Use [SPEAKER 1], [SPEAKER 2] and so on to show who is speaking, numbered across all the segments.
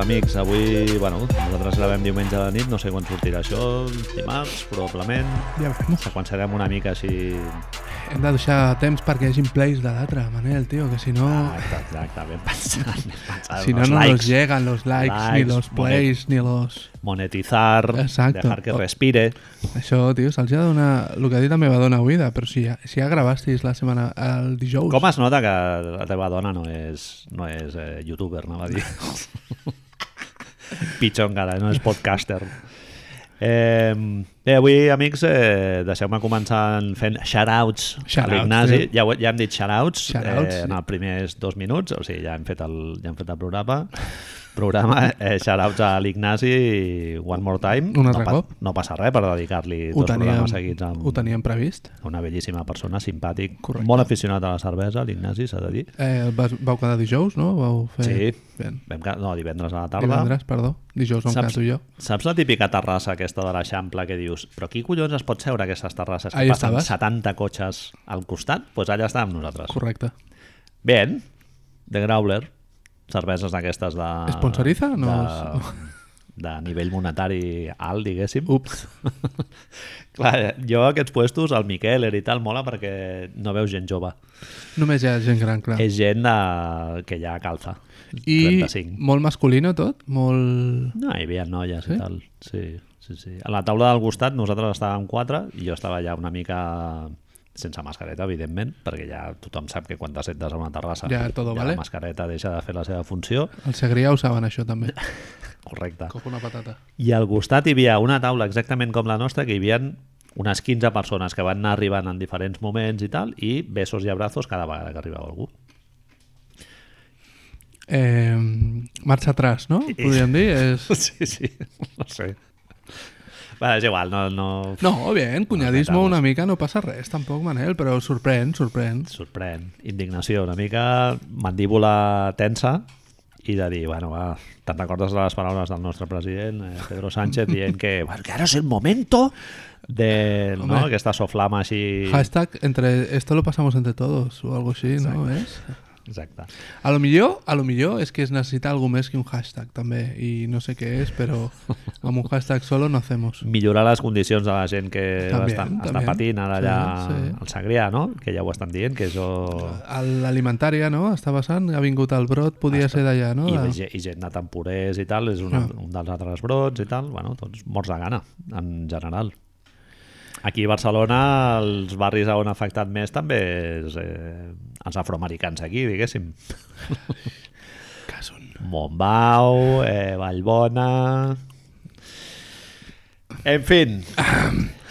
[SPEAKER 1] Amics? Avui, bueno, nosaltres gravem diumenge a la nit, no sé quan sortirà això, dimarts, probablement.
[SPEAKER 2] Ja veurem.
[SPEAKER 1] Seqüenciarem una mica així...
[SPEAKER 2] Hem de deixar temps perquè hi hagi plays de l'altre, Manel, tio, que si no...
[SPEAKER 1] Exacte, exacte, ben pensat, ben pensat.
[SPEAKER 2] si no, no
[SPEAKER 1] likes,
[SPEAKER 2] nos llegan los likes, ni
[SPEAKER 1] likes,
[SPEAKER 2] los plays, ni los...
[SPEAKER 1] monetizar,
[SPEAKER 2] Exacto.
[SPEAKER 1] dejar que respire.
[SPEAKER 2] Això, tio, se'ls ha de donar... El que ha dit la meva dona de, però si ja, si ja gravastis la setmana, el dijous...
[SPEAKER 1] Com es nota que la teva dona no és, no és eh, youtuber, no va dir? Pitjor encara, no és podcaster. Eh, bé, avui, amics, eh, deixeu-me començar fent shoutouts a
[SPEAKER 2] Shoutouts,
[SPEAKER 1] l'Ignasi.
[SPEAKER 2] tio.
[SPEAKER 1] Ja, ho- ja hem dit shoutouts,
[SPEAKER 2] Shoutouts,
[SPEAKER 1] eh, en
[SPEAKER 2] sí.
[SPEAKER 1] els primers dos minuts, o sigui, ja hem fet el, ja hem fet el programa. Programa, eh, shoutouts a l'Ignasi One More Time.
[SPEAKER 2] Un altre
[SPEAKER 1] no,
[SPEAKER 2] cop.
[SPEAKER 1] no passa res per dedicar-li dos
[SPEAKER 2] teníem,
[SPEAKER 1] programes seguits amb
[SPEAKER 2] ho teníem previst.
[SPEAKER 1] una bellíssima persona, simpàtic,
[SPEAKER 2] Correcte.
[SPEAKER 1] molt aficionat a la cervesa, l'Ignasi, s'ha de dir.
[SPEAKER 2] Eh, vas, vau quedar dijous, no? Vau fer...
[SPEAKER 1] Sí.
[SPEAKER 2] Bien.
[SPEAKER 1] Vam, no, divendres a la tarda.
[SPEAKER 2] Divendres, perdó. Dijous vam
[SPEAKER 1] Saps-
[SPEAKER 2] quedar jo.
[SPEAKER 1] Saps la típica terrassa aquesta de l'Eixample que dius però qui collons es pot seure a aquestes terrasses que
[SPEAKER 2] Ahí
[SPEAKER 1] passen
[SPEAKER 2] estaves.
[SPEAKER 1] 70 cotxes al costat? Doncs pues allà estàvem nosaltres.
[SPEAKER 2] Correcte.
[SPEAKER 1] Ben, de Growler, cerveses d'aquestes de...
[SPEAKER 2] Esponsoriza? No
[SPEAKER 1] De, de nivell monetari alt, diguéssim.
[SPEAKER 2] Ups.
[SPEAKER 1] Clar, jo aquests puestos, el Miquel i tal, mola perquè no veus gent jove.
[SPEAKER 2] Només hi ha gent gran, clar.
[SPEAKER 1] És gent de... que ja calça.
[SPEAKER 2] I
[SPEAKER 1] 35.
[SPEAKER 2] molt masculino tot? Molt...
[SPEAKER 1] No, hi havia noies
[SPEAKER 2] Sí?
[SPEAKER 1] i tal. Sí, sí, sí. A la taula del costat nosaltres estàvem quatre i jo estava ja una mica sense mascareta, evidentment, perquè ja tothom sap que quan t'assentes a una terrassa
[SPEAKER 2] Ja todo vale.
[SPEAKER 1] la mascareta deixa de fer la seva funció.
[SPEAKER 2] El Segrià ho saben, això, també.
[SPEAKER 1] Correcte.
[SPEAKER 2] Cojo una patata.
[SPEAKER 1] I al costat hi havia una taula exactament com la nostra, que hi havia unes 15 persones que van anar arribant en diferents moments i tal, i besos i abrazos cada vegada que arribava algú.
[SPEAKER 2] Eh, marxa atrás, no? Podríem dir. És...
[SPEAKER 1] Sí, sí, no sé. Va, és igual, no, no...
[SPEAKER 2] No, bien, cunyadisme
[SPEAKER 1] No,
[SPEAKER 2] una mica no passa res, tampoc, Manel, però sorprèn, sorprèn.
[SPEAKER 1] sorprèn, indignació, una mica mandíbula tensa i de dir, bueno, va, te'n recordes de les paraules del nostre president, eh, Pedro Sánchez, dient que, bueno, que ara és el momento de, no,
[SPEAKER 2] Home. Eh,
[SPEAKER 1] aquesta soflama així...
[SPEAKER 2] Hashtag, entre, esto lo pasamos entre todos, o algo així, no? És?
[SPEAKER 1] Exacte.
[SPEAKER 2] A lo millor, a lo millor és que es necessita algo més que un hashtag, també, i no sé què és, però amb un hashtag solo no hacemos.
[SPEAKER 1] Millorar les condicions de la gent que
[SPEAKER 2] També,
[SPEAKER 1] està
[SPEAKER 2] també.
[SPEAKER 1] patint ara allà
[SPEAKER 2] Sí, sí.
[SPEAKER 1] al Segrià, no? Que ja ho estan dient, que això...
[SPEAKER 2] L'alimentària, no? Està passant, ha vingut el brot, podia ser d'allà, no?
[SPEAKER 1] I,
[SPEAKER 2] De-
[SPEAKER 1] ge- I gent de temporers i tal, és un,
[SPEAKER 2] Ah.
[SPEAKER 1] un dels altres brots i tal, bueno, tots morts de gana, en general. Aquí a Barcelona, els barris on ha afectat més també és eh, els afroamericans aquí, diguéssim.
[SPEAKER 2] Cason.
[SPEAKER 1] Montbau, eh, Vallbona... En fin,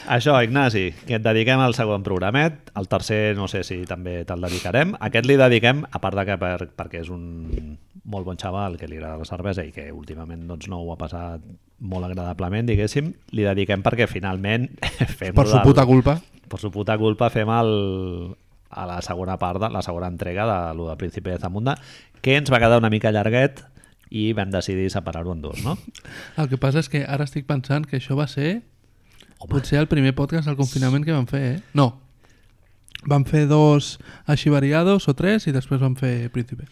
[SPEAKER 1] això, Ignasi, que et dediquem al segon programet. El tercer no sé si també te'l dedicarem. Aquest li dediquem, a part de que per, perquè és un molt bon xaval que li agrada la cervesa i que últimament doncs, no ho ha passat molt agradablement, diguéssim, li dediquem perquè finalment fem
[SPEAKER 2] Per su
[SPEAKER 1] del-
[SPEAKER 2] puta culpa.
[SPEAKER 1] per su puta culpa fem el, a la segona part, de, la segona entrega de lo del Príncipe de Zamunda, que ens va quedar una mica llarguet i vam decidir separar-ho en dos, no?
[SPEAKER 2] El que passa és que ara estic pensant que això va ser
[SPEAKER 1] Home.
[SPEAKER 2] potser el primer podcast del confinament que vam fer, eh? No. Vam fer dos així variados o tres i després vam fer Príncipe.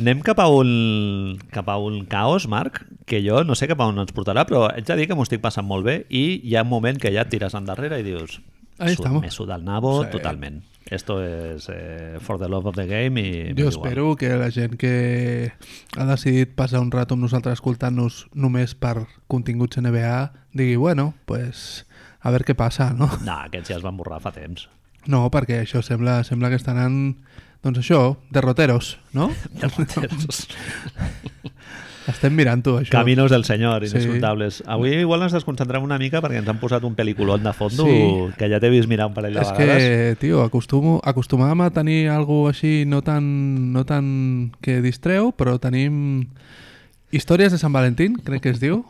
[SPEAKER 1] Anem cap a un, cap a un caos, Marc, que jo no sé cap a on ens portarà, però haig de dir que m'ho estic passant molt bé i hi ha un moment que ja et tires endarrere i dius
[SPEAKER 2] Ahí
[SPEAKER 1] "Sud-
[SPEAKER 2] estamos".
[SPEAKER 1] me suda el nabo
[SPEAKER 2] Sí.
[SPEAKER 1] totalment. Esto es eh, for the love of the game i
[SPEAKER 2] Jo espero que la gent que ha decidit passar un rato amb nosaltres escoltant-nos només per continguts NBA digui, bueno, pues a veure què passa, no?
[SPEAKER 1] No, aquests ja es van borrar fa temps.
[SPEAKER 2] No, perquè això sembla, sembla que estan en, doncs això, derroteros, no?
[SPEAKER 1] Derroteros.
[SPEAKER 2] Estem mirant-ho, això.
[SPEAKER 1] Caminos del senyor,
[SPEAKER 2] Sí.
[SPEAKER 1] inescrutables. Avui igual ens desconcentrem una mica perquè ens han posat un pel·lículon de fondo
[SPEAKER 2] Sí.
[SPEAKER 1] que ja t'he vist mirar un parell de
[SPEAKER 2] És
[SPEAKER 1] vegades.
[SPEAKER 2] que, tio, acostumo, acostumàvem a tenir algo així no tan, no tan que distreu, però tenim Històries de Sant Valentín, crec que es diu,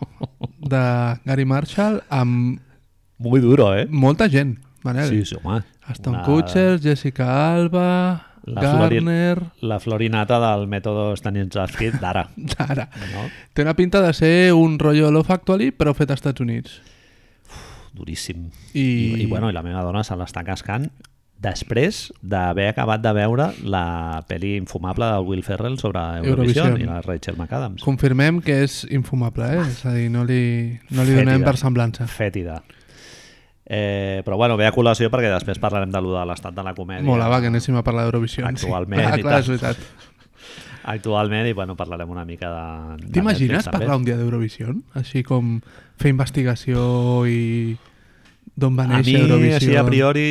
[SPEAKER 2] de Gary Marshall, amb
[SPEAKER 1] Muy duro, eh?
[SPEAKER 2] molta gent, Manel.
[SPEAKER 1] Sí, sí, home.
[SPEAKER 2] Aston
[SPEAKER 1] Una-
[SPEAKER 2] Kutcher, Jessica Alba,
[SPEAKER 1] La
[SPEAKER 2] Garner...
[SPEAKER 1] La florinata del mètode Stanislavski d'ara.
[SPEAKER 2] Ara.
[SPEAKER 1] No?
[SPEAKER 2] Té una pinta de ser un rotllo Love Actually, però fet als Estats Units.
[SPEAKER 1] Duríssim.
[SPEAKER 2] I-
[SPEAKER 1] I, I, bueno, i la meva dona se l'està cascant després d'haver acabat de veure la pel·li infumable del Will Ferrell sobre Eurovision,
[SPEAKER 2] Eurovision.
[SPEAKER 1] i la Rachel McAdams.
[SPEAKER 2] Confirmem que és infumable, eh? És a dir, no li, no li donem per semblança.
[SPEAKER 1] Fètida. Eh, però bueno, ve a col·lació perquè després parlarem de lo de l'estat de la comèdia.
[SPEAKER 2] Molava que anéssim a parlar d'Eurovisió.
[SPEAKER 1] Actualment
[SPEAKER 2] Sí. Clar,
[SPEAKER 1] i
[SPEAKER 2] clar, és veritat.
[SPEAKER 1] Actualment, i bueno, parlarem una mica de...
[SPEAKER 2] T'imagines
[SPEAKER 1] també.
[SPEAKER 2] parlar un dia d'Eurovisió? Així com fer investigació i d'on va
[SPEAKER 1] A mi,
[SPEAKER 2] néixer Eurovisió.
[SPEAKER 1] així, a priori,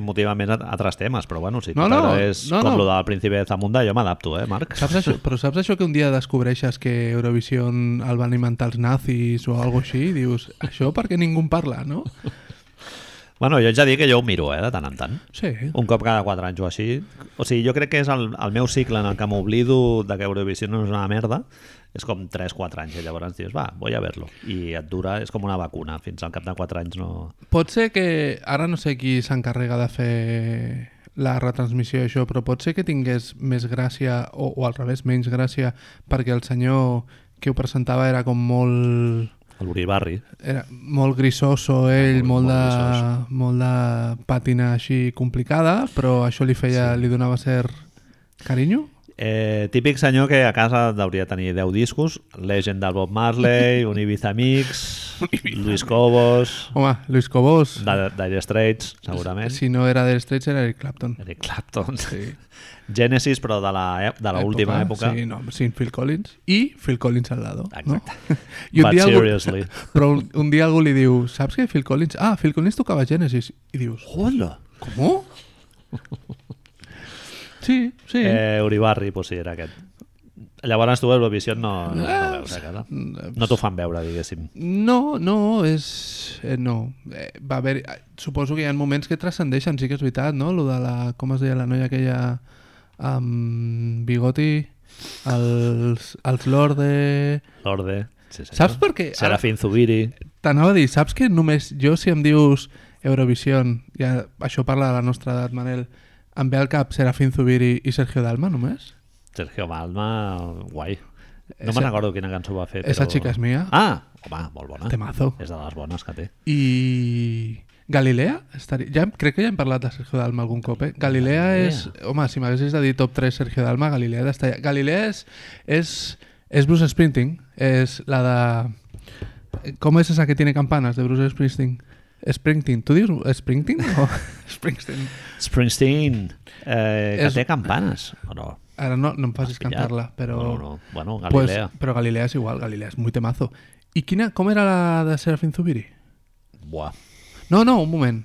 [SPEAKER 1] motiva més a altres temes, però bueno, si
[SPEAKER 2] No,
[SPEAKER 1] no, és
[SPEAKER 2] no,
[SPEAKER 1] com
[SPEAKER 2] no.
[SPEAKER 1] lo del príncipe de Zamunda, jo m'adapto, eh, Marc?
[SPEAKER 2] Saps això? Però saps això que un dia descobreixes que Eurovisió el van inventar els nazis o alguna així? Dius, això perquè ningú en parla, no?
[SPEAKER 1] Bueno, jo haig de dir que jo ho miro, eh, de tant en tant.
[SPEAKER 2] Sí.
[SPEAKER 1] Un cop cada 4 anys o així. O sigui, jo crec que és el, el meu cicle en el que m'oblido de que Eurovisió no és una merda. És com 3-4 anys i llavors dius, va, voy a verlo. I et dura, és com una vacuna. Fins al cap de 4 anys no...
[SPEAKER 2] Pot ser que, ara no sé qui s'encarrega de fer la retransmissió i això, però pot ser que tingués més gràcia, o, o al revés, menys gràcia, perquè el senyor que ho presentava era com molt...
[SPEAKER 1] El Uribarri.
[SPEAKER 2] Era molt grisoso ell,
[SPEAKER 1] Molt-
[SPEAKER 2] molt,
[SPEAKER 1] molt
[SPEAKER 2] de,
[SPEAKER 1] grisós.
[SPEAKER 2] molt de pàtina així complicada, però això li feia, li donava cert carinyo?
[SPEAKER 1] Eh, típic senyor que a casa hauria de tenir 10 discos, Legend del Bob Marley, un Ibiza Mix, Luis Cobos,
[SPEAKER 2] Home, Luis Cobos,
[SPEAKER 1] Dire Dire Straits, segurament,
[SPEAKER 2] si no era de Straits era Eric Clapton.
[SPEAKER 1] Eric Clapton,
[SPEAKER 2] Sí.
[SPEAKER 1] Genesis, però de la, de la última època.
[SPEAKER 2] Sí, no, sin Phil Collins. I Phil Collins al lado.
[SPEAKER 1] Exacte.
[SPEAKER 2] No? I un
[SPEAKER 1] But
[SPEAKER 2] dia algú,
[SPEAKER 1] seriously.
[SPEAKER 2] però un, un dia algú li diu, saps que Phil Collins... Ah, Phil Collins tocava Genesis. I dius,
[SPEAKER 1] Hola!
[SPEAKER 2] com? Sí, sí.
[SPEAKER 1] Eh, Uribarri, pues sí, era aquest. Llavors tu Eurovisió no, no, no veus a casa. No t'ho fan veure, diguéssim.
[SPEAKER 2] No, no, és... Eh, no. Eh, va haver... eh, Suposo que hi ha moments que transcendeixen, sí que és veritat, no? Lo de la... Com es deia la noia aquella amb bigoti? Els, els Lorde...
[SPEAKER 1] L'Orde. Sí, sí.
[SPEAKER 2] Saps per què?
[SPEAKER 1] Serafín Zubiri.
[SPEAKER 2] T'anava a dir, saps que només jo si em dius Eurovision, ja, això parla de la nostra edat, Manel, em ve al cap Serafín Zubiri i Sergio Dalma només?
[SPEAKER 1] Sergio Malma, guai. No
[SPEAKER 2] Esa-
[SPEAKER 1] me'n recordo quina cançó va fer, però...
[SPEAKER 2] Esa chica és mia.
[SPEAKER 1] Ah, home, molt bona.
[SPEAKER 2] Temazo.
[SPEAKER 1] És de les bones que té.
[SPEAKER 2] I Galilea? Estaria... Ja, hem- crec que ja hem parlat de Sergio Dalma algun cop, eh? Galilea,
[SPEAKER 1] Galilea.
[SPEAKER 2] és... Home, si m'haguessis de dir top 3 Sergio Dalma, Galilea d'estar. Galilea és, és, és Bruce Springsteen, és la de... Com és esa que tiene campanas de Bruce Springsteen? Springsteen. Tu dius Springsteen o Springsteen?
[SPEAKER 1] Springsteen, eh, que
[SPEAKER 2] És-
[SPEAKER 1] té campanes. O no?
[SPEAKER 2] Ara no, no em facis cantar-la, però...
[SPEAKER 1] No, no, bueno,
[SPEAKER 2] Pues,
[SPEAKER 1] Galilea.
[SPEAKER 2] però Galilea és igual, Galilea és muy temazo. I quina, com era la de Serafín Zubiri?
[SPEAKER 1] Buah.
[SPEAKER 2] No, no, un moment.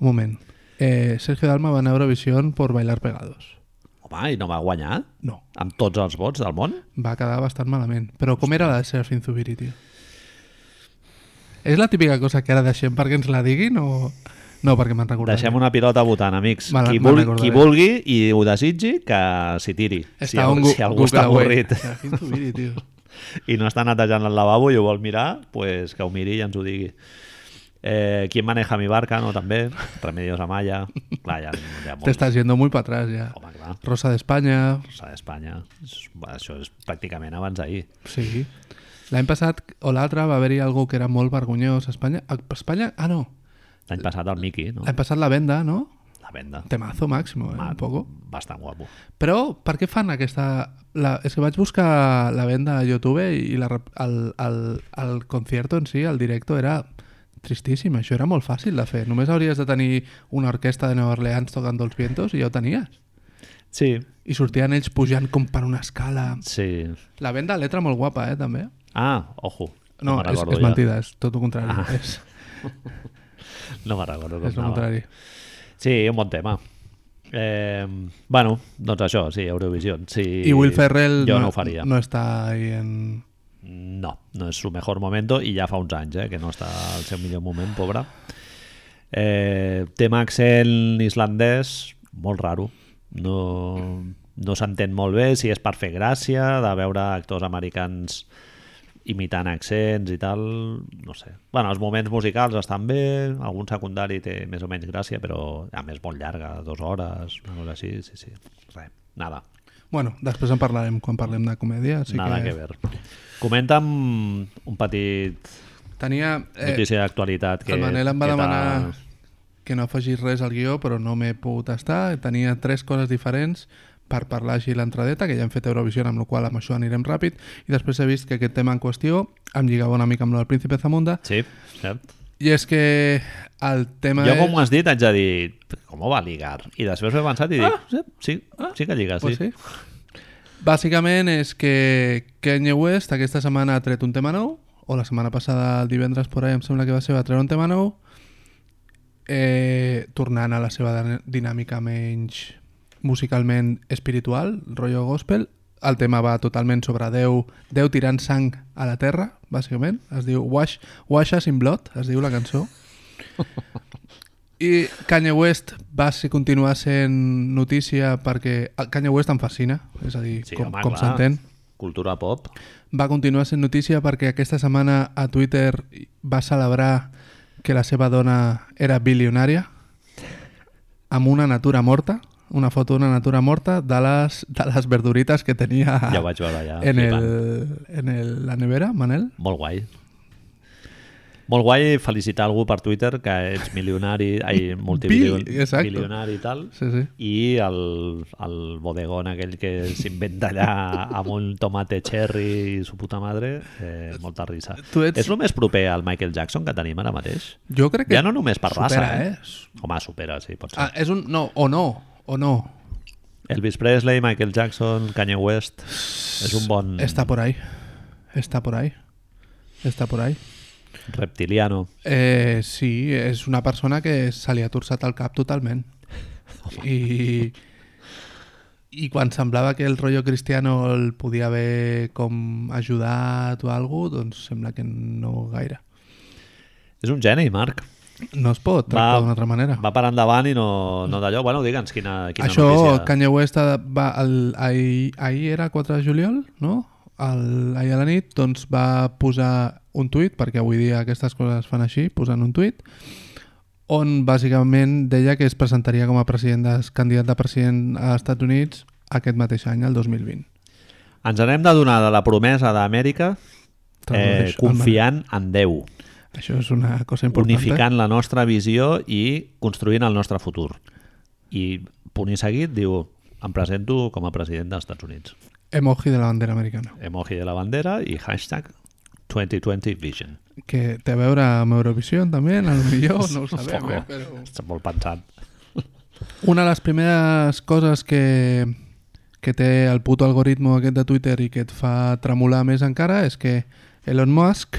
[SPEAKER 2] Un moment. Eh, Sergio Dalma va anar a Eurovisión por bailar pegados.
[SPEAKER 1] Home, i no va guanyar?
[SPEAKER 2] No,
[SPEAKER 1] Amb tots els vots del món?
[SPEAKER 2] va quedar bastant malament. Però com era la de Serafín Zubiri, tio? És la típica cosa que ara deixem perquè ens la diguin o... No, perquè me'n recordaré.
[SPEAKER 1] Deixem una pilota votant, amics.
[SPEAKER 2] Me
[SPEAKER 1] qui, vulgui, qui vulgui i ho desitgi, que s'hi tiri. Si,
[SPEAKER 2] Està gu-
[SPEAKER 1] si algú està avorrit
[SPEAKER 2] tio.
[SPEAKER 1] i no està netejant el lavabo i ho vol mirar, pues que ho miri i ens ho digui. Eh, ¿Quién maneja mi barca? No, també. Remedios Amaya. Clar, hi ha
[SPEAKER 2] Te estás yendo muy para atrás ja.
[SPEAKER 1] Home, clar.
[SPEAKER 2] Rosa d'Espanya,
[SPEAKER 1] Rosa d'Espanya. Això és pràcticament abans d'ahir.
[SPEAKER 2] sí. L'any passat o l'altre va haver-hi algú que era molt vergonyós a Espanya. A Espanya? Ah, no.
[SPEAKER 1] L'any passat el Miki, no?
[SPEAKER 2] L'any passat la venda, no?
[SPEAKER 1] La venda.
[SPEAKER 2] Temazo màximo, eh? Un poco.
[SPEAKER 1] Bastant guapo.
[SPEAKER 2] Però per què fan aquesta... La... És que vaig buscar la venda a YouTube i la... el, el, el concierto en si, el directo, era tristíssim. Això era molt fàcil de fer. Només hauries de tenir una orquestra de Nova Orleans tocant els vientos i ja ho tenies.
[SPEAKER 1] Sí,
[SPEAKER 2] I sortien ells pujant com per una escala.
[SPEAKER 1] sí.
[SPEAKER 2] La venda, letra molt guapa, eh, també.
[SPEAKER 1] Ah, ojo.
[SPEAKER 2] No,
[SPEAKER 1] me'n
[SPEAKER 2] és, és
[SPEAKER 1] ja.
[SPEAKER 2] mentida, és tot el contrari.
[SPEAKER 1] Ah.
[SPEAKER 2] És,
[SPEAKER 1] No me'n recordo com
[SPEAKER 2] és el
[SPEAKER 1] anava.
[SPEAKER 2] contrari.
[SPEAKER 1] Sí, un bon tema. Eh, bueno, doncs això, sí, Eurovisió. Sí,
[SPEAKER 2] I Will Ferrell
[SPEAKER 1] jo
[SPEAKER 2] no,
[SPEAKER 1] no, ho faria.
[SPEAKER 2] no està ahí en...
[SPEAKER 1] No, no és su mejor momento i ja fa uns anys eh, que no està al seu millor moment, pobre. Eh, tema accent islandès, molt raro. No, no s'entén molt bé si és per fer gràcia, de veure actors americans imitant accents i tal, no sé. Bueno, els moments musicals estan bé, algun secundari té més o menys gràcia, però a més molt llarga, dues hores, una cosa així, sí, sí. Res, nada.
[SPEAKER 2] Bueno, després en parlarem quan parlem de comèdia. Així
[SPEAKER 1] Nada que...
[SPEAKER 2] que...
[SPEAKER 1] ver. Comenta'm un petit
[SPEAKER 2] Tenia... Eh,
[SPEAKER 1] notícia d'actualitat que
[SPEAKER 2] el Manel em va
[SPEAKER 1] que
[SPEAKER 2] demanar- que no afegís res al guió, però no m'he pogut estar. Tenia tres coses diferents per parlar així l'entradeta, que ja hem fet Eurovisió, amb la qual amb això anirem ràpid, i després he vist que aquest tema en qüestió em lligava una mica amb el Príncipe Zamunda,
[SPEAKER 1] Sí, cert.
[SPEAKER 2] i és que el tema
[SPEAKER 1] Jo,
[SPEAKER 2] és...
[SPEAKER 1] com ho has dit, haig de dir, com va ligar? I després he pensat i dic, sí, sí, sí que lliga, sí.
[SPEAKER 2] Pues sí. Bàsicament és que Kanye West aquesta setmana ha tret un tema nou, o la setmana passada, el divendres por ahí, em sembla que va ser, va treure un tema nou, eh, tornant a la seva din- dinàmica menys musicalment espiritual, rotllo gospel. El tema va totalment sobre Déu, Déu tirant sang a la terra, bàsicament. Es diu Wash, Wash Us in Blood, es diu la cançó. I Kanye West va ser, continuar sent notícia perquè Kanye West em fascina, és a dir,
[SPEAKER 1] Sí,
[SPEAKER 2] com,
[SPEAKER 1] home,
[SPEAKER 2] com s'entén.
[SPEAKER 1] Cultura pop.
[SPEAKER 2] Va continuar sent notícia perquè aquesta setmana a Twitter va celebrar que la seva dona era bilionària amb una natura morta, una foto d'una natura morta de les, de les verdurites que tenia
[SPEAKER 1] Ja vaig veure allà.
[SPEAKER 2] en,
[SPEAKER 1] flipant.
[SPEAKER 2] el, en el, la nevera, Manel.
[SPEAKER 1] Molt guai. Molt guai felicitar algú per Twitter que ets milionari, ai, multimilionari i tal,
[SPEAKER 2] Sí, sí.
[SPEAKER 1] i el, el bodegón aquell que s'inventa allà amb un tomate cherry i su puta madre, eh, molta risa.
[SPEAKER 2] Tu ets-
[SPEAKER 1] És el més proper al Michael Jackson que tenim ara mateix?
[SPEAKER 2] Jo crec que
[SPEAKER 1] Ja no només per raça,
[SPEAKER 2] supera,
[SPEAKER 1] eh?
[SPEAKER 2] eh?
[SPEAKER 1] Home, supera, sí, pot ser.
[SPEAKER 2] Ah, és un... No, o no, o no.
[SPEAKER 1] Elvis Presley, Michael Jackson, Kanye West... És un bon
[SPEAKER 2] Està por ahí. Està por ahí. Està por ahí.
[SPEAKER 1] reptiliano.
[SPEAKER 2] Eh, sí, és una persona que se li ha torçat el cap totalment. I, I quan semblava que el rotllo cristiano el podia haver com ajudat o alguna cosa, doncs sembla que no gaire.
[SPEAKER 1] És un geni, Marc.
[SPEAKER 2] No es pot tractar d'una altra manera.
[SPEAKER 1] Va per endavant i no, no d'allò. Bueno, digue'ns quina, quina
[SPEAKER 2] Això,
[SPEAKER 1] notícia.
[SPEAKER 2] Kanye West va, el, ahir, ahir era 4 de juliol, no? El, ahir a la nit doncs va posar un tuit, perquè avui dia aquestes coses es fan així, posant un tuit, on bàsicament deia que es presentaria com a president de, candidat de president als Estats Units aquest mateix any, el 2020.
[SPEAKER 1] Ens n'hem de donar de la promesa d'Amèrica eh, confiant en Déu,
[SPEAKER 2] Això és una cosa important.
[SPEAKER 1] unificant la nostra visió i construint el nostre futur. I punt i seguit diu em presento com a president dels Estats Units.
[SPEAKER 2] Emoji de la bandera americana.
[SPEAKER 1] Emoji de la bandera i hashtag 2020 Vision.
[SPEAKER 2] Que té a veure amb Eurovisió també, a lo millor, no ho sabem, eh? però...
[SPEAKER 1] Està molt pensat.
[SPEAKER 2] Una de les primeres coses que, que té el puto algoritmo aquest de Twitter i que et fa tremolar més encara és que Elon Musk,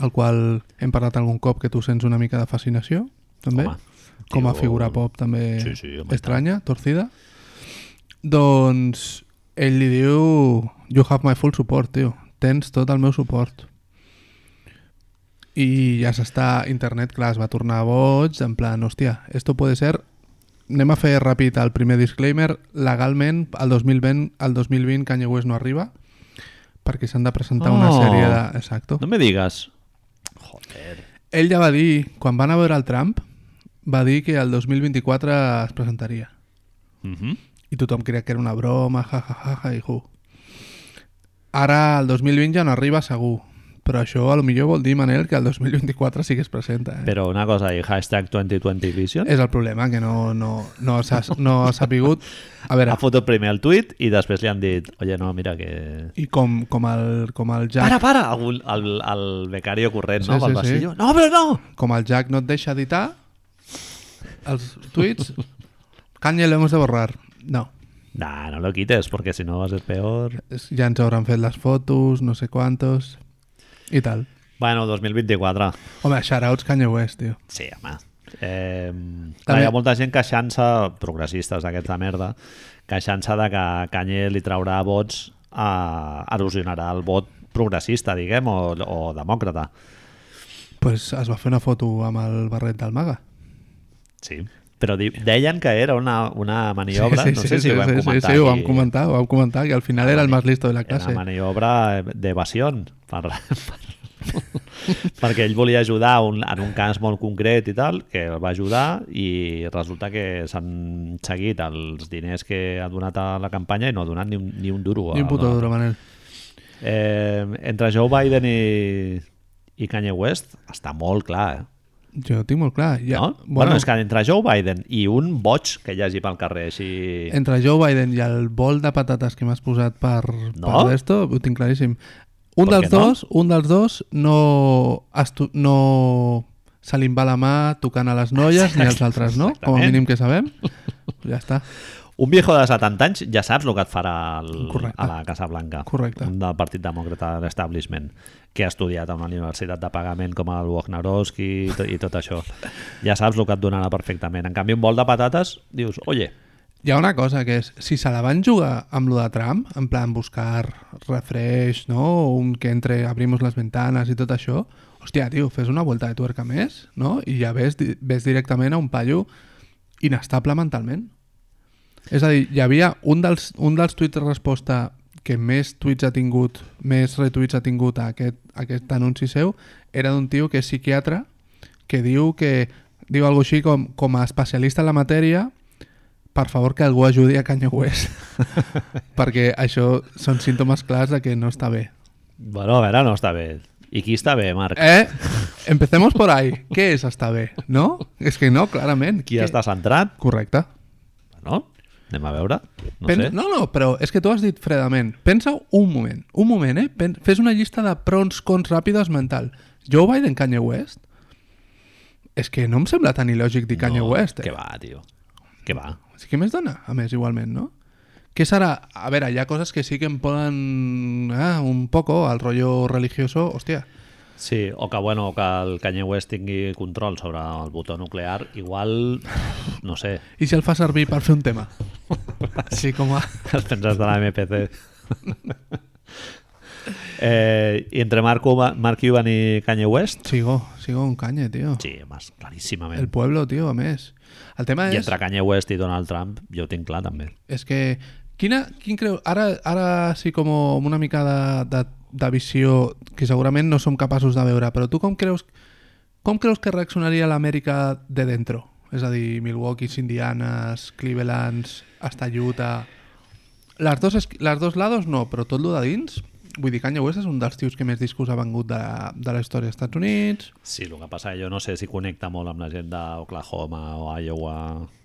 [SPEAKER 2] el qual hem parlat algun cop que tu sents una mica de fascinació, també,
[SPEAKER 1] Home,
[SPEAKER 2] com a figura pop també
[SPEAKER 1] Sí, sí, home,
[SPEAKER 2] estranya, torcida, doncs ell li diu You have my full support, tio. Tens tot el meu suport. I ja s'està... Internet, clar, es va tornar boig, en plan, hòstia, esto puede ser... Anem a fer ràpid el primer disclaimer. Legalment, el 2020, el 2020 Kanye West no arriba perquè s'han de presentar una
[SPEAKER 1] Oh.
[SPEAKER 2] sèrie de... Exacto.
[SPEAKER 1] No me digues. Joder.
[SPEAKER 2] Ell ja va dir, quan van a veure el Trump, va dir que el 2024 es presentaria.
[SPEAKER 1] Uh -huh.
[SPEAKER 2] I tothom creia que era una broma, ja, ja, ja, ja, i hu. Ara, el 2020 ja no arriba segur. Però això a lo millor vol dir, Manel, que el 2024 sí que es presenta. Eh?
[SPEAKER 1] Però una cosa, i hashtag 2020 Vision
[SPEAKER 2] És el problema, que no, no, no s'ha no sapigut... A veure,
[SPEAKER 1] ha fotut primer el tuit i després li han dit oye, no, mira que...
[SPEAKER 2] i com, com, el, com el Jack...
[SPEAKER 1] Para, para! Algú, el, el becario corrent, no?
[SPEAKER 2] Sí,
[SPEAKER 1] Pel
[SPEAKER 2] sí, sí.
[SPEAKER 1] passillo. No, però no!
[SPEAKER 2] Com el Jack no et deixa editar els tuits, Kanye lo hemos de borrar. No.
[SPEAKER 1] Nah, no lo quites, porque si no va a ser peor.
[SPEAKER 2] Ja ens hauran fet les fotos, no sé quantos... I tal.
[SPEAKER 1] Bueno, 2024.
[SPEAKER 2] Home, shoutouts Kanye West, tio.
[SPEAKER 1] Sí, home. Eh, clar,
[SPEAKER 2] També-
[SPEAKER 1] hi ha molta gent queixant-se, progressistes d'aquesta merda, queixant-se de que Kanye li traurà vots, a, erosionarà el vot progressista, diguem, o, o demòcrata.
[SPEAKER 2] pues es va fer una foto amb el barret del maga.
[SPEAKER 1] Sí. Però deien que era una, una maniobra, no sé si ho vam
[SPEAKER 2] sí,
[SPEAKER 1] comentar.
[SPEAKER 2] Sí, sí, ho vam comentar, ho vam comentar, que al final era el más listo de la
[SPEAKER 1] Era
[SPEAKER 2] classe.
[SPEAKER 1] una maniobra d'evasió per, per, perquè ell volia ajudar un, en un cas molt concret i tal, que el va ajudar i resulta que s'han seguit els diners que ha donat a la campanya i no ha donat ni un, ni un duro.
[SPEAKER 2] Ni un puto duro, Manel.
[SPEAKER 1] Eh, entre Joe Biden i, i Kanye West està molt clar, eh?
[SPEAKER 2] Jo tinc molt clar. Ja,
[SPEAKER 1] no? Bueno, bueno, és que entre Joe Biden i un boig que hi hagi pel carrer així...
[SPEAKER 2] Entre Joe Biden i el bol de patates que m'has posat per,
[SPEAKER 1] No?
[SPEAKER 2] per esto, ho tinc claríssim. Un dels
[SPEAKER 1] no?
[SPEAKER 2] dos, un dels dos no, estu no se li va la mà tocant a les noies ni als altres, no? Com a mínim que sabem. Ja està.
[SPEAKER 1] Un viejo de 70 anys ja saps el que et farà el,
[SPEAKER 2] Correcte.
[SPEAKER 1] a la Casa Blanca.
[SPEAKER 2] Correcte.
[SPEAKER 1] Del Partit Demòcrata de l'Establishment, que ha estudiat a una universitat de pagament com el Wojnarowski i, to- i tot això. Ja saps el que et donarà perfectament. En canvi, un bol de patates, dius, oye,
[SPEAKER 2] Hi ha una cosa que és, si se la van jugar amb lo de Trump, en plan buscar refresh, no? un que entre, abrimos les ventanes i tot això, hòstia, tio, fes una vuelta de tuerca més, no? I ja ves, ves directament a un paio inestable mentalment. És a dir, hi havia un dels, un dels tuits de resposta que més tuits ha tingut, més retuits ha tingut a aquest, a aquest anunci seu, era d'un tio que és psiquiatre, que diu que diu alguna així com, com a especialista en la matèria per favor que algú ajudi a Kanye West perquè això són símptomes clars de que no està bé
[SPEAKER 1] bueno, a veure, no està bé. I qui està bé, Marc?
[SPEAKER 2] eh? empecemos por ahí què és estar bé? no? és que no, clarament
[SPEAKER 1] Qui
[SPEAKER 2] Què-
[SPEAKER 1] està centrat?
[SPEAKER 2] correcte
[SPEAKER 1] Bueno, anem a veure. No
[SPEAKER 2] Pen...
[SPEAKER 1] sé.
[SPEAKER 2] no, no, però és que tu has dit fredament pensa un moment, un moment eh? Pen... fes una llista de pros, cons ràpides mental Joe Biden, Kanye West és que no em sembla tan il·lògic dir Kanye
[SPEAKER 1] no,
[SPEAKER 2] West eh?
[SPEAKER 1] Que va, tio. Que va.
[SPEAKER 2] Sí que més dona, a més, igualment, no? Què serà? A veure, hi ha coses que sí que em poden... Ah, un poco, al rollo religioso, hòstia.
[SPEAKER 1] Sí, o que, bueno, que el Kanye West tingui control sobre el botó nuclear, igual, no sé,
[SPEAKER 2] I si el fa servir per fer un tema? Sí, com a...
[SPEAKER 1] els penses de la MPC. eh, I entre Mark, Cuban, Mark Cuban i Kanye West?
[SPEAKER 2] Sigo, sigo un canye, tio.
[SPEAKER 1] Sí, más claríssimament.
[SPEAKER 2] El pueblo, tio, a més. El tema
[SPEAKER 1] I
[SPEAKER 2] és...
[SPEAKER 1] entre Kanye West i Donald Trump, jo ho tinc clar, també.
[SPEAKER 2] És que... Quina, quin creu... Ara, ara sí com una mica de, de, de visió que segurament no som capaços de veure, però tu com creus, com creus que reaccionaria l'Amèrica de dentro? És a dir, Milwaukee, Indianas, Cleveland, hasta Utah... Les dos, es- les dos lados no, però tot lo de dins... Vull dir, Kanye West és un dels tios que més discos ha vengut de, de la història dels Estats Units.
[SPEAKER 1] Sí, el que passa, jo no sé si connecta molt amb la gent d'Oklahoma o Iowa,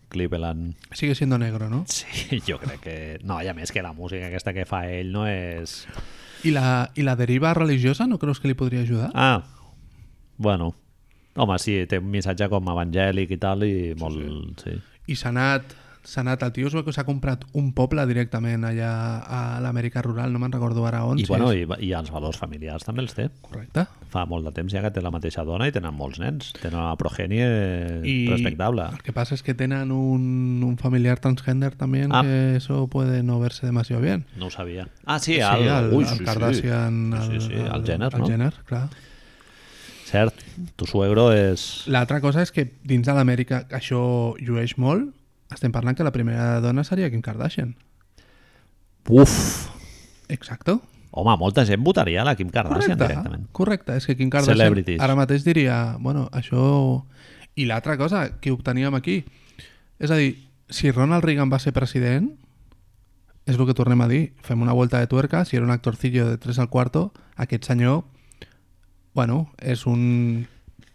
[SPEAKER 1] Cleveland...
[SPEAKER 2] Sigue siendo negro, no?
[SPEAKER 1] Sí, jo crec que... No, i a més que la música aquesta que fa ell no és...
[SPEAKER 2] I la, I la deriva religiosa no creus que li podria ajudar?
[SPEAKER 1] Ah, bueno. Home, sí, té un missatge com evangèlic i tal, i molt... Sí.
[SPEAKER 2] i s'ha anat, s'ha anat, el tio s'ha comprat un poble directament allà a l'Amèrica rural, no me'n recordo ara on.
[SPEAKER 1] I,
[SPEAKER 2] si
[SPEAKER 1] bueno,
[SPEAKER 2] és-
[SPEAKER 1] i, i els valors familiars també els té.
[SPEAKER 2] Correcte.
[SPEAKER 1] Fa molt de temps ja que té la mateixa dona i tenen molts nens. Tenen una progènie
[SPEAKER 2] I
[SPEAKER 1] respectable.
[SPEAKER 2] el que passa es que tenen un, un familiar transgender también
[SPEAKER 1] Ah.
[SPEAKER 2] que eso puede no verse demasiado bien.
[SPEAKER 1] No ho sabia. Ah, sí,
[SPEAKER 2] Sí,
[SPEAKER 1] el,
[SPEAKER 2] el,
[SPEAKER 1] ui,
[SPEAKER 2] el Kardashian,
[SPEAKER 1] Sí,
[SPEAKER 2] el,
[SPEAKER 1] sí, sí, el Jenner,
[SPEAKER 2] el
[SPEAKER 1] no?
[SPEAKER 2] Jenner, clar.
[SPEAKER 1] Cert, tu suegro és...
[SPEAKER 2] L'altra cosa és que dins de l'Amèrica això llueix molt, estem parlant que la primera dona seria Kim Kardashian.
[SPEAKER 1] Uf!
[SPEAKER 2] Exacto.
[SPEAKER 1] Home, molta gent votaria la Kim Kardashian
[SPEAKER 2] Correcte,
[SPEAKER 1] directament.
[SPEAKER 2] correcte. És que Kim Kardashian
[SPEAKER 1] Celebrities.
[SPEAKER 2] ara mateix diria, bueno, això... I l'altra cosa que obteníem aquí, és a dir, si Ronald Reagan va ser president, és el que tornem a dir, fem una volta de tuerca, si era un actorcillo de 3 al cuarto, aquest senyor, bueno, és un...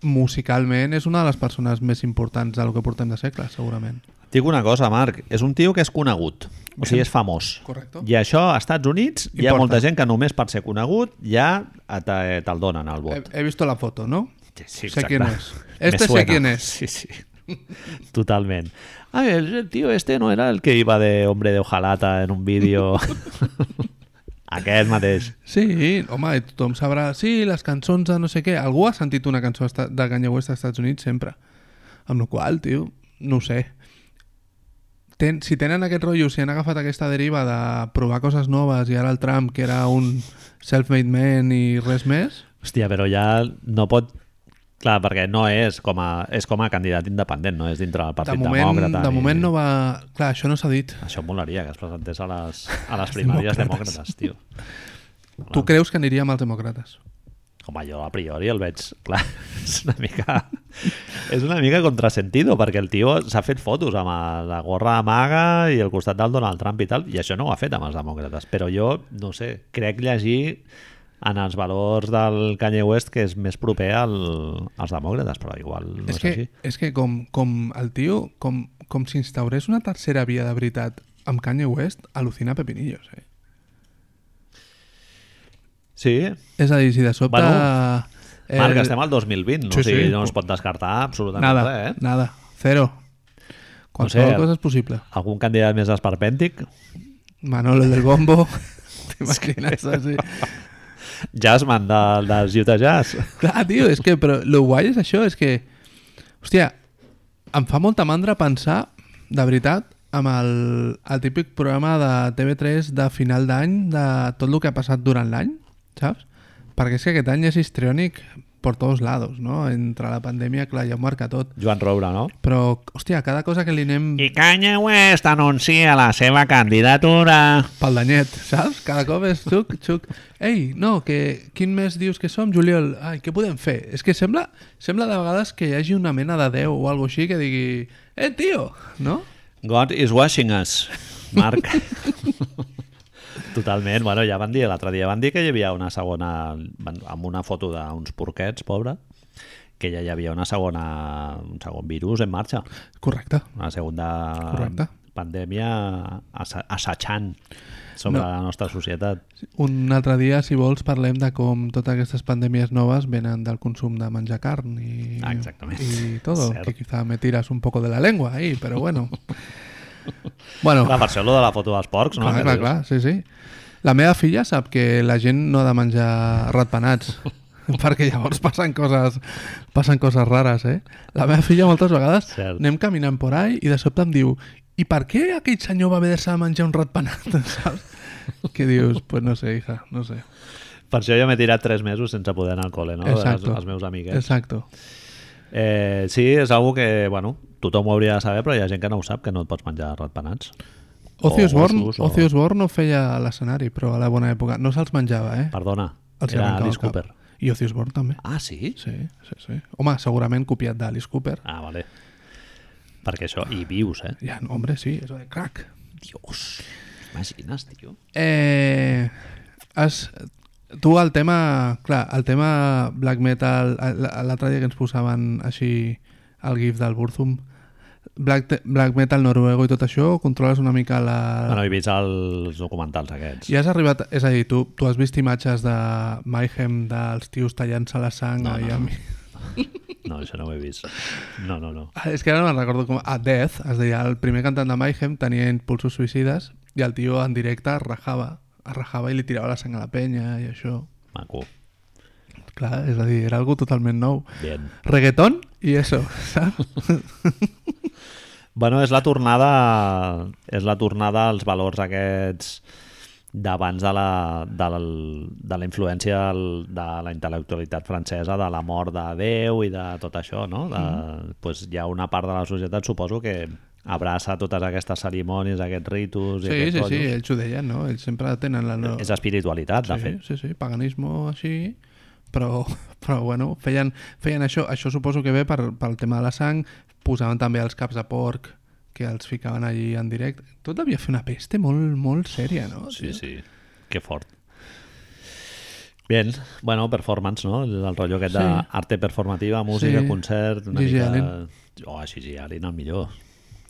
[SPEAKER 2] musicalment és una de les persones més importants del que portem de segle, segurament.
[SPEAKER 1] Dic una cosa, Marc, és un tio que és conegut, o sigui, és famós.
[SPEAKER 2] Correcte.
[SPEAKER 1] I això, als Estats Units, hi ha
[SPEAKER 2] Importa.
[SPEAKER 1] molta gent que només per ser conegut ja te- te'l donen al
[SPEAKER 2] He,
[SPEAKER 1] vot.
[SPEAKER 2] he visto la foto, ¿no?
[SPEAKER 1] Sí, sí,
[SPEAKER 2] sé quién es. Este sé quién es.
[SPEAKER 1] Sí, sí. Totalment. Ah, el, el tío este no era el que iba de hombre de hojalata en un vídeo... Aquest mateix.
[SPEAKER 2] Sí, home, i tothom sabrà... Sí, les cançons de no sé què... Algú ha sentit una cançó de Kanye West als Estats Units sempre. Amb la qual tio, no ho sé. Ten, si tenen aquest rotllo, si han agafat aquesta deriva de provar coses noves i ara el Trump, que era un self-made man i res més...
[SPEAKER 1] Hòstia, però ja no pot... Clar, perquè no és com a, és com a candidat independent, no és dintre del
[SPEAKER 2] De
[SPEAKER 1] Partit
[SPEAKER 2] moment,
[SPEAKER 1] Demòcrata.
[SPEAKER 2] de moment no va... Clar, això no s'ha dit.
[SPEAKER 1] Això em molaria, que es presentés a les, a les primàries
[SPEAKER 2] demòcrates,
[SPEAKER 1] tio.
[SPEAKER 2] Tu creus que aniria amb els demòcrates?
[SPEAKER 1] Home, jo a priori el veig... Clar, és una mica... És una mica contrasentido, perquè el tio s'ha fet fotos amb la gorra maga i el costat del Donald Trump i tal, i això no ho ha fet amb els demòcrates. Però jo, no sé, crec llegir en els valors del Kanye West que és més proper al, als demòcrates, però igual no és,
[SPEAKER 2] és, que,
[SPEAKER 1] així.
[SPEAKER 2] és que com, com el tio, com, com si instaurés una tercera via de veritat amb Kanye West, al·lucina pepinillos, eh?
[SPEAKER 1] Sí,
[SPEAKER 2] És a dir, si de sobte...
[SPEAKER 1] Bueno,
[SPEAKER 2] el-
[SPEAKER 1] Marc, estem al 2020, no?
[SPEAKER 2] Sí,
[SPEAKER 1] o sigui,
[SPEAKER 2] sí.
[SPEAKER 1] no es pot descartar absolutament
[SPEAKER 2] Nada,
[SPEAKER 1] res, eh?
[SPEAKER 2] nada, cero. Qualsevol
[SPEAKER 1] sé,
[SPEAKER 2] cosa és possible.
[SPEAKER 1] Algun candidat més esperpèntic?
[SPEAKER 2] Manolo el del bombo, t'imagines? Sí.
[SPEAKER 1] Jazzman de, dels Utah Jazz.
[SPEAKER 2] Clar, tio, és que, però lo guai és això, és que, hòstia, em fa molta mandra pensar, de veritat, amb el, el típic programa de TV3 de final d'any, de tot el que ha passat durant l'any, saps? Perquè és que aquest any és histriònic per tots lados, no? Entre la pandèmia, clar, ja ho marca tot.
[SPEAKER 1] Joan Roura, no?
[SPEAKER 2] Però, hòstia, cada cosa que li anem
[SPEAKER 1] I Kanye West anuncia la seva candidatura.
[SPEAKER 2] pel danyet, saps? Cada cop és xuc, xuc. Ei, no, que quin mes dius que som, juliol? Ai, què podem fer? És que sembla, sembla de vegades que hi hagi una mena de Déu o alguna així que digui eh, tio, no?
[SPEAKER 1] God is watching us, Marc. Totalment, bueno, ja van dir, l'altre dia van dir que hi havia una segona, amb una foto d'uns porquets, pobre, que ja hi havia una segona, un segon virus en marxa,
[SPEAKER 2] Correcte.
[SPEAKER 1] una segona
[SPEAKER 2] Correcte.
[SPEAKER 1] pandèmia assa- assajant sobre
[SPEAKER 2] No.
[SPEAKER 1] la nostra societat.
[SPEAKER 2] Un altre dia, si vols, parlem de com totes aquestes pandèmies noves venen del consum de menjar carn i,
[SPEAKER 1] Ah, exactament.
[SPEAKER 2] todo,
[SPEAKER 1] Cert.
[SPEAKER 2] que quizá me tiras un poco de la lengua ahí, però bueno. bueno,
[SPEAKER 1] Clar, per això lo de la foto dels porcs, no?
[SPEAKER 2] clar, clar, clar, sí, sí. La meva filla sap que la gent no ha de menjar ratpenats perquè llavors passen coses passen coses rares, eh? La meva filla moltes vegades
[SPEAKER 1] Cert.
[SPEAKER 2] anem caminant por ahí i de sobte em diu i per què aquell senyor va haver de menjar un ratpenat, saps? Que dius, pues no sé, hija, no sé.
[SPEAKER 1] Per això jo m'he tirat tres mesos sense poder anar al col·le, no?
[SPEAKER 2] Exacto.
[SPEAKER 1] Els, els meus amiguets.
[SPEAKER 2] Exacto.
[SPEAKER 1] Eh, sí, és algo que, bueno, tothom ho hauria de saber, però hi ha gent que no ho sap, que no et pots menjar ratpenats.
[SPEAKER 2] Ozzy
[SPEAKER 1] O
[SPEAKER 2] Osbourne,
[SPEAKER 1] gossos, o-
[SPEAKER 2] Ozzy Osbourne no feia l'escenari, però a la bona època. No se'ls menjava, eh?
[SPEAKER 1] Perdona,
[SPEAKER 2] Els
[SPEAKER 1] era Alice. Cooper.
[SPEAKER 2] I Ozzy Osbourne també.
[SPEAKER 1] Ah, sí?
[SPEAKER 2] Sí, sí, sí. Home, segurament copiat d'Alice Cooper.
[SPEAKER 1] Ah, vale. Perquè això, i vius, eh?
[SPEAKER 2] Ja, no, hombre, sí, eso de crack.
[SPEAKER 1] Dios, imagines, tio?
[SPEAKER 2] Eh, has, tu el tema, clar, el tema black metal, l'altre dia que ens posaven així el gif del Burzum, black, black metal noruego i tot això, controles una mica la...
[SPEAKER 1] Bueno, he vist els documentals aquests.
[SPEAKER 2] I has arribat, és a dir, tu, tu has vist imatges de Mayhem dels tios tallant-se la sang
[SPEAKER 1] No,
[SPEAKER 2] no,
[SPEAKER 1] no,
[SPEAKER 2] no,
[SPEAKER 1] no. No, això no ho he vist. No, no, no.
[SPEAKER 2] Ah, És que ara no me'n recordo com... A Death, es deia, el primer cantant de Mayhem tenia impulsos suïcides i el tio en directe rajava, rajava i li tirava la sang a la penya i això.
[SPEAKER 1] Maco.
[SPEAKER 2] Clar, és a dir, era algo totalment nou.
[SPEAKER 1] Bien.
[SPEAKER 2] Reggaeton i eso, saps?
[SPEAKER 1] Bueno, és la tornada és la tornada als valors aquests d'abans de la, de, la, de la influència de la intel·lectualitat francesa, de la mort de Déu i de tot això, no? De,
[SPEAKER 2] Mm-hmm.
[SPEAKER 1] pues hi ha una part de la societat, suposo, que abraça totes aquestes cerimònies, aquests ritus i
[SPEAKER 2] Sí,
[SPEAKER 1] aquests
[SPEAKER 2] sí, sí,
[SPEAKER 1] rotllos.
[SPEAKER 2] ells ho deien, no? Ells sempre tenen la... No...
[SPEAKER 1] És espiritualitat, de
[SPEAKER 2] sí,
[SPEAKER 1] fet.
[SPEAKER 2] sí, sí, paganismo així, però, però bueno, feien, feien això. Això suposo que ve per, pel tema de la sang, posaven també els caps de porc que els ficaven allí en directe. Tot devia fer una peste molt, molt sèria, no?
[SPEAKER 1] Sí, sí. Que fort. Bien, bueno, performance, no? El, rotllo aquest
[SPEAKER 2] Sí.
[SPEAKER 1] d'arte performativa, música,
[SPEAKER 2] Sí.
[SPEAKER 1] concert, una
[SPEAKER 2] Gigi
[SPEAKER 1] mica...
[SPEAKER 2] Allen.
[SPEAKER 1] Oh, Gigi Allen, el millor.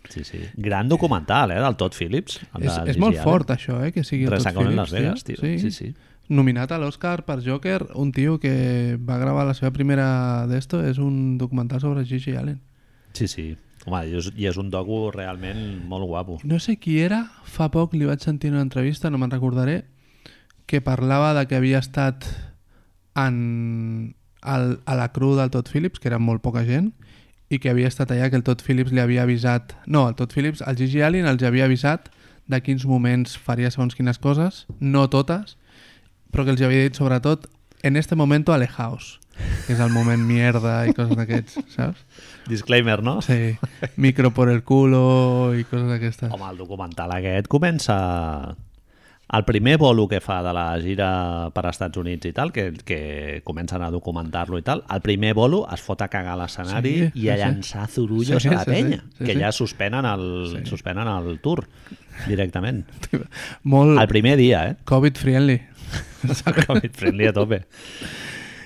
[SPEAKER 1] Sí, sí. Gran documental, eh, del Todd Phillips. el
[SPEAKER 2] És, és molt
[SPEAKER 1] Allen.
[SPEAKER 2] fort, això, eh, que sigui el Todd Phillips,
[SPEAKER 1] Las Vegas,
[SPEAKER 2] tio.
[SPEAKER 1] tio. Sí, sí.
[SPEAKER 2] Nominat a l'Oscar per Joker, un tio que va gravar la seva primera d'esto, és un documental sobre Gigi Allen.
[SPEAKER 1] Sí, sí. Home, i és, i és un docu realment molt guapo.
[SPEAKER 2] No sé qui era, fa poc li vaig sentir en una entrevista, no me'n recordaré, que parlava de que havia estat en, al, a la cru del Todd Phillips, que era molt poca gent, i que havia estat allà, que el Todd Phillips li havia avisat... No, el Todd Phillips, el Gigi Allen els havia avisat de quins moments faria segons quines coses, no totes, però que els havia dit sobretot en este momento alejaos, que és el moment mierda i coses d'aquests, saps?
[SPEAKER 1] Disclaimer, no?
[SPEAKER 2] Sí, micro por el culo i coses d'aquestes.
[SPEAKER 1] Home, el documental aquest comença... El primer bolo que fa de la gira per als Estats Units i tal, que, que comencen a documentar-lo i tal, el primer bolo es fot a cagar a l'escenari
[SPEAKER 2] Sí,
[SPEAKER 1] i a
[SPEAKER 2] sí.
[SPEAKER 1] llançar zurullos
[SPEAKER 2] Sí,
[SPEAKER 1] a la penya,
[SPEAKER 2] sí, sí,
[SPEAKER 1] que
[SPEAKER 2] sí.
[SPEAKER 1] ja suspenen el,
[SPEAKER 2] Sí.
[SPEAKER 1] suspenen el tour directament.
[SPEAKER 2] Molt
[SPEAKER 1] El primer dia, eh?
[SPEAKER 2] COVID friendly.
[SPEAKER 1] Comic friendly a tope.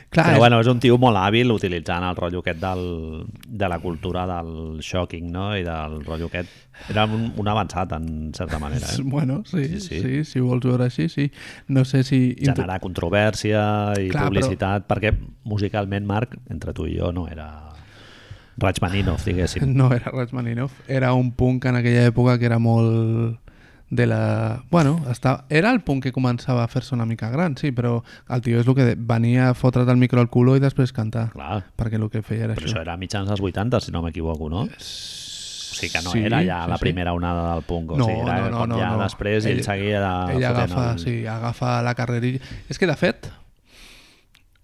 [SPEAKER 2] Clar,
[SPEAKER 1] Però
[SPEAKER 2] és,
[SPEAKER 1] bueno, és un tio molt hàbil utilitzant el rotllo aquest del, de la cultura del shocking, no? I del rotllo aquest. Era un, un avançat, en certa manera. Eh?
[SPEAKER 2] Bueno, sí,
[SPEAKER 1] Sí,
[SPEAKER 2] sí,
[SPEAKER 1] sí.
[SPEAKER 2] si vols veure així, sí. No sé si...
[SPEAKER 1] Generar controvèrsia i
[SPEAKER 2] Clar,
[SPEAKER 1] publicitat, perquè musicalment, Marc, entre tu i jo, no era Rachmaninoff, diguéssim.
[SPEAKER 2] No era Rachmaninoff, era un punk en aquella època que era molt de la... Bueno, està... era el punk que començava a fer-se una mica gran, sí, però el tio és el que venia a fotre't el micro al culo i després cantar.
[SPEAKER 1] Clar,
[SPEAKER 2] Perquè el que feia era
[SPEAKER 1] però
[SPEAKER 2] això.
[SPEAKER 1] això era mitjans dels 80, si no m'equivoco, no? O sigui que no
[SPEAKER 2] Sí,
[SPEAKER 1] era ja
[SPEAKER 2] sí,
[SPEAKER 1] la
[SPEAKER 2] sí.
[SPEAKER 1] primera onada del punk, o
[SPEAKER 2] No,
[SPEAKER 1] sigui, era
[SPEAKER 2] no, no,
[SPEAKER 1] com
[SPEAKER 2] no,
[SPEAKER 1] ja
[SPEAKER 2] no.
[SPEAKER 1] després ell,
[SPEAKER 2] Ell-
[SPEAKER 1] seguia
[SPEAKER 2] Ell agafa,
[SPEAKER 1] el...
[SPEAKER 2] sí, agafa la carrerilla. És que, de fet,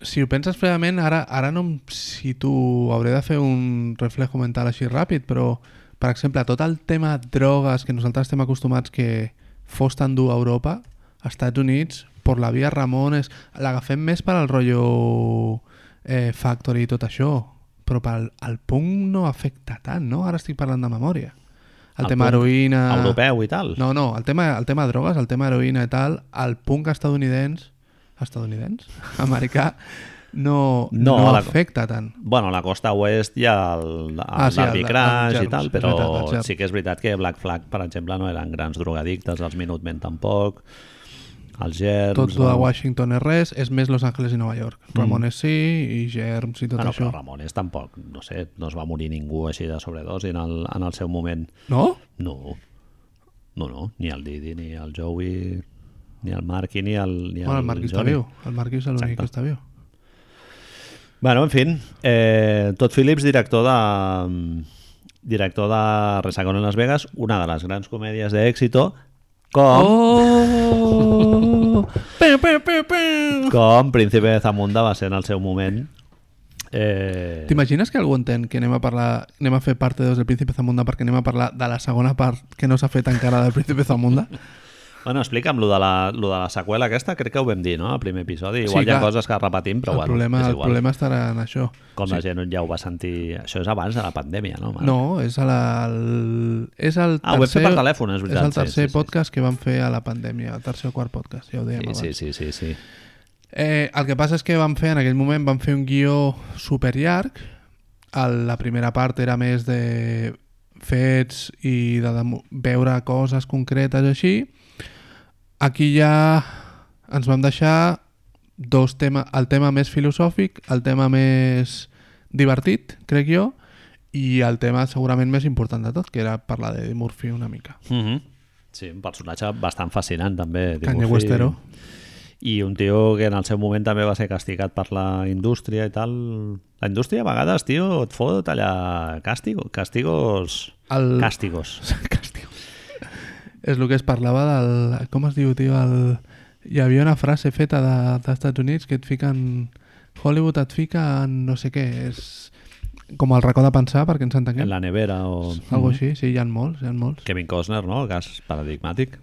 [SPEAKER 2] si ho penses fredament, ara, ara no em situ... Hauré de fer un reflejo mental així ràpid, però, per exemple, tot el tema drogues que nosaltres estem acostumats que fos tan dur a Europa, als Estats Units, per la via Ramones, l'agafem més per al rotllo eh, Factory i tot això, però pel el punk no afecta tant, no? Ara estic parlant de memòria. El,
[SPEAKER 1] El
[SPEAKER 2] tema heroïna...
[SPEAKER 1] Europeu i tal.
[SPEAKER 2] No, no, el tema, el tema drogues, el tema heroïna i tal, el punk estadounidense, estadounidense, americà, no,
[SPEAKER 1] No,
[SPEAKER 2] no,
[SPEAKER 1] la-
[SPEAKER 2] afecta tant.
[SPEAKER 1] Bueno, a la costa oest hi ha el, el
[SPEAKER 2] Ah, sí, el- el
[SPEAKER 1] i tal, però
[SPEAKER 2] veritat, el
[SPEAKER 1] sí que és veritat que Black Flag, per exemple, no eren grans drogadictes, els Minutemen tampoc, els Germs...
[SPEAKER 2] Tot de
[SPEAKER 1] no?
[SPEAKER 2] Washington és res, és més Los Angeles i Nova York. Ramones sí, i Germs i tot
[SPEAKER 1] Ah, no,
[SPEAKER 2] això.
[SPEAKER 1] però Ramones tampoc, no sé, no es va morir ningú així de sobredosi en el, en el seu moment.
[SPEAKER 2] No?
[SPEAKER 1] No, no, no, ni el Didi, ni el Joey, ni el Marky, ni el, ni
[SPEAKER 2] Bueno, el Marquis està
[SPEAKER 1] Johnny.
[SPEAKER 2] viu. El Marquis és l'únic que està viu.
[SPEAKER 1] Bueno, en fin, eh, Todd Phillips, director de director de Resacón en Las Vegas, una de les grans comèdies d'èxito, com,
[SPEAKER 2] Oh! Peu, peu, peu, peu!
[SPEAKER 1] com Príncipe de Zamunda va ser en el seu moment. Eh,
[SPEAKER 2] T'imagines que algú entén que anem a parlar, anem a fer parte 2 del Príncipe Zamunda perquè anem a parlar de la segona part que no s'ha fet encara del Príncipe Zamunda?
[SPEAKER 1] Bueno, explica'm lo de, la, lo de la seqüela aquesta, crec que ho vam dir, no?, al primer episodi.
[SPEAKER 2] Sí,
[SPEAKER 1] Igual hi ha
[SPEAKER 2] clar.
[SPEAKER 1] coses que repetim, però
[SPEAKER 2] el,
[SPEAKER 1] bueno,
[SPEAKER 2] problema,
[SPEAKER 1] és
[SPEAKER 2] el
[SPEAKER 1] igual.
[SPEAKER 2] problema estarà en això.
[SPEAKER 1] Com la gent ja ho va sentir... Això és abans de la pandèmia, no? Marc?
[SPEAKER 2] No, és, a la, el, és el
[SPEAKER 1] Ah, ho vam fer
[SPEAKER 2] tercer,
[SPEAKER 1] per telèfon, és
[SPEAKER 2] és
[SPEAKER 1] veritat,
[SPEAKER 2] el
[SPEAKER 1] sí,
[SPEAKER 2] tercer
[SPEAKER 1] sí, sí.
[SPEAKER 2] podcast que vam fer a la pandèmia, el tercer o quart podcast, ja ho dèiem abans.
[SPEAKER 1] Sí, sí, sí, sí, sí.
[SPEAKER 2] Eh, el que passa és que vam fer, en aquell moment, vam fer un guió super llarg. El, la primera part era més de fets i de, de veure coses concretes així. Aquí ja ens vam deixar dos temes, el tema més filosòfic, el tema més divertit, crec jo, i el tema segurament més important de tot, que era parlar de Murphy una mica.
[SPEAKER 1] Mm -hmm. Sí, un personatge bastant fascinant també. Eddie
[SPEAKER 2] Kanye. Westero.
[SPEAKER 1] I un tio que en el seu moment també va ser castigat per la indústria i tal. La indústria a vegades, tio, et fot allà càstigo, castigos...
[SPEAKER 2] El...
[SPEAKER 1] Càstigos.
[SPEAKER 2] És el que es parlava del... Com es diu, tio? El... Hi havia una frase feta de- dels Estats Units que et fiquen... Hollywood et fica en no sé què. És com el racó de pensar, perquè ens entenguem.
[SPEAKER 1] En la nevera o...
[SPEAKER 2] Algo així, sí, hi ha molts, hi ha molts.
[SPEAKER 1] Kevin Costner, no? El cas paradigmàtic.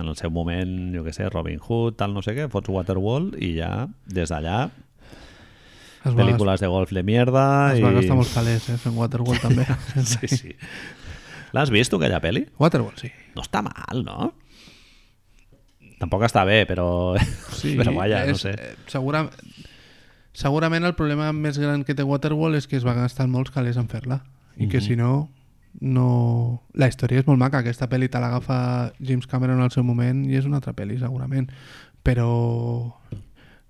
[SPEAKER 1] En el seu moment, jo què sé, Robin Hood, tal, no sé què, fots Waterworld i ja, des d'allà,
[SPEAKER 2] Es
[SPEAKER 1] pel·lícules de golf de mierda
[SPEAKER 2] es
[SPEAKER 1] i...
[SPEAKER 2] va gastar molts calés, eh, fent Waterworld també.
[SPEAKER 1] Sí, sí. L'has vist, tu, aquella pel·li?
[SPEAKER 2] Waterworld, sí.
[SPEAKER 1] No està mal, no? Tampoc està bé, però...
[SPEAKER 2] sí
[SPEAKER 1] però vaja, no
[SPEAKER 2] és,
[SPEAKER 1] sé.
[SPEAKER 2] eh, Segura... Segurament el problema més gran que té Waterworld és que es va gastar molts calés en fer-la. I que
[SPEAKER 1] Mhm.
[SPEAKER 2] si no, no... La història és molt maca. Aquesta pel·li te l'agafa James Cameron al seu moment i és una altra pel·li, segurament. Però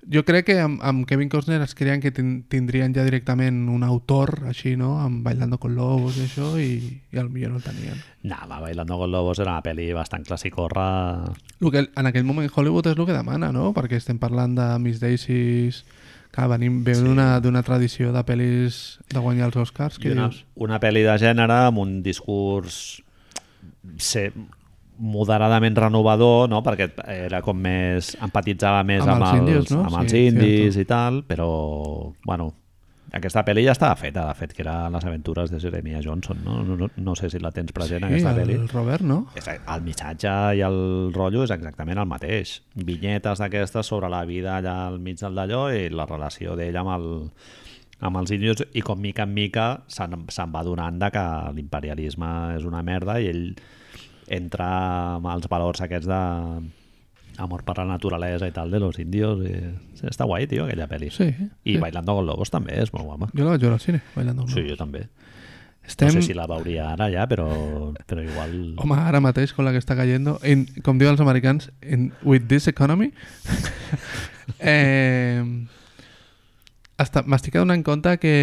[SPEAKER 2] jo crec que amb, amb Kevin Costner es creien que tin- tindrien ja directament un autor així, no? Amb Bailando con Lobos i això, i, i potser no el tenien.
[SPEAKER 1] No, va, Bailando con Lobos era una pel·li bastant classicorra.
[SPEAKER 2] El que en aquell moment Hollywood és el que demana, no? Perquè estem parlant de Miss Daisies... Que venim ve
[SPEAKER 1] Sí.
[SPEAKER 2] d'una tradició de pel·lis de guanyar els Oscars, què
[SPEAKER 1] una,
[SPEAKER 2] dius?
[SPEAKER 1] una pel·li de gènere amb un discurs ser moderadament renovador, no? perquè era com més empatitzava més
[SPEAKER 2] Amb
[SPEAKER 1] amb,
[SPEAKER 2] els índios, no?
[SPEAKER 1] amb els
[SPEAKER 2] Sí,
[SPEAKER 1] indis
[SPEAKER 2] cierto.
[SPEAKER 1] i tal, però bueno, aquesta pel·li ja estava feta, de fet, que era Les aventures de Jeremiah Johnson, no? No, no, no sé si la tens present, aquesta
[SPEAKER 2] el
[SPEAKER 1] pel·li.
[SPEAKER 2] Robert, no?
[SPEAKER 1] El missatge i el rotllo és exactament el mateix. Vinyetes d'aquestes sobre la vida allà al mig del d'allò i la relació d'ell amb, el, amb els índios i com mica en mica se'n se'n va donant de que l'imperialisme és una merda i ell entra amb els valors aquests de amor per la naturalesa i tal de los indios. I... Sí, està guai, tio, aquella pel·li.
[SPEAKER 2] Sí.
[SPEAKER 1] I
[SPEAKER 2] sí.
[SPEAKER 1] Bailando con Lobos també és molt guapa.
[SPEAKER 2] Jo la vaig veure al cine, bailando.
[SPEAKER 1] Sí, jo també.
[SPEAKER 2] Estem...
[SPEAKER 1] No sé si la veuria ara ja, però, però igual...
[SPEAKER 2] Home, ara mateix, con la que està cayendo, in, com diuen els americans, in, with this economy, eh, m'estic donant compte que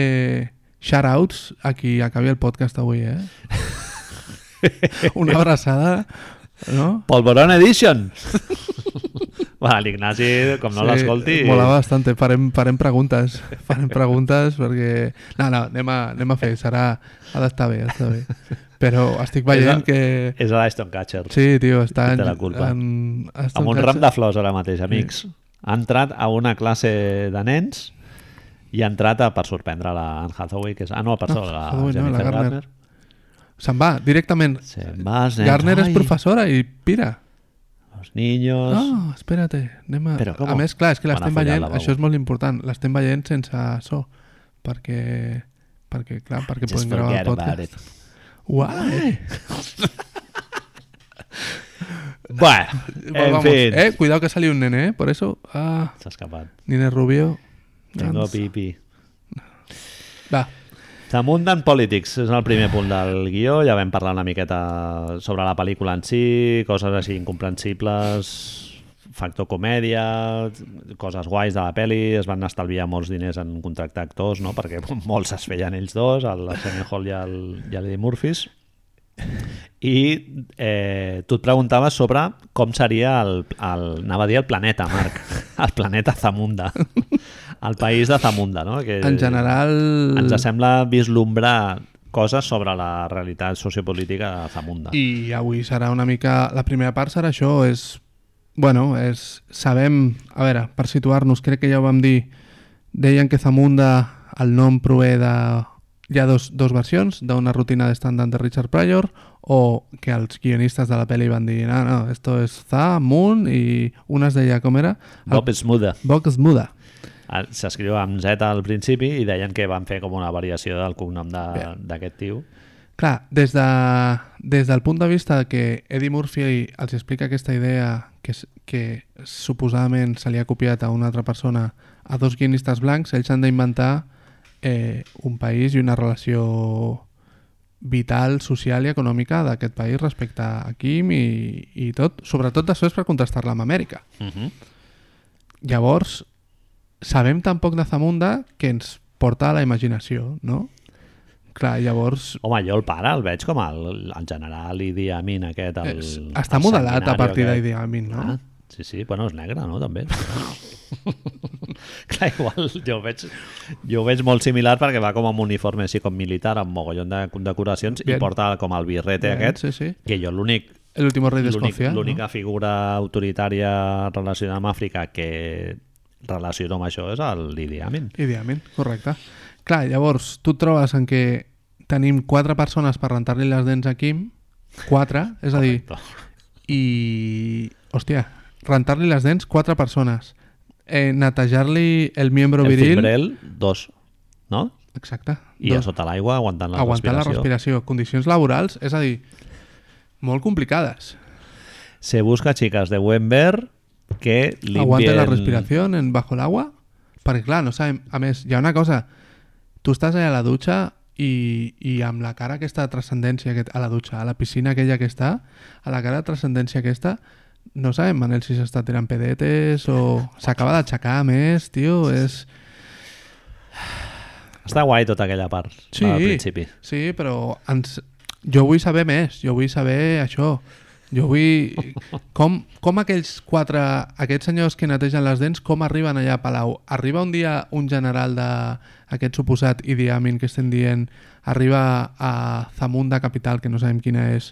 [SPEAKER 2] shoutouts a qui acabi el podcast avui, eh? Una abraçada, no?
[SPEAKER 1] Polvorón Edition! Va, l'Ignasi, com no l'escolti...
[SPEAKER 2] Mola bastante. Farem, farem preguntes. Farem preguntes perquè... No, no, anem a, anem a fer. Serà... Ha d'estar bé, ha d'estar bé. Però estic veient
[SPEAKER 1] És a-
[SPEAKER 2] que...
[SPEAKER 1] És a l'Aston Catcher.
[SPEAKER 2] Sí, tio, està
[SPEAKER 1] Té
[SPEAKER 2] en...
[SPEAKER 1] la culpa.
[SPEAKER 2] en, està
[SPEAKER 1] amb un ram
[SPEAKER 2] casa.
[SPEAKER 1] de flors ara mateix, amics. Ha entrat a una classe de nens i ha entrat a, per sorprendre la Anne Hathaway, que és... Ah, no, per
[SPEAKER 2] No,
[SPEAKER 1] no, la
[SPEAKER 2] Hathaway no, la
[SPEAKER 1] Jennifer
[SPEAKER 2] Garner.
[SPEAKER 1] Garner.
[SPEAKER 2] Se'n va, directament.
[SPEAKER 1] Se'n vas, nens.
[SPEAKER 2] Garner és professora i pira.
[SPEAKER 1] Los niños...
[SPEAKER 2] No, espérate. Anem a...
[SPEAKER 1] Però com?
[SPEAKER 2] a més, clar, és que l'estem veient,
[SPEAKER 1] lavabo.
[SPEAKER 2] això és molt important, l'estem veient sense so, perquè, perquè clar, perquè
[SPEAKER 1] Just
[SPEAKER 2] podem gravar el podcast. Why?
[SPEAKER 1] Bueno, en
[SPEAKER 2] Vamos.
[SPEAKER 1] fin.
[SPEAKER 2] Eh, cuidado que salió un nene, eh? Por eso, ah,
[SPEAKER 1] S'ha escapat.
[SPEAKER 2] Nine Rubio.
[SPEAKER 1] Tengo pipi.
[SPEAKER 2] Va,
[SPEAKER 1] Damunt Politics és el primer punt del guió. Ja vam parlar una miqueta sobre la pel·lícula en si, coses així incomprensibles, factor comèdia, coses guais de la pel·li. Es van estalviar molts diners en contractar actors, no? perquè molts es feien ells dos, el Arsenio Hall i el, i el Eddie Murphys. I eh, tu et preguntaves sobre com seria el, el, anava a dir el planeta, Marc, el planeta Zamunda, el país de Zamunda, no? Que
[SPEAKER 2] en general...
[SPEAKER 1] ens sembla vislumbrar coses sobre la realitat sociopolítica de Zamunda.
[SPEAKER 2] I avui serà una mica... La primera part serà això, és... Bueno, és... Sabem... A veure, per situar-nos, crec que ja ho vam dir, deien que Zamunda, el nom prové de... Hi ha dos, dos versions, d'una rutina de stand-up de Richard Pryor o que els guionistes de la pel·li van dir no, no, esto es Zamun i una es deia, com era?
[SPEAKER 1] Bob Smuda.
[SPEAKER 2] Boc es muda.
[SPEAKER 1] Ah, S'escriu amb Z al principi i deien que van fer com una variació del cognom de- d'aquest tio.
[SPEAKER 2] Clar, des, de, des del punt de vista que Eddie Murphy els explica aquesta idea que, que suposadament se li ha copiat a una altra persona a dos guionistes blancs, ells han d'inventar eh, un país i una relació vital, social i econòmica d'aquest país respecte a Kim i, i tot, sobretot després per contrastar-la amb Amèrica.
[SPEAKER 1] Uh -huh.
[SPEAKER 2] Llavors, sabem tan poc de Zamunda que ens porta a la imaginació, no? Clar, llavors
[SPEAKER 1] Home, jo el pare el veig com el, el general Idi Amin aquest. El,
[SPEAKER 2] És- està
[SPEAKER 1] el
[SPEAKER 2] modelat a partir d'Idi Amin, no?
[SPEAKER 1] Ah, sí, sí, bueno, és negre, no? També. Clar, igual jo ho, veig, jo ho veig molt similar perquè va com amb un uniforme així com militar amb mogollon de decoracions
[SPEAKER 2] Bien.
[SPEAKER 1] i porta com el birrete
[SPEAKER 2] Bien,
[SPEAKER 1] aquest
[SPEAKER 2] sí, sí.
[SPEAKER 1] que jo l'únic l'únic-
[SPEAKER 2] Escocia.
[SPEAKER 1] l'única
[SPEAKER 2] ¿no?
[SPEAKER 1] figura autoritària relacionada amb Àfrica que relaciona amb això és el Idi Amin.
[SPEAKER 2] Idi Amin, correcte. Clar, llavors, tu et trobes en què tenim quatre persones per rentar-li les dents a Kim, quatre, és a dir, i... Hòstia, rentar-li les dents, quatre persones. Eh, netejar-li el miembro
[SPEAKER 1] El
[SPEAKER 2] viril...
[SPEAKER 1] Fimbrel, dos, no?
[SPEAKER 2] Exacte.
[SPEAKER 1] I a
[SPEAKER 2] dos.
[SPEAKER 1] sota l'aigua aguantant la
[SPEAKER 2] Aguantar la
[SPEAKER 1] respiració.
[SPEAKER 2] respiració. Condicions laborals, és a dir, molt complicades.
[SPEAKER 1] Se busca chicas de buen ver que limpien...
[SPEAKER 2] Aguante la respiración en bajo el agua. Perquè, clar, no sabem... A més, hi ha una cosa. Tu estàs allà a la dutxa i, i amb la cara aquesta de transcendència que, a la dutxa, a la piscina aquella que està, a la cara de transcendència aquesta, no sabem, Manel, si s'està tirant pedetes o... S'acaba d'aixecar més, tio, és...
[SPEAKER 1] Està guai tota aquella part
[SPEAKER 2] Sí,
[SPEAKER 1] al principi.
[SPEAKER 2] sí, però ens... jo vull saber més, jo vull saber això. Jo vull... Com, com aquells quatre, aquests senyors que netegen les dents, com arriben allà a Palau? Arriba un dia un general d'aquest suposat Idi Amin que estem dient, arriba a Zamunda capital, que no sabem quina és,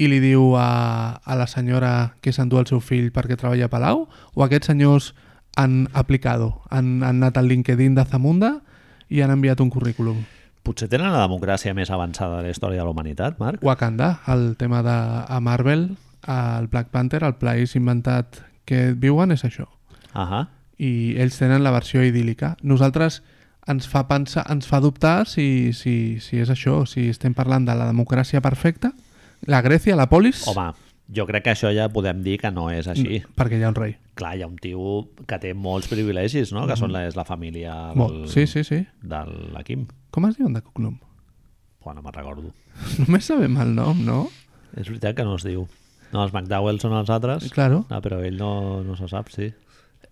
[SPEAKER 2] i li diu a, a la senyora que s'endú el seu fill perquè treballa a Palau? O aquests senyors han aplicado, han, han anat al LinkedIn de Zamunda i han enviat un currículum?
[SPEAKER 1] Potser tenen la democràcia més avançada de la història de la humanitat, Marc?
[SPEAKER 2] Wakanda, el tema de a Marvel, al Black Panther, el país inventat que viuen és això.
[SPEAKER 1] Ahà.
[SPEAKER 2] I ells tenen la versió idíl·lica. Nosaltres ens fa pensar, ens fa dubtar si, si, si és això, si estem parlant de la democràcia perfecta, la Grècia, la polis...
[SPEAKER 1] Home, Jo crec que això ja podem dir que no és així.
[SPEAKER 2] Perquè hi ha un rei.
[SPEAKER 1] Clar, hi ha un tio que té molts privilegis, no? Que són la, és la família del,
[SPEAKER 2] Molt. Sí, sí, sí.
[SPEAKER 1] de la Kim.
[SPEAKER 2] Com es diuen de cognom?
[SPEAKER 1] Bueno, no me'n recordo.
[SPEAKER 2] Només sabem el nom, no?
[SPEAKER 1] És veritat que no es diu. No, els McDowell són els altres,
[SPEAKER 2] Claro.
[SPEAKER 1] ah, però ell no, no se sap, sí.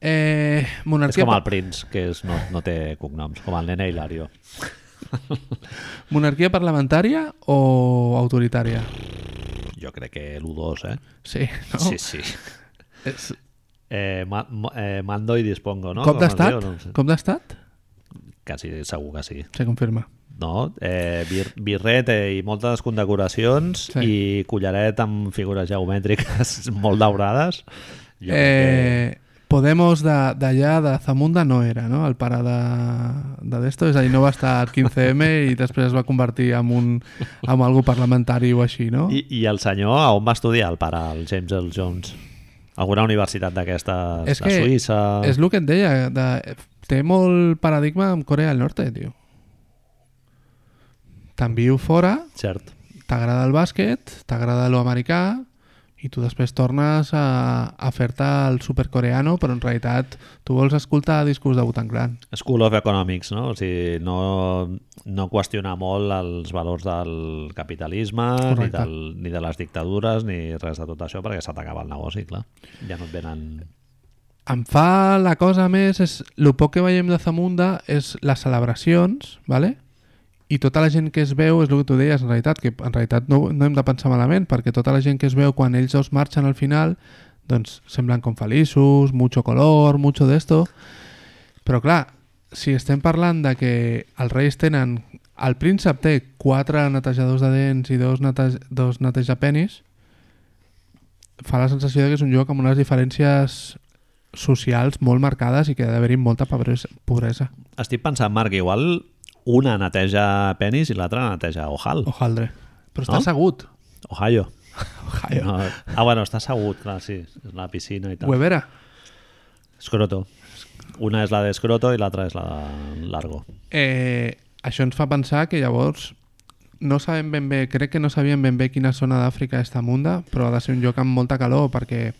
[SPEAKER 2] Eh,
[SPEAKER 1] És
[SPEAKER 2] monarquia,
[SPEAKER 1] com el Prince, que és, no, no té cognoms, com el nene Hilario.
[SPEAKER 2] monarquia parlamentària o autoritària?
[SPEAKER 1] Jo crec que l'1-2, eh?
[SPEAKER 2] Sí, no?
[SPEAKER 1] Sí, sí.
[SPEAKER 2] És...
[SPEAKER 1] Eh, ma, mo- eh, mando i dispongo, no?
[SPEAKER 2] Cop d'estat?
[SPEAKER 1] No.
[SPEAKER 2] Cop d'estat?
[SPEAKER 1] Quasi segur que sí.
[SPEAKER 2] Se confirma.
[SPEAKER 1] No? Eh, bir, birret eh, i moltes condecoracions
[SPEAKER 2] Sí.
[SPEAKER 1] i collaret amb figures geomètriques molt daurades. Jo crec
[SPEAKER 2] Eh, Podemos de- d'allà, de, Zamunda, no era, no? El pare de, de d'esto, és a dir, no va estar al 15M i després es va convertir en, un, en algú parlamentari o així, no?
[SPEAKER 1] I, I el senyor, a on va estudiar el pare, el James Earl Jones? Alguna universitat d'aquestes
[SPEAKER 2] És
[SPEAKER 1] de
[SPEAKER 2] que
[SPEAKER 1] Suïssa?
[SPEAKER 2] És el que et deia, de, té molt paradigma amb Corea del Norte, tio. Te'n viu fora, t'agrada el bàsquet, t'agrada lo americà i tu després tornes a, a fer-te el supercoreano, però en realitat tu vols escoltar discos de Wu-Tang Clan.
[SPEAKER 1] School of Economics, no? O sigui, no, no qüestionar molt els valors del capitalisme, ni, del, ni de les dictadures, ni res de tot això, perquè s'atacava el negoci, clar. Ja no et venen...
[SPEAKER 2] Em fa la cosa més, és el poc que veiem de Zamunda és les celebracions, ¿vale? I tota la gent que es veu, és el que tu deies en realitat, que en realitat no, no hem de pensar malament, perquè tota la gent que es veu quan ells dos marxen al final, doncs semblen com feliços, mucho color, mucho d'esto, però clar, si estem parlant de que els reis tenen... El príncep té quatre netejadors de dents i dos, nete, dos netejapenis, fa la sensació que és un lloc amb unes diferències socials molt marcades i que ha d'haver-hi molta pobresa.
[SPEAKER 1] Estic pensant, Marc, igual una neteja penis i l'altra neteja ojal.
[SPEAKER 2] Ojaldre. Però està
[SPEAKER 1] No?
[SPEAKER 2] assegut.
[SPEAKER 1] Ohio.
[SPEAKER 2] Ohio.
[SPEAKER 1] No. Ah, bueno, està assegut, clar, sí. És la piscina i tal.
[SPEAKER 2] Huevera.
[SPEAKER 1] Escroto. Una és la d'escroto i l'altra és la de largo.
[SPEAKER 2] Eh, això ens fa pensar que llavors no sabem ben bé, crec que no sabíem ben bé quina zona d'Àfrica és Tamunda, però ha de ser un lloc amb molta calor perquè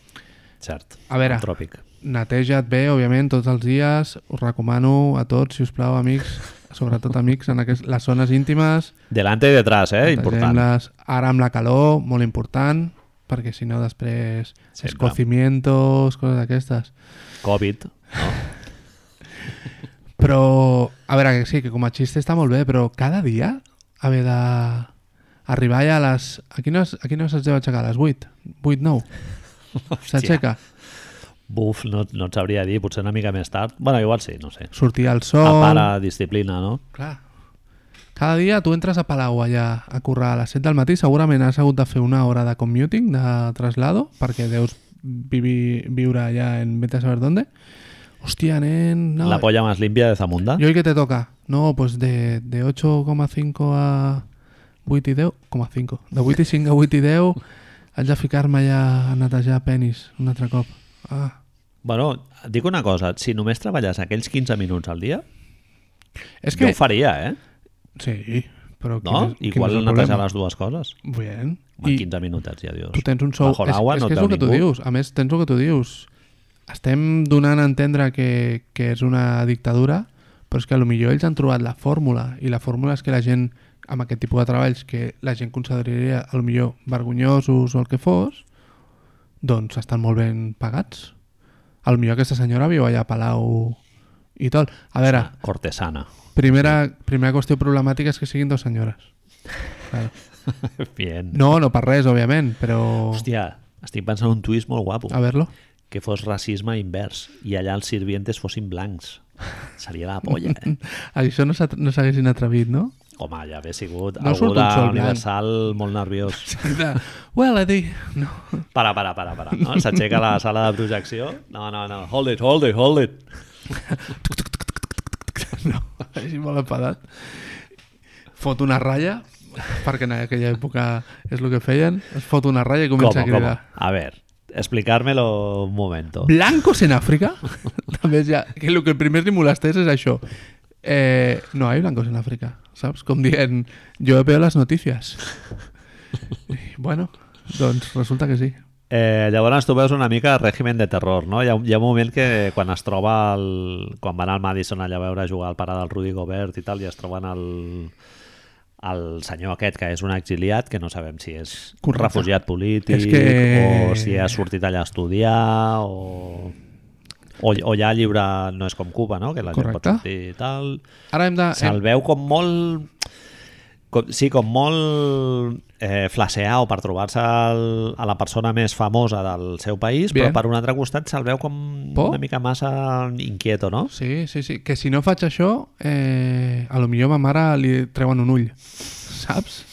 [SPEAKER 1] Cert.
[SPEAKER 2] A veure.
[SPEAKER 1] Tròpic.
[SPEAKER 2] neteja't bé, òbviament, tots els dies. Us recomano a tots, si us plau, amics, sobretot amics, en aquest, les zones íntimes.
[SPEAKER 1] Delante i detrás, eh? Important.
[SPEAKER 2] netegem-les. Ara amb la calor, molt important, perquè si no després
[SPEAKER 1] Sempre.
[SPEAKER 2] escocimientos, coses d'aquestes.
[SPEAKER 1] Covid. No?
[SPEAKER 2] Però, a veure, que sí, que com a xiste està molt bé, però cada dia haver de arribar ja a les... A quines, a quines es deu aixecar? A les 8? 8, 9? S'aixeca?
[SPEAKER 1] Buf, no, no et sabria dir, potser una mica més tard. bueno, igual sí, no sé.
[SPEAKER 2] Sortir al sol...
[SPEAKER 1] pare, disciplina, no?
[SPEAKER 2] Clar. Cada dia tu entres a Palau allà a currar a les 7 del matí, segurament has hagut de fer una hora de commuting, de traslado, perquè deus vivi, viure allà en vete a saber dónde. Hòstia, nen... No,
[SPEAKER 1] La polla más limpia de Zamunda.
[SPEAKER 2] ¿Y hoy qué te toca? No, pues de, de 8,5 a 8 i 10, 5. De 8 i 5 a 8 i 10 haig de ficar-me allà a netejar penis un altre cop. Ah.
[SPEAKER 1] Bueno, et dic una cosa, si només treballes aquells 15 minuts al dia,
[SPEAKER 2] És
[SPEAKER 1] jo
[SPEAKER 2] que...
[SPEAKER 1] ho faria, eh?
[SPEAKER 2] Sí, però...
[SPEAKER 1] No?
[SPEAKER 2] quin és- quin
[SPEAKER 1] Igual
[SPEAKER 2] el
[SPEAKER 1] netejar les dues coses.
[SPEAKER 2] Bien.
[SPEAKER 1] En
[SPEAKER 2] I
[SPEAKER 1] 15 minutets, ja dius.
[SPEAKER 2] tu tens un sou...
[SPEAKER 1] Bajo
[SPEAKER 2] és, és
[SPEAKER 1] no
[SPEAKER 2] que és el que tu dius. A més, tens el que tu dius. Estem donant a entendre que, que és una dictadura, però és que potser ells han trobat la fórmula, i la fórmula és que la gent, amb aquest tipus de treballs que la gent consideraria millor vergonyosos o el que fos, doncs estan molt ben pagats. A lo millor aquesta senyora viu allà a Palau i tot. A veure,
[SPEAKER 1] Cortesana.
[SPEAKER 2] primera, primera qüestió problemàtica és que siguin dues senyores. Claro.
[SPEAKER 1] Bien.
[SPEAKER 2] No, no per res, òbviament, però...
[SPEAKER 1] Hòstia, estic pensant en un twist molt guapo.
[SPEAKER 2] A veure-lo.
[SPEAKER 1] Que fos racisme invers i allà els sirvientes fossin blancs. Seria la polla, eh?
[SPEAKER 2] Això no s'haguessin atrevit, no?
[SPEAKER 1] Home, ja haver sigut
[SPEAKER 2] No
[SPEAKER 1] algú de
[SPEAKER 2] blanc.
[SPEAKER 1] Molt nerviós.
[SPEAKER 2] De, well, Eddie... No.
[SPEAKER 1] Para, para, para, para. No? S'aixeca a la sala de projecció. No, no, no. Hold it, hold it, hold it.
[SPEAKER 2] no. Així molt enfadat. Fot una ratlla, perquè en aquella època és el que feien, es fot una ratlla i
[SPEAKER 1] ¿Cómo,
[SPEAKER 2] comença a
[SPEAKER 1] cómo?
[SPEAKER 2] cridar.
[SPEAKER 1] A ver, explicármelo un momento.
[SPEAKER 2] Blancos en Àfrica? També ja... Que el que primer li molestés és això. Eh, no hay blancos en Àfrica, saps? Com dient, jo veo las noticias. I, bueno, doncs resulta que sí.
[SPEAKER 1] Eh, llavors tu veus una mica règimen de terror, no? Hi ha, hi ha un moment que quan es troba el, quan van al Madison allà a veure jugar al pare del Rudy Gobert i tal, i es troben el, el senyor aquest, que és un exiliat, que no sabem si és un
[SPEAKER 2] Correcte.
[SPEAKER 1] refugiat polític
[SPEAKER 2] És que-
[SPEAKER 1] o si ha sortit allà a estudiar o... O, o ja lliure no és com Cuba, no? Que la gent pot
[SPEAKER 2] Correcte.
[SPEAKER 1] sortir i tal.
[SPEAKER 2] Ara hem de...
[SPEAKER 1] Se'l veu com molt... Com, sí, com molt eh, flaseau per trobar-se a la persona més famosa del seu país,
[SPEAKER 2] Bien.
[SPEAKER 1] però per un altre costat se'l veu com
[SPEAKER 2] Por?
[SPEAKER 1] una mica massa inquieto, no?
[SPEAKER 2] Sí, sí, sí. Que si no faig això, eh, a lo millor ma mare li treuen un ull. Saps?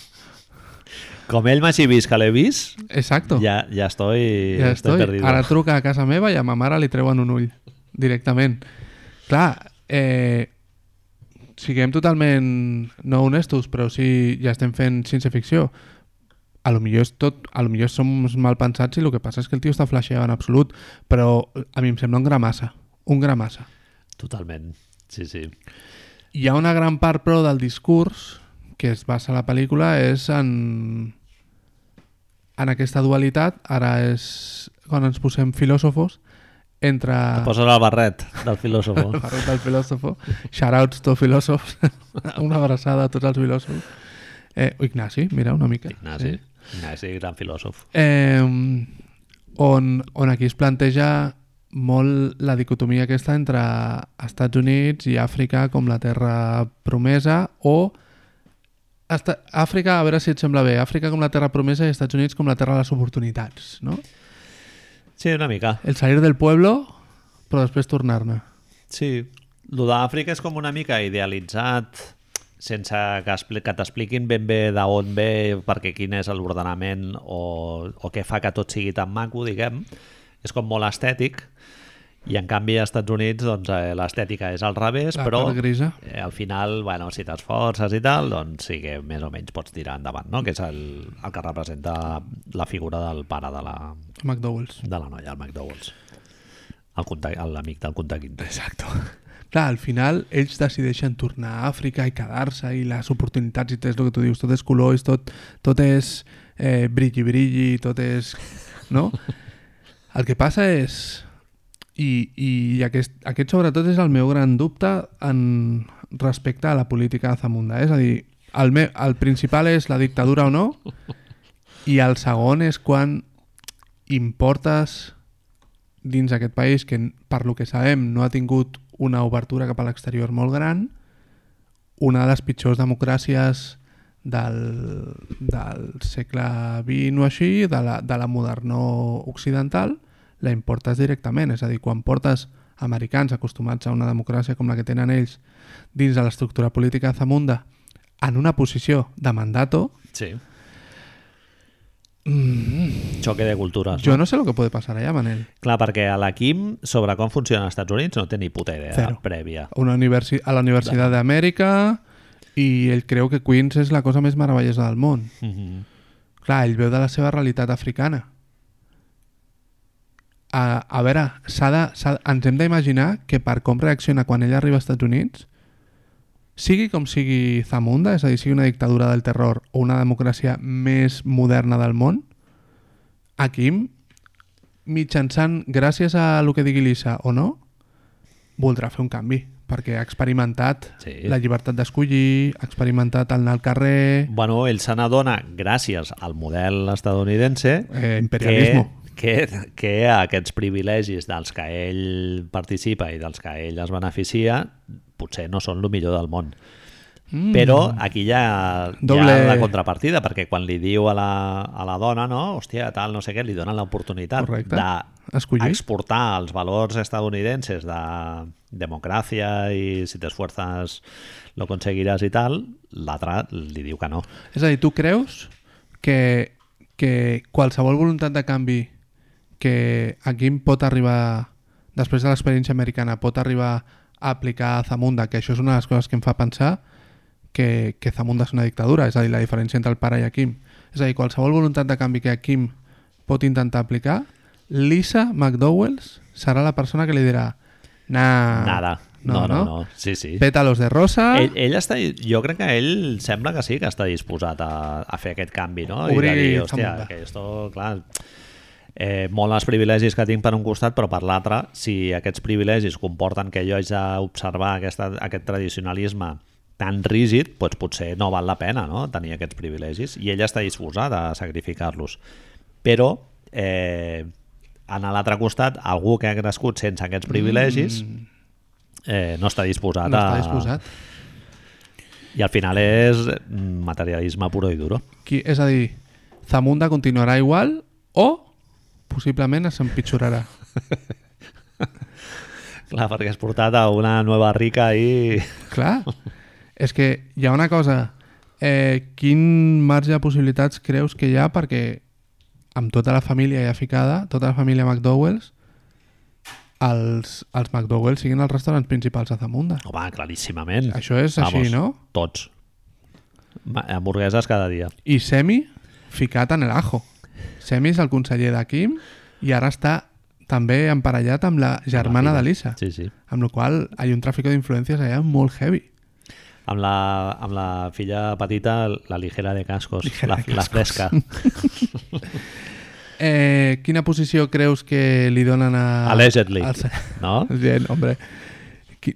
[SPEAKER 1] Com ell m'hagi vist que l'he vist,
[SPEAKER 2] Exacto.
[SPEAKER 1] ja, ja estoy,
[SPEAKER 2] ja
[SPEAKER 1] estoy
[SPEAKER 2] estoy.
[SPEAKER 1] perdido.
[SPEAKER 2] Ara truca a casa meva i a ma mare li treuen un ull. Directament. Clar, eh, siguem totalment no honestos, però sí ja estem fent ciència-ficció. A lo millor és tot, a lo millor som mal pensats i el que passa és que el tio està flasheant en absolut, però a mi em sembla un gra massa. Un gra massa.
[SPEAKER 1] Totalment, sí, sí.
[SPEAKER 2] Hi ha una gran part, però, del discurs que es basa a la pel·lícula és en, en aquesta dualitat. Ara és quan ens posem filòsofos entre...
[SPEAKER 1] Poses el barret del filòsofo.
[SPEAKER 2] el barret del filòsofo. Shoutouts to filòsofs. una abraçada a tots els filòsofs. Eh, Ignasi, mira, una mica.
[SPEAKER 1] Ignasi, Ignasi, gran filòsof.
[SPEAKER 2] Eh, on, on aquí es planteja molt la dicotomia aquesta entre Estats Units i Àfrica com la terra promesa o Esta Àfrica, a veure si et sembla bé, Àfrica com la terra promesa i Estats Units com la terra de les oportunitats, no?
[SPEAKER 1] Sí, una mica.
[SPEAKER 2] El salir del pueblo, però després tornar-ne.
[SPEAKER 1] Sí, el d'Àfrica és com una mica idealitzat sense que t'expliquin ben bé d'on ve, perquè quin és l'ordenament o, o què fa que tot sigui tan maco, diguem. És com molt estètic i en canvi als Estats Units doncs, eh, l'estètica és al revés,
[SPEAKER 2] La
[SPEAKER 1] però
[SPEAKER 2] grisa.
[SPEAKER 1] eh, al final, bueno, si t'esforces i tal, doncs sí que més o menys pots tirar endavant, no? que és el, el que representa la figura del pare de la,
[SPEAKER 2] McDowell's.
[SPEAKER 1] de la noia, el McDowell's. L'amic del contaquinte.
[SPEAKER 2] Exacto. Clar, al final ells decideixen tornar a Àfrica i quedar-se i les oportunitats i tot és el que tu dius, tot és colors, tot, tot és eh, brilli-brilli, tot és... No? El que passa és... I, i aquest, aquest sobretot és el meu gran dubte en respecte a la política de Zamunda. És a dir, el, me, el principal és la dictadura o no i el segon és quan importes dins aquest país que, per lo que sabem, no ha tingut una obertura cap a l'exterior molt gran, una de les pitjors democràcies del, del segle XX o així, de la, de la modernó occidental, la importes directament. És a dir, quan portes americans acostumats a una democràcia com la que tenen ells dins de l'estructura política de Zamunda en una posició de mandato,
[SPEAKER 1] Sí.
[SPEAKER 2] mm,
[SPEAKER 1] Choque de cultures.
[SPEAKER 2] jo no sé el que puede passar allà, Manel.
[SPEAKER 1] Clar, perquè a la Kim, sobre com funciona als Estats Units, no té ni puta idea
[SPEAKER 2] Zero.
[SPEAKER 1] prèvia.
[SPEAKER 2] una universi a la Universitat d'Amèrica i ell creu que Queens és la cosa més meravellosa del món.
[SPEAKER 1] Mm -hmm.
[SPEAKER 2] Clar, ell veu de la seva realitat africana. A, a veure, s'ha de, s'ha, ens hem d'imaginar que per com reacciona quan ell arriba als Estats Units, sigui com sigui Zamunda, és a dir, sigui una dictadura del terror o una democràcia més moderna del món, a Kim, mitjançant, gràcies a el que digui Lisa o no, voldrà fer un canvi, perquè ha experimentat
[SPEAKER 1] Sí.
[SPEAKER 2] la llibertat d'escollir, ha experimentat el anar al carrer,
[SPEAKER 1] Bueno, ell se n'adona, gràcies al model estadounidense,
[SPEAKER 2] eh, imperialismo.
[SPEAKER 1] que, que, que aquests privilegis dels que ell participa i dels que ell es beneficia potser no són el millor del món.
[SPEAKER 2] Mm.
[SPEAKER 1] Però aquí hi ha,
[SPEAKER 2] Doble-
[SPEAKER 1] hi ha la contrapartida, perquè quan li diu a la, a la dona, no, hòstia, tal, no sé què, li donen l'oportunitat
[SPEAKER 2] Correcte.
[SPEAKER 1] de els valors estadounidenses de democràcia i si t'esfuerzas lo conseguiràs i tal, l'altre li diu que no.
[SPEAKER 2] És a dir, tu creus que, que qualsevol voluntat de canvi que aquí pot arribar, després de l'experiència americana, pot arribar a aplicar a Zamunda, que això és una de les coses que em fa pensar que, que Zamunda és una dictadura, és a dir, la diferència entre el pare i Akim. És a dir, qualsevol voluntat de canvi que Akim pot intentar aplicar, Lisa McDowells serà la persona que li dirà nah,
[SPEAKER 1] Nada. No, no, no. Sí, sí.
[SPEAKER 2] Pétalos de rosa,
[SPEAKER 1] Ell, ell està, jo crec que ell sembla que sí que està disposat a, a fer aquest canvi, no?
[SPEAKER 2] Obrir
[SPEAKER 1] I de dir, hòstia, que esto, clar... eh, molt els privilegis que tinc per un costat, però per l'altre, si aquests privilegis comporten que jo haig d'observar aquest tradicionalisme tan rígid, doncs potser no val la pena no? tenir aquests privilegis i ella està disposada a sacrificar-los. Però eh, en l'altre costat, algú que ha crescut sense aquests privilegis mm. eh, no està disposat
[SPEAKER 2] No està
[SPEAKER 1] a...
[SPEAKER 2] disposat.
[SPEAKER 1] I al final és materialisme puro i duro.
[SPEAKER 2] Qui, és a dir, Zamunda continuarà igual o possiblement s'empitjorarà.
[SPEAKER 1] Clar, perquè has portat a una nova rica i...
[SPEAKER 2] Clar, és que hi ha una cosa, eh, quin marge de possibilitats creus que hi ha perquè amb tota la família ja ficada, tota la família McDowell's, els, els McDowell's siguin els restaurants principals a Zamunda.
[SPEAKER 1] Home, claríssimament.
[SPEAKER 2] Això és així, no?
[SPEAKER 1] Tots. Hamburgueses cada dia.
[SPEAKER 2] I Semi ficat en el ajo. Semi és el conseller de Kim i ara està també emparellat amb la germana
[SPEAKER 1] Amb la
[SPEAKER 2] de
[SPEAKER 1] filla.
[SPEAKER 2] Lisa.
[SPEAKER 1] Sí, sí.
[SPEAKER 2] Amb la qual cosa hi ha un tràfic d'influències allà molt heavy.
[SPEAKER 1] Amb la, amb la filla petita, la ligera de cascos,
[SPEAKER 2] Ligera
[SPEAKER 1] la,
[SPEAKER 2] de
[SPEAKER 1] la
[SPEAKER 2] cascos.
[SPEAKER 1] fresca.
[SPEAKER 2] Eh, quina posició creus que li donen a...
[SPEAKER 1] Allegedly,
[SPEAKER 2] al
[SPEAKER 1] no?
[SPEAKER 2] Bien, hombre.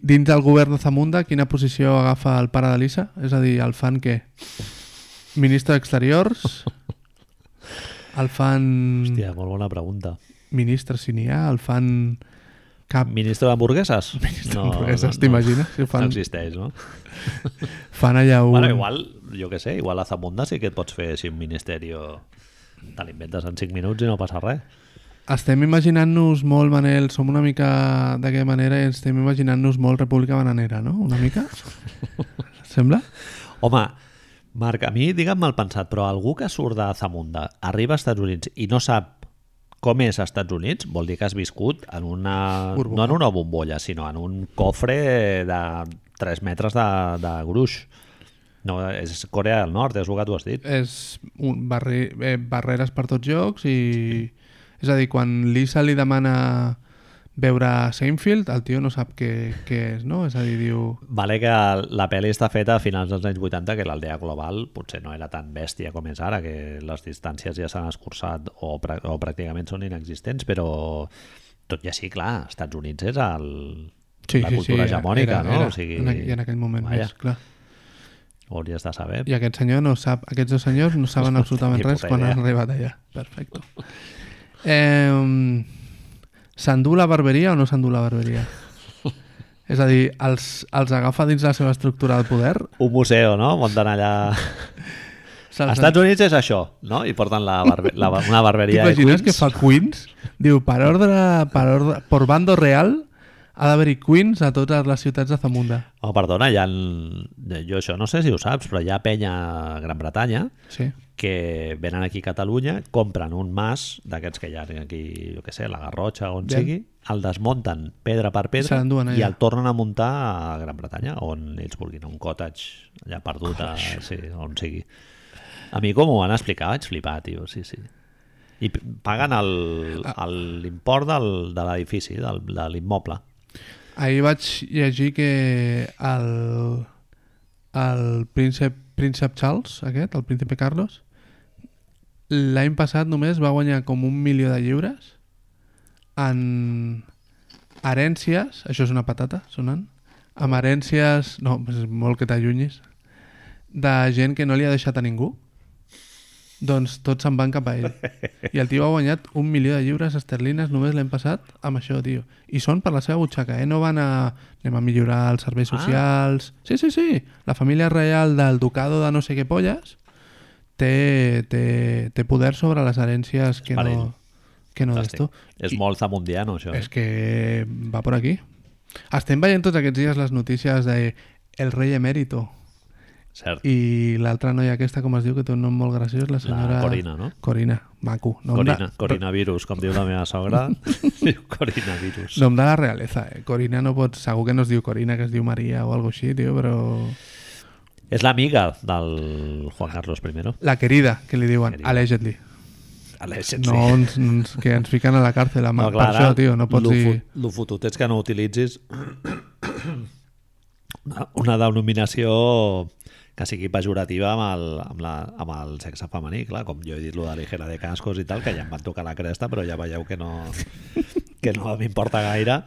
[SPEAKER 2] Dins del govern de Zamunda, quina posició agafa el pare de Lisa? És a dir, el fan què? Ministre d'Exteriors? El fan...
[SPEAKER 1] Hòstia, molt bona pregunta.
[SPEAKER 2] Ministre, si n'hi ha? El fan... Cap...
[SPEAKER 1] Ministre d'hamburgueses?
[SPEAKER 2] Ministre d'hamburgueses, t'imagines? Si ho fan-
[SPEAKER 1] No existeix, no?
[SPEAKER 2] Fan allà un...
[SPEAKER 1] Bueno, igual, jo què sé, igual a Zamunda sí que et pots fer així un ministeri te l'inventes en 5 minuts i no passa res.
[SPEAKER 2] Estem imaginant-nos molt, Manel, som una mica d'aquella manera i estem imaginant-nos molt República Bananera, no? Una mica? Sembla?
[SPEAKER 1] Home, Marc, a mi digue'm mal pensat, però algú que surt de Zamunda arriba als Estats Units i no sap com és als Estats Units, vol dir que has viscut en una...
[SPEAKER 2] Burbuja.
[SPEAKER 1] no en una bombolla, sinó en un cofre de 3 metres de, de gruix. No, és Corea del Nord, és el que tu has dit.
[SPEAKER 2] És un barri... eh, barreres per tots llocs i... És a dir, quan Lisa li demana veure Seinfeld, el tio no sap què, què és, no? És a dir, diu...
[SPEAKER 1] Vale que la pel·li està feta a finals dels anys 80, que l'aldea global potser no era tan bèstia com és ara, que les distàncies ja s'han escurçat o, o pràcticament són inexistents, però tot i així, clar, Estats Units és el,
[SPEAKER 2] Sí,
[SPEAKER 1] la
[SPEAKER 2] sí,
[SPEAKER 1] cultura
[SPEAKER 2] sí,
[SPEAKER 1] hegemònica,
[SPEAKER 2] era,
[SPEAKER 1] no?
[SPEAKER 2] Era,
[SPEAKER 1] o sigui,
[SPEAKER 2] en, aqu- i en aquell moment
[SPEAKER 1] vaja,
[SPEAKER 2] més, clar.
[SPEAKER 1] Ho hauries de saber.
[SPEAKER 2] I aquest senyor no sap, aquests dos senyors no saben
[SPEAKER 1] No
[SPEAKER 2] absolutament res quan han arribat allà. Perfecte. Eh, s'endú la barberia o no s'endú la barberia? És a dir, els, els agafa dins la seva estructura de poder?
[SPEAKER 1] Un museu, no? Munten allà... Als Estats Units és això, no? I porten la barbe la, una barberia de Queens.
[SPEAKER 2] que fa Queens? Diu, per ordre, per ordre, por bando real, ha d'haver-hi Queens a totes les ciutats de Zamunda.
[SPEAKER 1] Oh, perdona, ha... Jo això no sé si ho saps, però hi ha penya a Gran Bretanya
[SPEAKER 2] Sí.
[SPEAKER 1] Que venen aquí a Catalunya, compren un mas d'aquests que hi ha aquí, jo què sé, la Garrotxa o on
[SPEAKER 2] Bien.
[SPEAKER 1] sigui, el desmunten pedra per pedra i el tornen a muntar a Gran Bretanya, on ells vulguin, un cottage allà perdut, a, sí, on sigui. A mi com ho van explicar vaig flipar, tio, sí, sí. I paguen el-
[SPEAKER 2] Ah.
[SPEAKER 1] el- l'import del, de l'edifici, de l'immoble.
[SPEAKER 2] Ahir vaig llegir que el, el príncep, príncep Charles, aquest, el príncipe Carlos, l'any passat només va guanyar com un milió de lliures en herències, això és una patata sonant, amb herències, no, és molt que t'allunyis, de gent que no li ha deixat a ningú, doncs tots se'n van cap a ell. I el tio ha guanyat un milió de lliures esterlines només l'any passat amb això, tio. I són per la seva butxaca, eh? No van a... Anem a millorar els serveis
[SPEAKER 1] Ah.
[SPEAKER 2] socials... Sí, sí, sí. La família reial del ducado de no sé què polles té, té, té poder sobre les herències que
[SPEAKER 1] Per
[SPEAKER 2] no, que no d'esto.
[SPEAKER 1] És
[SPEAKER 2] I-
[SPEAKER 1] molt zamundiano, això.
[SPEAKER 2] És
[SPEAKER 1] Eh?
[SPEAKER 2] que va por aquí. Estem veient tots aquests dies les notícies de El rei emèrito
[SPEAKER 1] Cert.
[SPEAKER 2] i l'altra noia aquesta, com es diu, que té un nom molt graciós, la senyora...
[SPEAKER 1] Corina, no?
[SPEAKER 2] Corina, maco. Nom
[SPEAKER 1] Corina,
[SPEAKER 2] de...
[SPEAKER 1] coronavirus, com diu la meva sogra. diu coronavirus.
[SPEAKER 2] Nom de la realeza, eh? Corina no pot... Segur que no es diu Corina, que es diu Maria o algo així, tio, però...
[SPEAKER 1] És l'amiga del Juan Carlos I.
[SPEAKER 2] La querida, que li diuen, allegedly.
[SPEAKER 1] Allegedly.
[SPEAKER 2] No ens, ens, que ens fiquen a la càrcel. Amb,
[SPEAKER 1] No,
[SPEAKER 2] per
[SPEAKER 1] clar,
[SPEAKER 2] això,
[SPEAKER 1] ara,
[SPEAKER 2] tio, no pots
[SPEAKER 1] lo
[SPEAKER 2] dir...
[SPEAKER 1] Lo fotut és que no utilitzis una, una denominació que sigui pejorativa amb el, amb, la, amb el sexe femení, clar, com jo he dit lo de ligera de cascos i tal, que ja em van tocar la cresta, però ja veieu que no, que no m'importa gaire.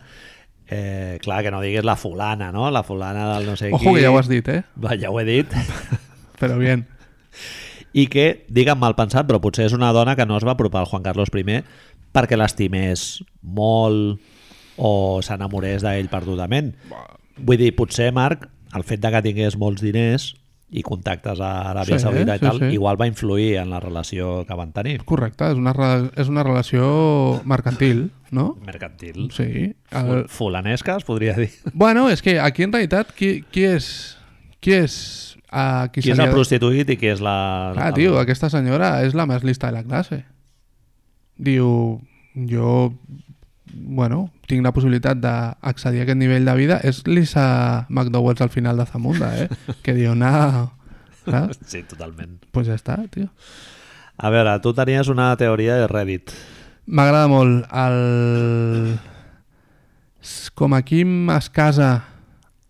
[SPEAKER 1] Eh, clar, que no diguis la fulana, no? La fulana del no sé
[SPEAKER 2] Ojo
[SPEAKER 1] qui.
[SPEAKER 2] que ja ho has dit, eh?
[SPEAKER 1] Va, ja ho he dit.
[SPEAKER 2] Però bien.
[SPEAKER 1] I que, digue'm mal pensat, però potser és una dona que no es va apropar al Juan Carlos I perquè l'estimés molt o s'enamorés d'ell perdudament. Vull dir, potser, Marc, el fet de que tingués molts diners i contactes a Aràbia
[SPEAKER 2] Sí,
[SPEAKER 1] Saudita i
[SPEAKER 2] sí,
[SPEAKER 1] tal,
[SPEAKER 2] sí.
[SPEAKER 1] igual va influir en la relació que van tenir.
[SPEAKER 2] Correcte, és una, és una relació mercantil, no?
[SPEAKER 1] Mercantil.
[SPEAKER 2] Sí. El...
[SPEAKER 1] Fulanesca, es podria dir.
[SPEAKER 2] Bueno, és que aquí en realitat qui, qui és... Qui és... Uh,
[SPEAKER 1] Qui és el prostituït i qui és la...
[SPEAKER 2] Ah, tio, aquesta senyora és la més lista de la classe. Diu, jo, bueno, tinc la possibilitat d'accedir a aquest nivell de vida. És Lisa McDowell al final de Zamunda, eh? Que diu, saps?
[SPEAKER 1] Sí, totalment.
[SPEAKER 2] Pues ja està, tio.
[SPEAKER 1] A veure, tu tenies una teoria de Reddit.
[SPEAKER 2] M'agrada molt el... Com a Kim es casa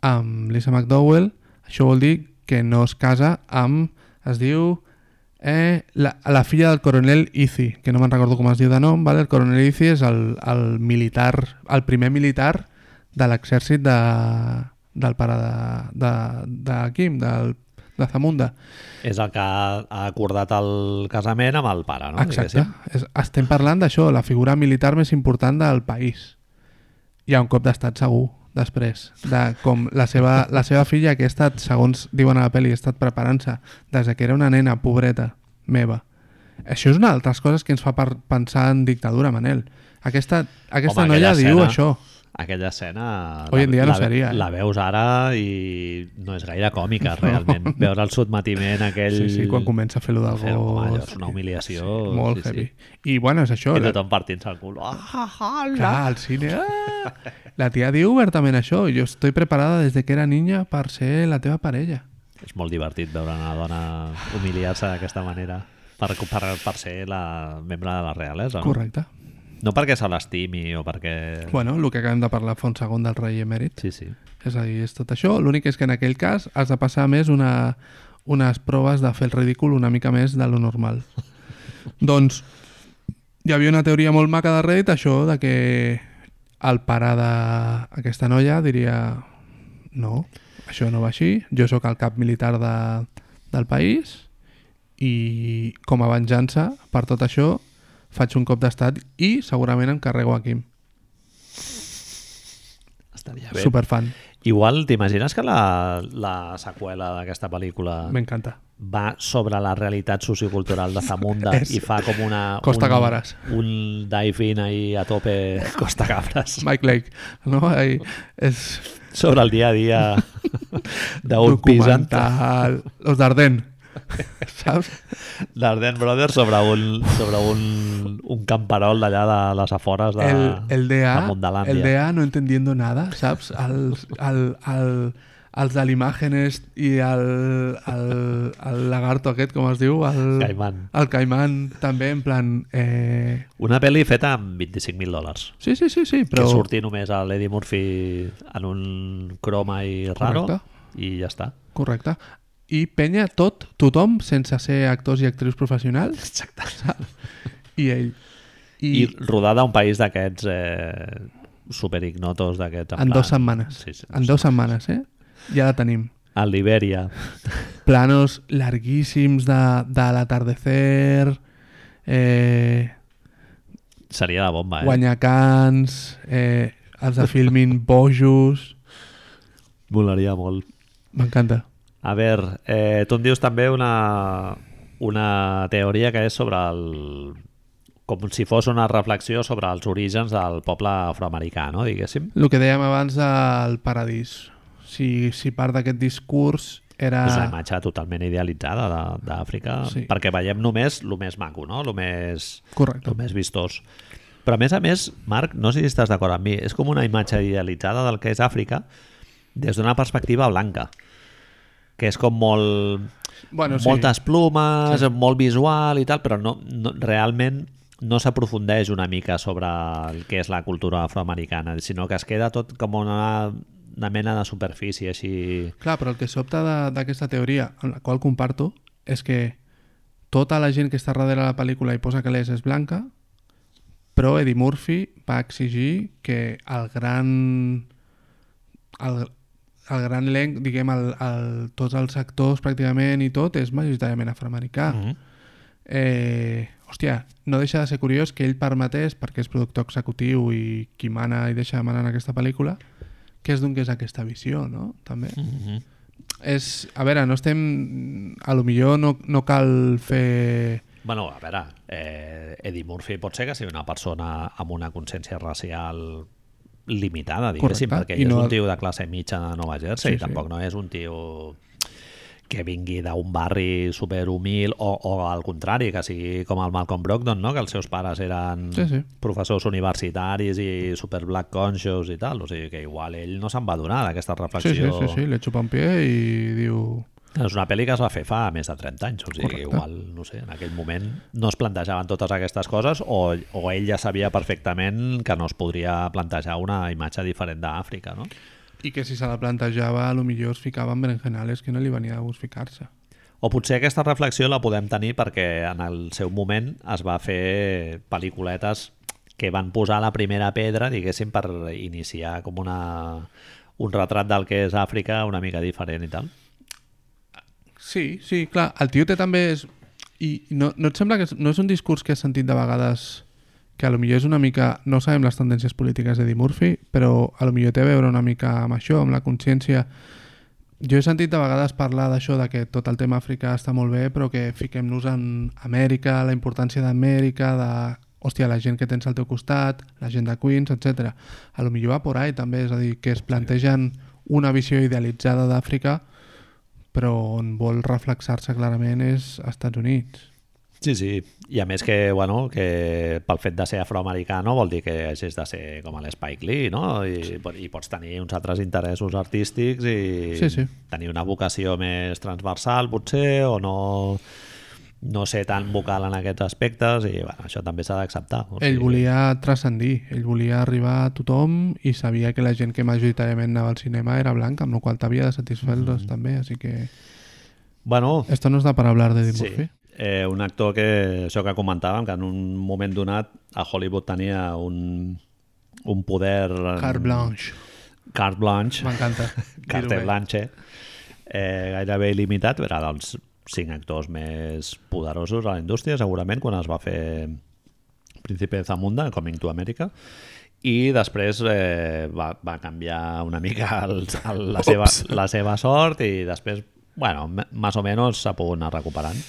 [SPEAKER 2] amb Lisa McDowell, això vol dir que no es casa amb... Es diu... Eh, la, la filla del coronel Izzy, que no me'n recordo com es diu de nom, vale? el coronel Izzy és el, el militar, el primer militar de l'exèrcit de, del pare de, de, de Kim, del, de Zamunda.
[SPEAKER 1] És el que ha acordat el casament amb el pare, no?
[SPEAKER 2] Exacte.
[SPEAKER 1] Diguéssim.
[SPEAKER 2] És, estem parlant d'això, la figura militar més important del país. Hi ha un cop d'estat segur, després, de com la seva, la seva filla que ha estat, segons diuen a la pel·li, ha estat preparant-se des de que era una nena pobreta meva. Això és una d'altres coses que ens fa per pensar en dictadura, Manel. Aquesta, aquesta
[SPEAKER 1] Home,
[SPEAKER 2] noia diu
[SPEAKER 1] escena-
[SPEAKER 2] això.
[SPEAKER 1] Aquella escena...
[SPEAKER 2] Hoy en dia no
[SPEAKER 1] la,
[SPEAKER 2] seria, eh?
[SPEAKER 1] La veus ara i no és gaire còmica, realment. Veure el sotmetiment aquell...
[SPEAKER 2] Sí, sí, quan comença a fer-lo del
[SPEAKER 1] Fer-ho, home,
[SPEAKER 2] gos.
[SPEAKER 1] allò és una humiliació,
[SPEAKER 2] Sí, molt
[SPEAKER 1] sí,
[SPEAKER 2] heavy.
[SPEAKER 1] sí.
[SPEAKER 2] I bueno, és això.
[SPEAKER 1] I
[SPEAKER 2] la-
[SPEAKER 1] tothom partint-se el cul. Ah, ah, ah,
[SPEAKER 2] Clar, al cine... Ah! La tia diu obertament això. Jo estoy preparada des de que era niña per ser la teva parella.
[SPEAKER 1] És molt divertit veure una dona humiliar-se d'aquesta manera per, per, per ser la membre de la realesa. No?
[SPEAKER 2] Correcte.
[SPEAKER 1] No perquè se l'estimi o perquè...
[SPEAKER 2] Bueno, el que acabem de parlar fa un segon del rei emèrit.
[SPEAKER 1] Sí, sí.
[SPEAKER 2] És a dir, és tot això. L'únic és que en aquell cas has de passar més una, unes proves de fer el ridícul una mica més de lo normal. doncs hi havia una teoria molt maca de Reddit, això de que el pare d'aquesta noia diria no, això no va així, jo sóc el cap militar de, del país i com a venjança per tot això faig un cop d'estat i segurament em carrego a Kim.
[SPEAKER 1] Estaria bé.
[SPEAKER 2] Superfan.
[SPEAKER 1] Igual, t'imagines que la, la seqüela d'aquesta pel·lícula
[SPEAKER 2] M'encanta.
[SPEAKER 1] va sobre la realitat sociocultural de Zamunda i fa com una...
[SPEAKER 2] Costa
[SPEAKER 1] un,
[SPEAKER 2] Cabres.
[SPEAKER 1] Un dive-in ahí a tope Costa Cabres
[SPEAKER 2] Mike Lake, no? Ahí és
[SPEAKER 1] sobre el dia a dia d'un pis en-
[SPEAKER 2] documental. Los d'Arden, saps?
[SPEAKER 1] d'Arden Brothers sobre un, sobre un, un camperol d'allà de les afores de,
[SPEAKER 2] El, el
[SPEAKER 1] de
[SPEAKER 2] DA,
[SPEAKER 1] Mondalàndia.
[SPEAKER 2] el DA no entendiendo nada, saps? El, el, el, els de l'imágenes i el, el, el lagarto aquest, com es diu? El,
[SPEAKER 1] Caimán.
[SPEAKER 2] El caimán, també, en plan... Eh...
[SPEAKER 1] Una pel·li feta amb 25.000 dòlars.
[SPEAKER 2] Sí, sí, sí, sí,
[SPEAKER 1] però... Que surti només a l'Eddie Murphy en un croma i raro
[SPEAKER 2] Correcte.
[SPEAKER 1] i ja està.
[SPEAKER 2] Correcte. I penya tot, tothom, sense ser actors i actrius professionals,
[SPEAKER 1] Exacte.
[SPEAKER 2] i ell.
[SPEAKER 1] I, I rodada a un país d'aquests eh, superignotos d'aquests.
[SPEAKER 2] En dues setmanes.
[SPEAKER 1] Sí, sí,
[SPEAKER 2] En dues setmanes, eh? Ja la tenim.
[SPEAKER 1] A Libèria.
[SPEAKER 2] Planos larguíssims de, de l'atardecer, eh,
[SPEAKER 1] Seria la bomba, eh?
[SPEAKER 2] guanyacans, eh, els de filmin bojos...
[SPEAKER 1] Molaria molt.
[SPEAKER 2] M'encanta.
[SPEAKER 1] A veure, eh, tu em dius també una, una teoria que és sobre el... com si fos una reflexió sobre els orígens del poble afroamericà, no? diguéssim.
[SPEAKER 2] El que dèiem abans del paradís. Si, si part d'aquest discurs era...
[SPEAKER 1] És una imatge totalment idealitzada de- d'Àfrica,
[SPEAKER 2] sí.
[SPEAKER 1] perquè veiem només el més maco, no? el més,
[SPEAKER 2] Correcte.
[SPEAKER 1] el més vistós. Però a més a més, Marc, no sé si estàs d'acord amb mi, és com una imatge idealitzada del que és Àfrica des d'una perspectiva blanca, que és com molt...
[SPEAKER 2] Bueno, sí.
[SPEAKER 1] moltes plumes, sí. molt visual i tal, però no, no, realment no s'aprofundeix una mica sobre el que és la cultura afroamericana, sinó que es queda tot com una, una mena de superfície així...
[SPEAKER 2] Clar, però el que sobta d'aquesta teoria, amb la qual comparto, és que tota la gent que està darrere la pel·lícula i posa que l'és és blanca, però Eddie Murphy va exigir que el gran el, el gran elenc, diguem, el, el, tots els actors pràcticament i tot és majoritàriament afroamericà.
[SPEAKER 1] Mm -hmm.
[SPEAKER 2] Eh, hòstia, no deixa de ser curiós que ell permetés, perquè és productor executiu i qui mana i deixa de manar en aquesta pel·lícula, que es donés aquesta visió, no? També.
[SPEAKER 1] Mm -hmm.
[SPEAKER 2] És, a veure, no estem... A lo millor no, no cal fer...
[SPEAKER 1] Bueno, a veure, eh, Eddie Murphy pot ser que sigui una persona amb una consciència racial limitada, diguéssim,
[SPEAKER 2] Correcte.
[SPEAKER 1] perquè
[SPEAKER 2] I no-
[SPEAKER 1] és un tio de classe mitja de Nova Jersey,
[SPEAKER 2] Sí,
[SPEAKER 1] sí,
[SPEAKER 2] sí.
[SPEAKER 1] tampoc no és un tio que vingui d'un barri superhumil o, o al contrari, que sigui com el Malcolm Brogdon, no? que els seus pares eren
[SPEAKER 2] Sí, sí.
[SPEAKER 1] professors universitaris i super black conscious i tal, o sigui que igual ell no se'n va donar d'aquesta
[SPEAKER 2] Sí,
[SPEAKER 1] reflexió.
[SPEAKER 2] sí, sí, sí, le xupa un pie i diu...
[SPEAKER 1] És una pel·li que es va fer fa més de 30 anys, o sigui,
[SPEAKER 2] Correcte.
[SPEAKER 1] igual, no sé, en aquell moment no es plantejaven totes aquestes coses o, o ell ja sabia perfectament que no es podria plantejar una imatge diferent d'Àfrica, no?
[SPEAKER 2] I que si se la plantejava, a lo millor es ficava en berenjenales que no li venia de gust ficar-se.
[SPEAKER 1] O potser aquesta reflexió la podem tenir perquè en el seu moment es va fer pel·lículetes que van posar la primera pedra, diguéssim, per iniciar com una, un retrat del que és Àfrica una mica diferent i tal.
[SPEAKER 2] Sí, sí, clar. El tio té també... És... I no, no et sembla que no és un discurs que has sentit de vegades que a lo millor és una mica... No sabem les tendències polítiques d'Eddie Murphy, però a lo millor té a veure una mica amb això, amb la consciència... Jo he sentit de vegades parlar d'això, de que tot el tema Àfrica està molt bé, però que fiquem-nos en Amèrica, la importància d'Amèrica, de hòstia, la gent que tens al teu costat, la gent de Queens, etc. A lo millor va por ahí també, és a dir, que es plantegen una visió idealitzada d'Àfrica però on vol reflexar-se clarament és Estats Units.
[SPEAKER 1] Sí, sí. I a més que, bueno, que pel fet de ser afroamericà no vol dir que hagis de ser com l'Spike Lee, no? I, I pots tenir uns altres interessos artístics i
[SPEAKER 2] Sí, sí.
[SPEAKER 1] tenir una vocació més transversal, potser, o no, no ser tan vocal en aquests aspectes, i bueno, això també s'ha d'acceptar. O
[SPEAKER 2] Ell volia transcendir, ell volia arribar a tothom i sabia que la gent que majoritàriament anava al cinema era blanca, amb la qual t'havia de satisfer-los
[SPEAKER 1] Mm.
[SPEAKER 2] també, així que...
[SPEAKER 1] Bueno,
[SPEAKER 2] Esto nos da para hablar de Eddie
[SPEAKER 1] Sí.
[SPEAKER 2] Murphy.
[SPEAKER 1] Eh, un actor que, això que comentàvem, que en un moment donat a Hollywood tenia un, un poder...
[SPEAKER 2] Carte blanche.
[SPEAKER 1] Carte blanche.
[SPEAKER 2] M'encanta.
[SPEAKER 1] Carte blanche. Eh, gairebé il·limitat. Era dels cinc actors més poderosos a la indústria, segurament, quan es va fer Príncipe de Zamunda, Coming to America, i després eh, va, va canviar una mica el, el, la, seva, la seva sort i després, bueno, més o menys s'ha pogut anar recuperant.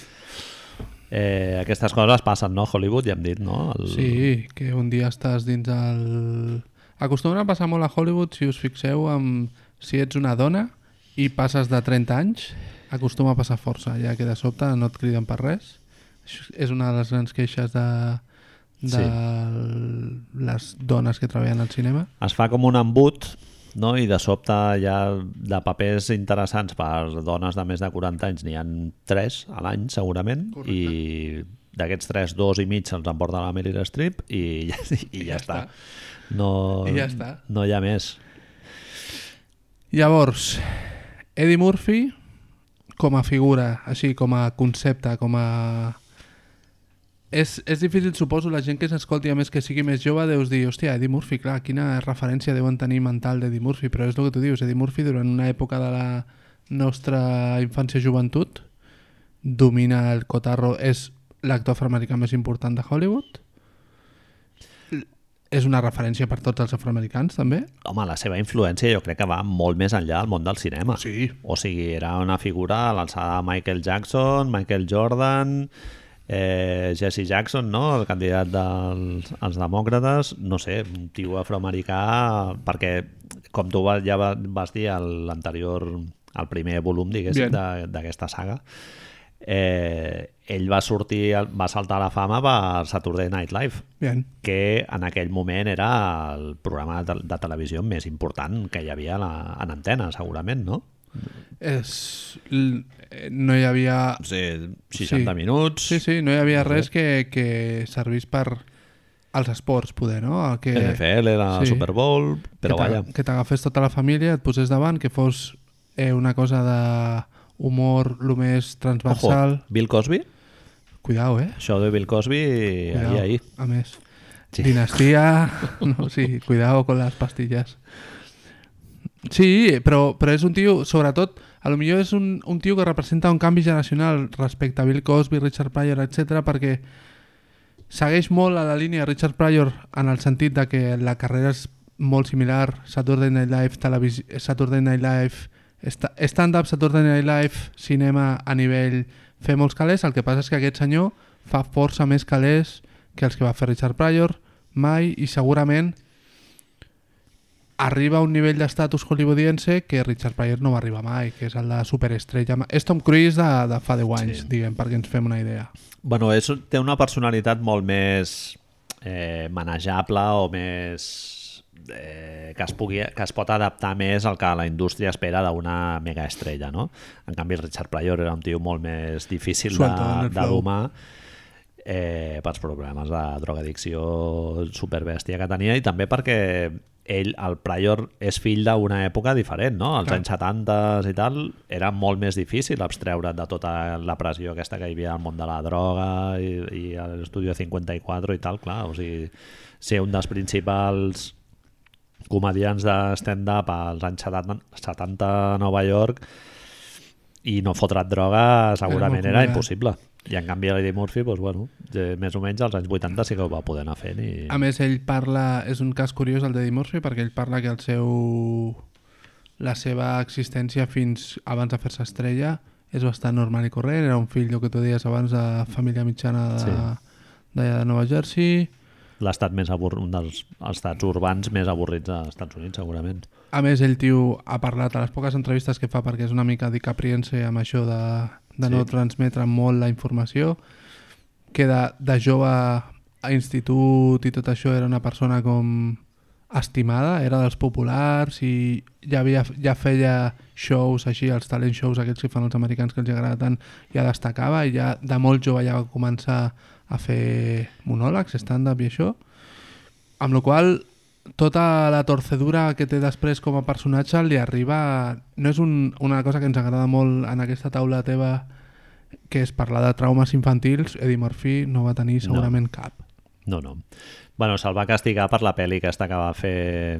[SPEAKER 1] Eh, aquestes coses passen, no? Hollywood, ja hem dit, no? El...
[SPEAKER 2] Sí, que un dia estàs dins el... Acostumen a passar molt a Hollywood, si us fixeu, amb... si ets una dona i passes de 30 anys, acostuma a passar força, ja que de sobte no et criden per res. Això és una de les grans queixes de, de les dones que treballen al cinema.
[SPEAKER 1] es fa com un embut no? i de sobte hi ha de papers interessants per dones de més de 40 anys n'hi han 3 a l'any segurament
[SPEAKER 2] Correcte.
[SPEAKER 1] i d'aquests 3, dos i mig se'ls emporta la Meryl Streep i, ja, i,
[SPEAKER 2] I
[SPEAKER 1] ja,
[SPEAKER 2] ja
[SPEAKER 1] està.
[SPEAKER 2] està.
[SPEAKER 1] No,
[SPEAKER 2] I ja està.
[SPEAKER 1] no hi ha més.
[SPEAKER 2] Llavors, Eddie Murphy com a figura, així com a concepte, com a... És, és difícil, suposo, la gent que s'escolti, a més que sigui més jove, deus dir, hòstia, Eddie Murphy, clar, quina referència deuen tenir mental d'Eddie Murphy, però és el que tu dius, Eddie Murphy durant una època de la nostra infància i joventut domina el cotarro, és l'actor afroamericà més important de Hollywood, és una referència per tots els afroamericans, també?
[SPEAKER 1] Home, la seva influència jo crec que va molt més enllà del món del cinema.
[SPEAKER 2] Sí.
[SPEAKER 1] O sigui, era una figura a l'alçada de Michael Jackson, Michael Jordan, eh, Jesse Jackson, no? el candidat dels als demòcrates, no sé, un tio afroamericà, perquè com tu ja va- vas dir a l'anterior, al primer volum, diguéssim, d'aquesta saga, eh, ell va sortir, va saltar a la fama per Saturday Night Live,
[SPEAKER 2] Bien.
[SPEAKER 1] que en aquell moment era el programa de, de televisió més important que hi havia la, en antena, segurament, no?
[SPEAKER 2] és, eh, no hi havia...
[SPEAKER 1] Sí, 60
[SPEAKER 2] Sí.
[SPEAKER 1] minuts.
[SPEAKER 2] Sí, sí, no hi havia res que, que servís per als esports, poder, no? El que,
[SPEAKER 1] NFL, la
[SPEAKER 2] Sí.
[SPEAKER 1] Super Bowl, però
[SPEAKER 2] que
[SPEAKER 1] vaja.
[SPEAKER 2] Que t'agafés tota la família, et posés davant, que fos eh, una cosa de humor el més
[SPEAKER 1] Ojo,
[SPEAKER 2] transversal.
[SPEAKER 1] Bill Cosby?
[SPEAKER 2] Cuidao, eh?
[SPEAKER 1] Això de Bill Cosby,
[SPEAKER 2] Cuidao,
[SPEAKER 1] ahí, ahí.
[SPEAKER 2] A més.
[SPEAKER 1] Sí.
[SPEAKER 2] Dinastía... No, sí, cuidado con las pastillas. Sí, però, però és un tio, sobretot, a lo millor és un, un tio que representa un canvi generacional respecte a Bill Cosby, Richard Pryor, etc perquè segueix molt a la línia Richard Pryor en el sentit de que la carrera és molt similar, Saturday Night Live, televisió, Saturday Night Live, stand-up, Saturday Night Live, cinema a nivell fer molts calés, el que passa és que aquest senyor fa força més calés que els que va fer Richard Pryor mai i segurament arriba a un nivell d'estatus hollywoodiense que Richard Pryor no va arribar mai, que és el de superestrella. És Tom Cruise de, de fa 10 anys,
[SPEAKER 1] Sí.
[SPEAKER 2] diguem, perquè ens fem una idea.
[SPEAKER 1] Bueno, és, té una personalitat molt més eh, manejable o més... Eh, que, es pugui, que es pot adaptar més al que la indústria espera d'una mega estrella, no? En canvi, el Richard Pryor era un tio molt més difícil de, de domar eh, pels problemes de drogadicció superbèstia que tenia i també perquè ell, el Pryor, és fill d'una època diferent, no? Als
[SPEAKER 2] Clar.
[SPEAKER 1] anys 70 i tal, era molt més difícil abstreure't de tota la pressió aquesta que hi havia al món de la droga i, i l'Estudio 54 i tal, clar, o sigui, ser un dels principals comedians de stand-up als anys 70, 70 a Nova York i no fotre't droga segurament era,
[SPEAKER 2] complicat.
[SPEAKER 1] impossible. I en canvi l'Eddie Murphy, doncs, bueno, de, més o menys als anys 80 sí que ho va poder anar fent. I...
[SPEAKER 2] A més, ell parla... És un cas curiós el d'Eddie Murphy perquè ell parla que el seu... la seva existència fins abans de fer-se estrella és bastant normal i corrent. Era un fill, el que tu deies abans, de família mitjana de,
[SPEAKER 1] Sí.
[SPEAKER 2] de Nova Jersey.
[SPEAKER 1] L'estat més abur... un dels estats urbans més avorrits als Estats Units, segurament.
[SPEAKER 2] A més, el tio ha parlat a les poques entrevistes que fa perquè és una mica dicapriense amb això de, de no
[SPEAKER 1] Sí.
[SPEAKER 2] transmetre molt la informació, que de, de jove a institut i tot això era una persona com estimada, era dels populars i ja, havia, ja feia shows així, els talent shows aquests que fan els americans que els agrada tant, ja destacava i ja de molt jove ja va començar a fer monòlegs, stand-up i això, amb la qual tota la torcedura que té després com a personatge li arriba... No és un, una cosa que ens agrada molt en aquesta taula teva que és parlar de traumes infantils, Eddie Murphy no va tenir segurament no. cap.
[SPEAKER 1] No, no. Bueno, se'l va castigar per la pel·li aquesta que va fer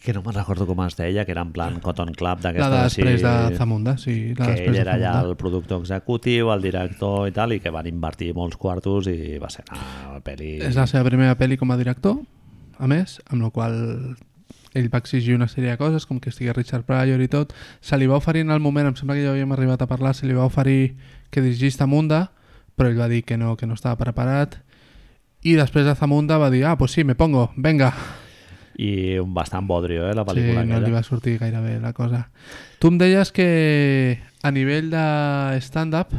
[SPEAKER 1] que no me'n recordo com es deia, que era en plan Cotton Club
[SPEAKER 2] La
[SPEAKER 1] d'aquesta
[SPEAKER 2] de després
[SPEAKER 1] així,
[SPEAKER 2] de Zamunda, sí. La
[SPEAKER 1] que ell era
[SPEAKER 2] Zamunda.
[SPEAKER 1] el productor executiu, el director i tal, i que van invertir molts quartos i va ser una pel·li...
[SPEAKER 2] És la seva primera pel·li com a director, a més, amb la qual ell va exigir una sèrie de coses, com que estigués Richard Pryor i tot. Se li va oferir en el moment, em sembla que ja havíem arribat a parlar, se li va oferir que dirigís Zamunda, però ell va dir que no, que no estava preparat. I després de Zamunda va dir, ah, pues sí, me pongo, venga.
[SPEAKER 1] I un bastant bodrio, eh, la
[SPEAKER 2] Sí,
[SPEAKER 1] pel·lícula
[SPEAKER 2] no li va sortir gaire bé la cosa. Tu em deies que a nivell de stand-up,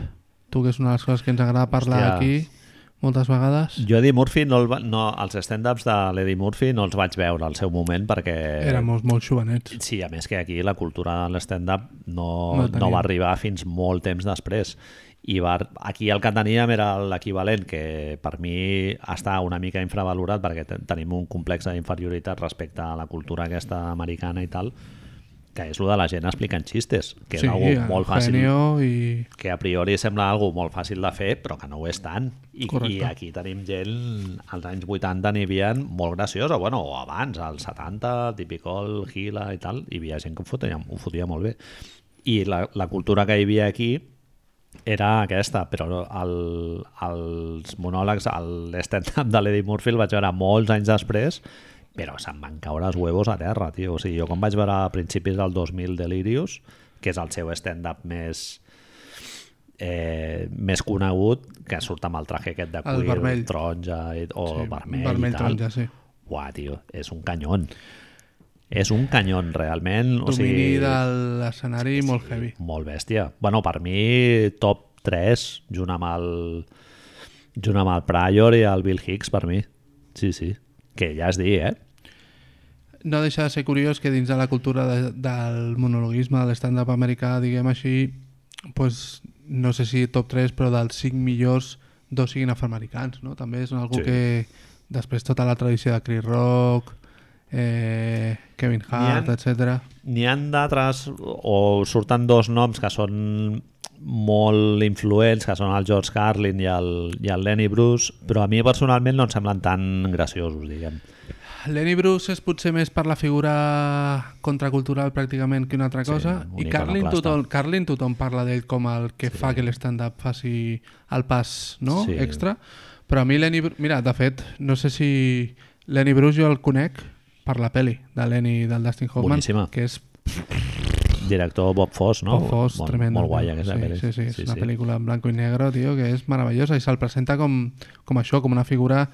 [SPEAKER 2] tu que és una de les coses que ens agrada parlar
[SPEAKER 1] Hòstia.
[SPEAKER 2] aquí moltes vegades,
[SPEAKER 1] Jo Eddie Murphy, no el va, no, els stand-ups de l'Eddie Murphy no els vaig veure al seu moment perquè...
[SPEAKER 2] érem molt, molt jovenets.
[SPEAKER 1] Sí, a més que aquí la cultura de l'stand-up no,
[SPEAKER 2] No
[SPEAKER 1] no, va arribar fins molt temps després. I va, aquí el que teníem era l'equivalent, que per mi està una mica infravalorat perquè te- tenim un complex d'inferioritat respecte a la cultura aquesta americana i tal, que és el de la gent explicant xistes, que
[SPEAKER 2] sí,
[SPEAKER 1] és algo molt fàcil
[SPEAKER 2] i...
[SPEAKER 1] que a priori sembla algo molt fàcil de fer, però que no ho és tant. I,
[SPEAKER 2] Correcte.
[SPEAKER 1] i aquí tenim gent, als anys 80 n'hi havia molt graciosa, bueno, o abans, als 70, Tipicol, Gila i tal, hi havia gent que ho fotia, ho fotia molt bé. I la, la cultura que hi havia aquí era aquesta, però el, els monòlegs, l'stand-up de l'Eddie Murphy el vaig veure molts anys després, però se'm van caure els huevos a terra, tio. O sigui, jo quan vaig veure a principis del 2000 Delirious, que és el seu stand-up més eh, més conegut, que surt amb el traje aquest de
[SPEAKER 2] El
[SPEAKER 1] cuir
[SPEAKER 2] vermell.
[SPEAKER 1] taronja o
[SPEAKER 2] Sí,
[SPEAKER 1] vermell,
[SPEAKER 2] vermell
[SPEAKER 1] i tal.
[SPEAKER 2] taronja, sí.
[SPEAKER 1] Uah, tio, és un canyón. És un canyón, realment. o
[SPEAKER 2] Domini
[SPEAKER 1] sigui,
[SPEAKER 2] de l'escenari molt heavy.
[SPEAKER 1] molt bèstia. Bueno, per mi, top 3, junt amb el, junt amb el Pryor i el Bill Hicks, per mi. Sí, sí. Que ja es dir, eh?
[SPEAKER 2] no deixa de ser curiós que dins de la cultura de, del monologuisme, de l'stand-up americà, diguem així, pues, no sé si top 3, però dels 5 millors, dos siguin afroamericans, no? També és algú
[SPEAKER 1] Sí.
[SPEAKER 2] sí. que després tota la tradició de Chris Rock, eh, Kevin Hart,
[SPEAKER 1] ha-
[SPEAKER 2] etc.
[SPEAKER 1] N'hi han d'altres, o surten dos noms que són molt influents, que són el George Carlin i el, i el Lenny Bruce, però a mi personalment no em semblen tan graciosos, diguem.
[SPEAKER 2] Lenny Bruce és potser més per la figura contracultural pràcticament que una altra
[SPEAKER 1] Sí,
[SPEAKER 2] cosa
[SPEAKER 1] un
[SPEAKER 2] i Carlin tothom, Carlin tothom parla d'ell com el que sí. fa que l'stand-up faci el pas no?
[SPEAKER 1] Sí.
[SPEAKER 2] extra però a mi Lenny mira, de fet no sé si Lenny Bruce jo el conec per la peli de Lenny del Dustin Hoffman
[SPEAKER 1] Boníssima.
[SPEAKER 2] que és
[SPEAKER 1] Director Bob Foss, no?
[SPEAKER 2] Bob Foss,
[SPEAKER 1] molt,
[SPEAKER 2] tremendo.
[SPEAKER 1] Molt guai aquesta
[SPEAKER 2] sí,
[SPEAKER 1] pel·li.
[SPEAKER 2] Sí, sí, és una pel·lícula en blanco i negre, tio, que és meravellosa i se'l presenta com, com això, com una figura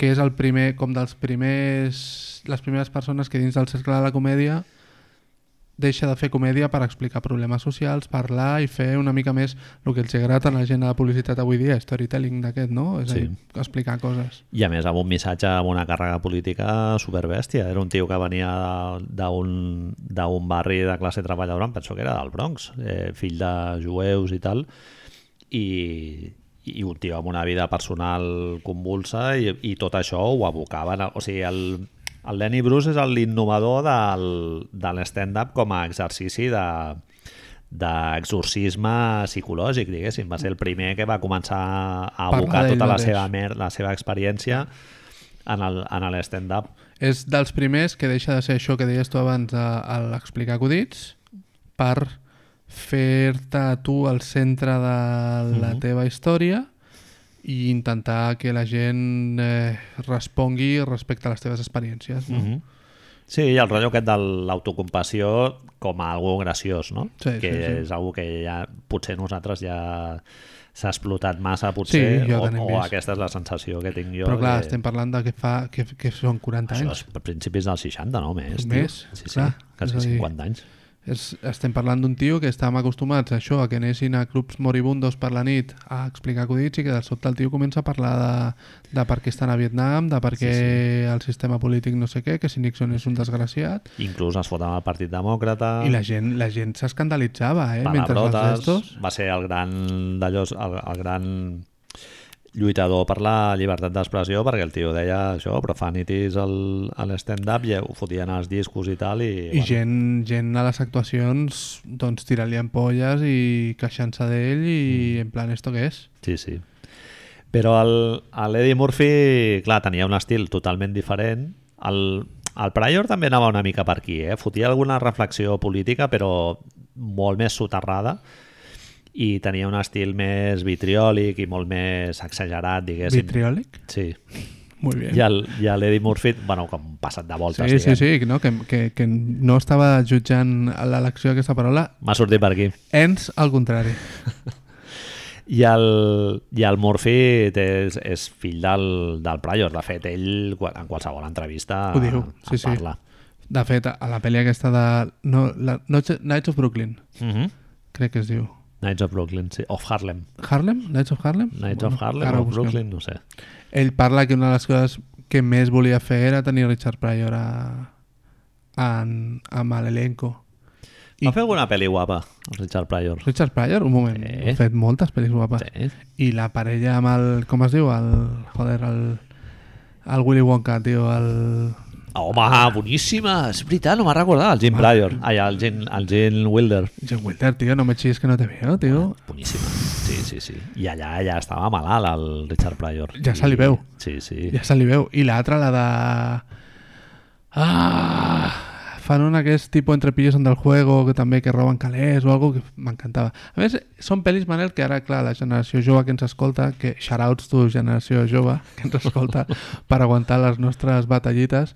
[SPEAKER 2] que és el primer, com dels primers, les primeres persones que dins del cercle de la comèdia deixa de fer comèdia per explicar problemes socials, parlar i fer una mica més el que els agrada a la gent de la publicitat avui dia, storytelling d'aquest, no? És a
[SPEAKER 1] Sí.
[SPEAKER 2] dir, explicar coses.
[SPEAKER 1] I a més amb un missatge, amb una càrrega política superbèstia. Era un tio que venia d'un barri de classe treballadora, em penso que era del Bronx, eh, fill de jueus i tal, i, i un tio amb una vida personal convulsa i, i tot això ho abocaven. a- O sigui, el, el Lenny Bruce és l'innovador del, de l'stand-up com a exercici de d'exorcisme psicològic, diguéssim. Va ser el primer que va començar a abocar tota la seva, mer la seva experiència en el- en l'stand-up.
[SPEAKER 2] És dels primers que deixa de ser això que deies tu abans a, a l'explicar acudits per fer-te tu al centre de la
[SPEAKER 1] Mhm.
[SPEAKER 2] teva història i intentar que la gent eh, respongui respecte a les teves experiències. No?
[SPEAKER 1] Mhm. Sí, i el rotllo aquest de l'autocompassió com a algo graciós, no?
[SPEAKER 2] Sí,
[SPEAKER 1] que
[SPEAKER 2] sí, sí.
[SPEAKER 1] és algo que ja potser nosaltres ja s'ha explotat massa, potser,
[SPEAKER 2] Sí,
[SPEAKER 1] o, o
[SPEAKER 2] vist.
[SPEAKER 1] aquesta és la sensació que tinc jo.
[SPEAKER 2] Però clar,
[SPEAKER 1] que...
[SPEAKER 2] estem parlant de que fa que, que són 40
[SPEAKER 1] Això
[SPEAKER 2] anys.
[SPEAKER 1] és a principis dels 60, no? Més.
[SPEAKER 2] Més,
[SPEAKER 1] Sí, sí,
[SPEAKER 2] clar,
[SPEAKER 1] quasi
[SPEAKER 2] és a dir-
[SPEAKER 1] 50 anys.
[SPEAKER 2] És, estem parlant d'un tio que estàvem acostumats a això, a que anessin a clubs moribundos per la nit a explicar acudits i que de sobte el tio comença a parlar de, de per què estan a Vietnam, de per què sí, sí. el sistema polític no sé què, que si Nixon és un desgraciat,
[SPEAKER 1] Inclús es fot amb el Partit Demòcrata.
[SPEAKER 2] i la gent la gent s'escandalitzava, eh? Mentre els
[SPEAKER 1] palabrotes,
[SPEAKER 2] gestos...
[SPEAKER 1] va ser el gran d'allò, el, el gran lluitador per la llibertat d'expressió perquè el tio deia això, profanities al, a l'stand-up i ho fotien als discos i tal i,
[SPEAKER 2] I gent, gent a les actuacions doncs tirant-li ampolles i queixant-se d'ell i
[SPEAKER 1] Mm.
[SPEAKER 2] en plan, esto què és?
[SPEAKER 1] Sí, sí. Però l'Eddie Murphy, clar, tenia un estil totalment diferent. El, el Pryor també anava una mica per aquí, eh? Fotia alguna reflexió política, però molt més soterrada i tenia un estil més vitriòlic i molt més exagerat, diguéssim.
[SPEAKER 2] Vitriòlic?
[SPEAKER 1] Sí.
[SPEAKER 2] Molt bé.
[SPEAKER 1] I el- i l'Eddie Murphy, bueno, com passat de voltes,
[SPEAKER 2] Sí, sí,
[SPEAKER 1] diguem.
[SPEAKER 2] sí, no? que, que, que no estava jutjant l'elecció d'aquesta paraula,
[SPEAKER 1] M'ha sortit per aquí.
[SPEAKER 2] ens al contrari.
[SPEAKER 1] I el, i el Murphy és, és fill del, del Pryor. De fet, ell en qualsevol entrevista
[SPEAKER 2] Ho diu, sí,
[SPEAKER 1] en
[SPEAKER 2] sí.
[SPEAKER 1] parla.
[SPEAKER 2] De fet, a la pel·li aquesta de no, la, Noche, Nights of Brooklyn,
[SPEAKER 1] Mm -hmm.
[SPEAKER 2] crec que es diu.
[SPEAKER 1] Nights of Brooklyn, sí. Of Harlem.
[SPEAKER 2] Harlem? Nights of Harlem?
[SPEAKER 1] Nights of Harlem o. Brooklyn, no sé.
[SPEAKER 2] Ell parla que una de les coses que més volia fer era tenir Richard Pryor a, a, amb l'elenco. I-
[SPEAKER 1] Va fer alguna pel·li guapa, el Richard Pryor.
[SPEAKER 2] Richard Pryor, un moment,
[SPEAKER 1] Sí.
[SPEAKER 2] ha fet moltes pel·lis guapes.
[SPEAKER 1] Sí.
[SPEAKER 2] I la parella amb el... Com es diu? El, joder, el, el Willy Wonka, tio, el...
[SPEAKER 1] Ah, home, boníssima! És veritat, no m'ha recordat. El Jim Pryor. Ai, el Jim, el Jim Wilder.
[SPEAKER 2] Jim Wilder, tio, no me chilles que no te veo, tio.
[SPEAKER 1] Boníssima. Sí, sí, sí. I allà ja estava malalt, el Richard Pryor.
[SPEAKER 2] Ja se li
[SPEAKER 1] I-
[SPEAKER 2] veu.
[SPEAKER 1] Sí, sí.
[SPEAKER 2] Ja se li veu. I l'altra, la de... Ah! Fan un aquest tipus entre pillos en del juego, que també que roben calés o algo que m'encantava. A més, són pel·lis, Manel, que ara, clar, la generació jove que ens escolta, que shoutouts tu, generació jove, que ens escolta per aguantar les nostres batallites,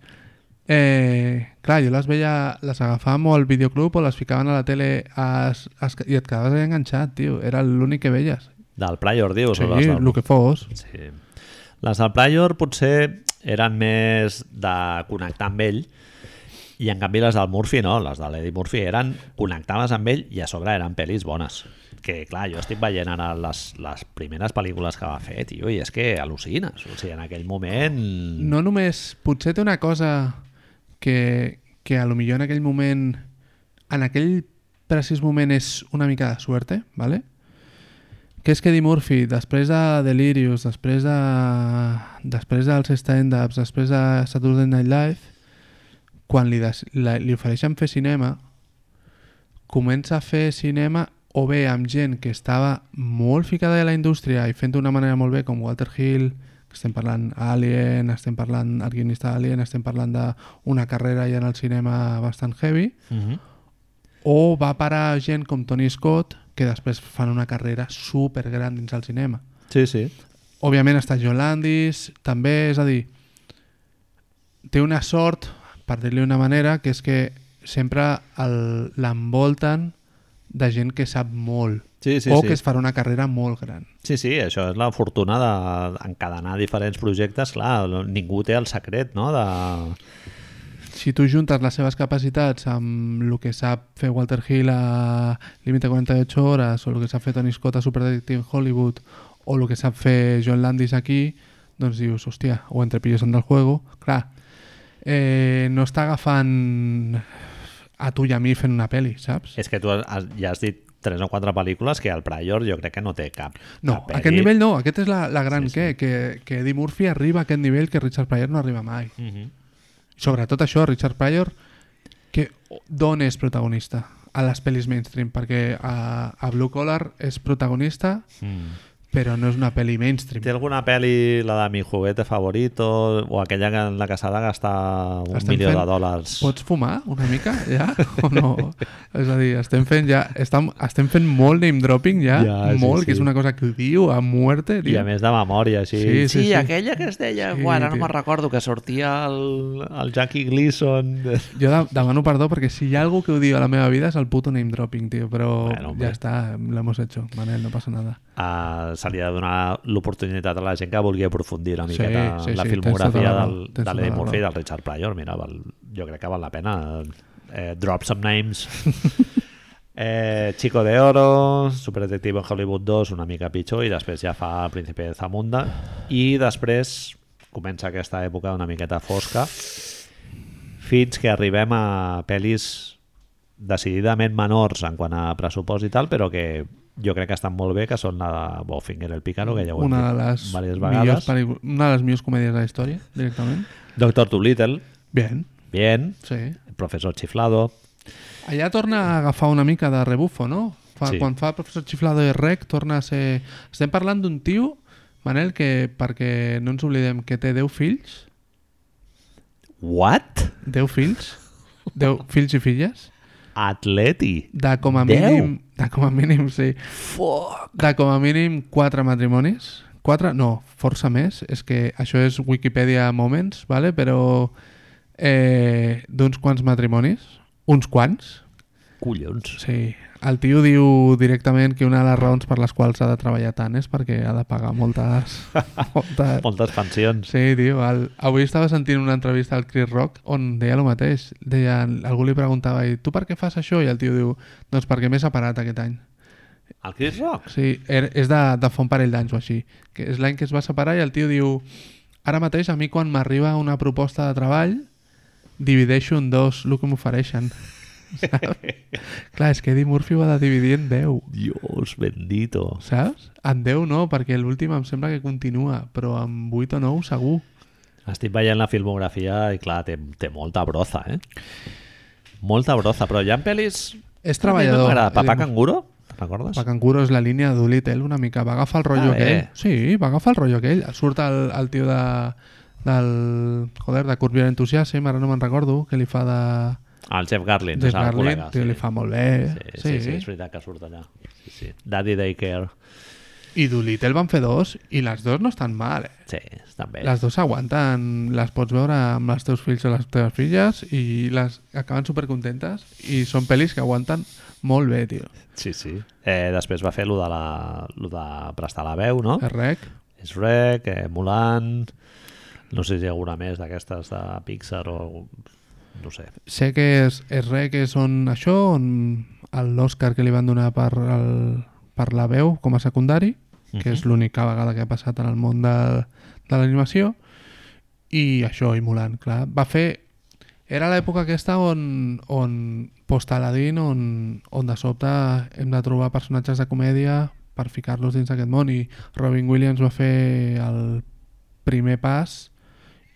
[SPEAKER 2] eh, clar, jo les veia, les agafàvem o al videoclub o les ficaven a la tele es, es, i et quedaves enganxat, tio. Era l'únic que veies.
[SPEAKER 1] Del Pryor, dius?
[SPEAKER 2] Sí,
[SPEAKER 1] del-
[SPEAKER 2] el que fos.
[SPEAKER 1] Sí. Les del Pryor potser eren més de connectar amb ell i en canvi les del Murphy no, les de l'Eddie Murphy eren connectaves amb ell i a sobre eren pel·lis bones que clar, jo estic veient ara les, les primeres pel·lícules que va fer, tio, i és que al·lucines, o sigui, en aquell moment
[SPEAKER 2] No només... Potser té una cosa que, que a lo millor en aquell moment, en aquell precís moment és una mica de suerte, ¿vale? que és que Eddie Murphy, després de Delirious, després de després dels stand-ups, després de Saturday Night Live, quan li, des, la, li ofereixen fer cinema, comença a fer cinema o bé amb gent que estava molt ficada a la indústria i fent d'una manera molt bé, com Walter Hill, estem parlant Alien, estem parlant el guionista d'Alien, estem parlant d'una carrera ja en el cinema bastant heavy,
[SPEAKER 1] Uh -huh.
[SPEAKER 2] o va parar gent com Tony Scott, que després fan una carrera super gran dins el cinema.
[SPEAKER 1] Sí, sí.
[SPEAKER 2] Òbviament està John Landis, també, és a dir, té una sort, per dir-li una manera, que és que sempre l'envolten de gent que sap molt
[SPEAKER 1] Sí, sí,
[SPEAKER 2] o
[SPEAKER 1] sí.
[SPEAKER 2] que es farà una carrera molt gran.
[SPEAKER 1] Sí, sí, això és la fortuna d'encadenar diferents projectes. Clar, ningú té el secret, no?, de...
[SPEAKER 2] Si tu juntes les seves capacitats amb el que sap fer Walter Hill a Límite 48 hores o el que sap fer Tony Scott a Super Detective Hollywood o el que sap fer John Landis aquí, doncs dius, hòstia, o entre pillos en del juego. Clar, eh, no està agafant a tu i a mi fent una pel·li, saps?
[SPEAKER 1] És que tu has, ja has dit tres o quatre pel·lícules que el Prior jo crec que no té cap.
[SPEAKER 2] No,
[SPEAKER 1] cap
[SPEAKER 2] aquest nivell no, aquest és la, la gran
[SPEAKER 1] Sí, sí.
[SPEAKER 2] què, que, que Eddie Murphy arriba a aquest nivell que Richard Pryor no arriba mai.
[SPEAKER 1] Mhm.
[SPEAKER 2] Sobretot això, Richard Pryor, que d'on és protagonista? A les pel·lis mainstream, perquè a, a Blue Collar és protagonista,
[SPEAKER 1] Mm.
[SPEAKER 2] Però no és una pel·li mainstream.
[SPEAKER 1] Té alguna pel·li, la de mi juguete favorito, o aquella que en la que s'ha de gastar un
[SPEAKER 2] Estem
[SPEAKER 1] milió
[SPEAKER 2] fent-
[SPEAKER 1] de dòlars?
[SPEAKER 2] Pots fumar una mica, ja? O no? És a dir, estem fent ja... Estem, estem fent molt name dropping ja,
[SPEAKER 1] Ja, sí,
[SPEAKER 2] molt,
[SPEAKER 1] sí.
[SPEAKER 2] que és una cosa que diu a muerte,
[SPEAKER 1] I
[SPEAKER 2] tio.
[SPEAKER 1] a més de memòria, així.
[SPEAKER 2] Sí, sí, sí.
[SPEAKER 1] aquella que es deia...
[SPEAKER 2] Sí,
[SPEAKER 1] Sí, ara no me'n recordo, que sortia el, el Jackie Gleason...
[SPEAKER 2] Jo de, demano perdó perquè si hi ha algú que odio a la meva vida és el puto name dropping, tio, però
[SPEAKER 1] Bueno,
[SPEAKER 2] ja està, lo hemos hecho, Manel, no passa nada.
[SPEAKER 1] Uh, se li ha de donar l'oportunitat a la gent que vulgui aprofundir una
[SPEAKER 2] Sí,
[SPEAKER 1] miqueta
[SPEAKER 2] sí,
[SPEAKER 1] en la
[SPEAKER 2] sí, tens
[SPEAKER 1] filmografia
[SPEAKER 2] tota
[SPEAKER 1] del, de
[SPEAKER 2] tota
[SPEAKER 1] l'Eddie Murphy i del Richard Pryor. Mira, val, jo crec que val la pena. Eh, drop some names. eh, Chico de Oro, Super Detective en Hollywood 2, una mica pitjor, i després ja fa El Príncipe de Zamunda. I després comença aquesta època una miqueta fosca fins que arribem a pel·lis decididament menors en quant a pressupost i tal, però que jo crec que estan molt bé, que són la de Bowfinger el Pícaro, que ja ho hem
[SPEAKER 2] Una de
[SPEAKER 1] dit
[SPEAKER 2] les,
[SPEAKER 1] diverses
[SPEAKER 2] millors
[SPEAKER 1] vegades.
[SPEAKER 2] pel·lícules- una de les millors comèdies de la història, directament.
[SPEAKER 1] Doctor Dolittle,
[SPEAKER 2] Bien,
[SPEAKER 1] bien.
[SPEAKER 2] sí.
[SPEAKER 1] El Professor Chiflado,
[SPEAKER 2] Allà torna a agafar una mica de rebufo, no? Fa,
[SPEAKER 1] Sí.
[SPEAKER 2] Quan fa el professor Chiflado i Rec torna a ser... Estem parlant d'un tio, Manel, que perquè no ens oblidem que té 10 fills,
[SPEAKER 1] what?
[SPEAKER 2] 10 fills, 10 fills i filles,
[SPEAKER 1] Atleti.
[SPEAKER 2] de com a
[SPEAKER 1] Deu?
[SPEAKER 2] mínim... De com a mínim, sí.
[SPEAKER 1] Fuck.
[SPEAKER 2] De com a mínim 4 matrimonis. 4? No, força més. És que això és Wikipedia Moments, vale? però eh, d'uns quants matrimonis. Uns quants.
[SPEAKER 1] Collons.
[SPEAKER 2] Sí. El tio diu directament que una de les raons per les quals ha de treballar tant és perquè ha de pagar moltes... moltes...
[SPEAKER 1] Moltes pensions.
[SPEAKER 2] Sí, tio. El... Avui estava sentint una entrevista al Chris Rock on deia el mateix. Deia, algú li preguntava, i tu per què fas això? I el tio diu, doncs perquè m'he separat aquest any.
[SPEAKER 1] El Chris Rock?
[SPEAKER 2] Sí, er- és de, de fa un parell d'anys o així. Que és l'any que es va separar i el tio diu ara mateix a mi quan m'arriba una proposta de treball divideixo en dos el que m'ofereixen. Saps? Clar, és que Eddie Murphy ho ha de dividir en 10.
[SPEAKER 1] Dios bendito.
[SPEAKER 2] Saps? En 10 no, perquè l'últim em sembla que continua, però en 8 o 9 segur.
[SPEAKER 1] Estic veient la filmografia i clar, té, té molta broza, eh? Molta broza, però hi ha pel·lis...
[SPEAKER 2] És treballador.
[SPEAKER 1] M'agrada. Papà Canguro? Recordes?
[SPEAKER 2] Pacancuro és la línia de Doolittle una mica. Va agafar el rotllo
[SPEAKER 1] Ah,
[SPEAKER 2] aquell. Sí, va agafar el rotllo aquell. Surt el, el tio de, del... Joder, de Curb Your Enthusiasm, ara no me'n recordo, que li fa de...
[SPEAKER 1] El Jeff Garlin.
[SPEAKER 2] Jeff
[SPEAKER 1] és el
[SPEAKER 2] Garlin,
[SPEAKER 1] col·lega,
[SPEAKER 2] tio, li fa molt bé.
[SPEAKER 1] Sí, sí, sí, és veritat que surt allà. Sí, sí. Daddy Daycare.
[SPEAKER 2] I Doolittle van fer dos i les dos no estan mal, eh?
[SPEAKER 1] Sí, estan bé.
[SPEAKER 2] Les dos s'aguanten, les pots veure amb els teus fills o les teves filles i les acaben supercontentes i són pel·lis que aguanten molt bé, tio.
[SPEAKER 1] Sí, sí. Eh, després va fer lo de, la, lo de prestar la veu, no?
[SPEAKER 2] És rec.
[SPEAKER 1] És Rec, eh, Mulan... No sé si hi ha alguna més d'aquestes de Pixar o... No sé.
[SPEAKER 2] Sé que és, és rec que són això, on l'Oscar que li van donar per, el, per la veu com a secundari, que és l'única vegada que ha passat en el món de, de l'animació, i això, i Mulan, clar. Va fer... Era l'època aquesta on, on post-Aladdin, on, on de sobte hem de trobar personatges de comèdia per ficar-los dins d'aquest món i Robin Williams va fer el primer pas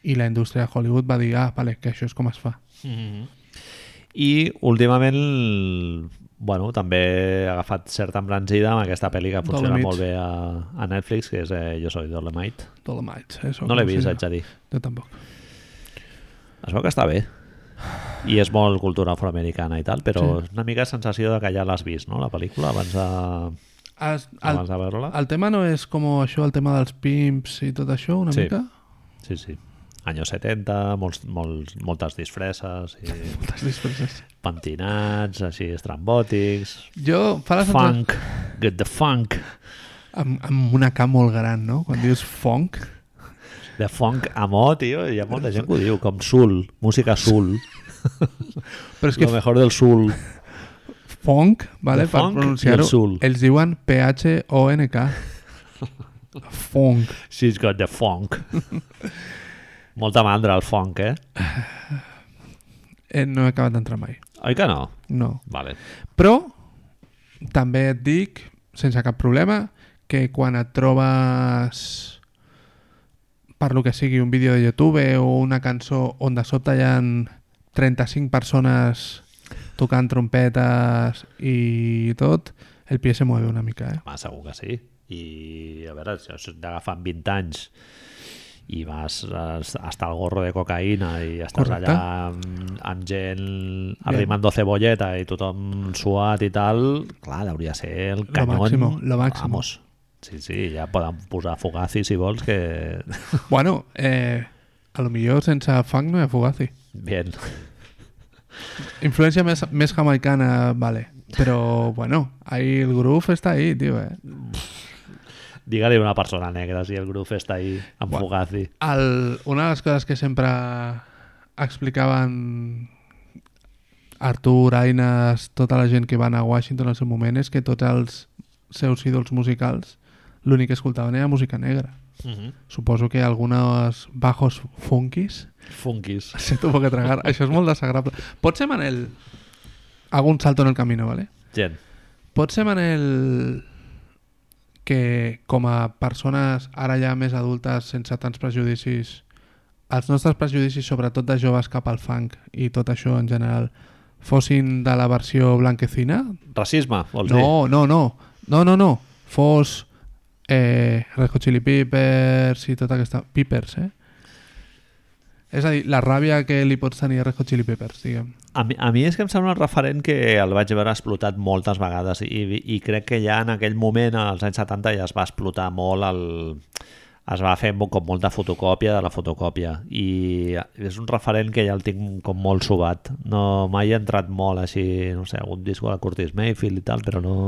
[SPEAKER 2] i la indústria de Hollywood va dir, ah, vale, que això és com es fa.
[SPEAKER 1] Mm -hmm. I últimament bueno, també ha agafat certa embranzida amb aquesta pel·li que funciona
[SPEAKER 2] Dolomite.
[SPEAKER 1] molt bé a, a Netflix, que és eh, Jo soy Dolomite.
[SPEAKER 2] Dolomite. Eso,
[SPEAKER 1] No l'he vist, haig de dir.
[SPEAKER 2] Jo tampoc.
[SPEAKER 1] Es veu que està bé. I és molt cultura afroamericana i tal, però
[SPEAKER 2] Sí.
[SPEAKER 1] una mica sensació de que ja l'has vist, no?, la pel·lícula, abans de,
[SPEAKER 2] Es,
[SPEAKER 1] abans
[SPEAKER 2] el,
[SPEAKER 1] de veure-la.
[SPEAKER 2] el tema no és com això, el tema dels pimps i tot això, una
[SPEAKER 1] Sí.
[SPEAKER 2] mica?
[SPEAKER 1] Sí, sí. Anys 70, molts, molts, moltes disfresses i
[SPEAKER 2] Moltes disfresses.
[SPEAKER 1] pentinats, així estrambòtics,
[SPEAKER 2] Jo, fa la sensació...
[SPEAKER 1] funk, get the funk.
[SPEAKER 2] Amb, amb una K molt gran, no? Quan dius funk.
[SPEAKER 1] De funk a mo, tio, hi ha molta gent que ho diu, com soul, música soul,
[SPEAKER 2] Però és
[SPEAKER 1] lo
[SPEAKER 2] que
[SPEAKER 1] mejor del soul.
[SPEAKER 2] funk, vale,
[SPEAKER 1] El
[SPEAKER 2] per pronunciar-ho,
[SPEAKER 1] el
[SPEAKER 2] ells diuen P-H-O-N-K. funk.
[SPEAKER 1] She's got the funk. Molta mandra el funk, eh?
[SPEAKER 2] Eh, no he acabat d'entrar mai.
[SPEAKER 1] Oi que no?
[SPEAKER 2] No.
[SPEAKER 1] Vale.
[SPEAKER 2] Però també et dic, sense cap problema, que quan et trobes per lo que sigui un vídeo de YouTube o una cançó on de sobte hi ha 35 persones tocant trompetes i tot, el pie se mueve una mica, eh?
[SPEAKER 1] Home, segur que sí. I, a veure, si has d'agafar 20 anys i vas hasta el gorro de cocaïna i estàs
[SPEAKER 2] Correcte.
[SPEAKER 1] allà amb, amb gent arrimando cebolleta i tothom suat i tal, clar, hauria de ser el canyón.
[SPEAKER 2] màximo, lo màximo.
[SPEAKER 1] Vamos. Sí, sí, ja poden posar Fugazi si vols, que...
[SPEAKER 2] Bueno, eh, a lo millor sense funk no hi ha Fugazi.
[SPEAKER 1] Bien.
[SPEAKER 2] Influència més, més jamaicana, vale. Però, bueno, ahí el groove està ahí, tio, eh?
[SPEAKER 1] Digue-li una persona negra si el grup està ahí amb
[SPEAKER 2] Bueno.
[SPEAKER 1] Fugazi.
[SPEAKER 2] El, una de les coses que sempre explicaven Artur, Aines, tota la gent que van a Washington al seu moment és que tots els seus ídols musicals l'únic que escoltaven era música negra.
[SPEAKER 1] Uh -huh.
[SPEAKER 2] Suposo que algunos bajos funkis
[SPEAKER 1] Funkis.
[SPEAKER 2] se tuvo que tragar. Això és molt desagradable. Pot ser, Manel... Hago un salto en el camino, ¿vale?
[SPEAKER 1] Gent.
[SPEAKER 2] Pot ser, Manel, que com a persones ara ja més adultes, sense tants prejudicis, els nostres prejudicis, sobretot de joves cap al funk i tot això en general, fossin de la versió blanquecina?
[SPEAKER 1] Racisme, vols dir?
[SPEAKER 2] No, no, no. No, no, no. Fos eh, Red Hot Chili Peppers i tota aquesta... Peppers, eh? És a dir, la ràbia que li pots tenir a Red Hot Chili Peppers, diguem.
[SPEAKER 1] A mi, a mi és que em sembla un referent que el vaig veure explotat moltes vegades i, i crec que ja en aquell moment, als anys 70, ja es va explotar molt el... es va fer com molta fotocòpia de la fotocòpia. I és un referent que ja el tinc com molt subat no, mai he entrat molt així no sé, algun disco de la Curtis Mayfield i tal però no,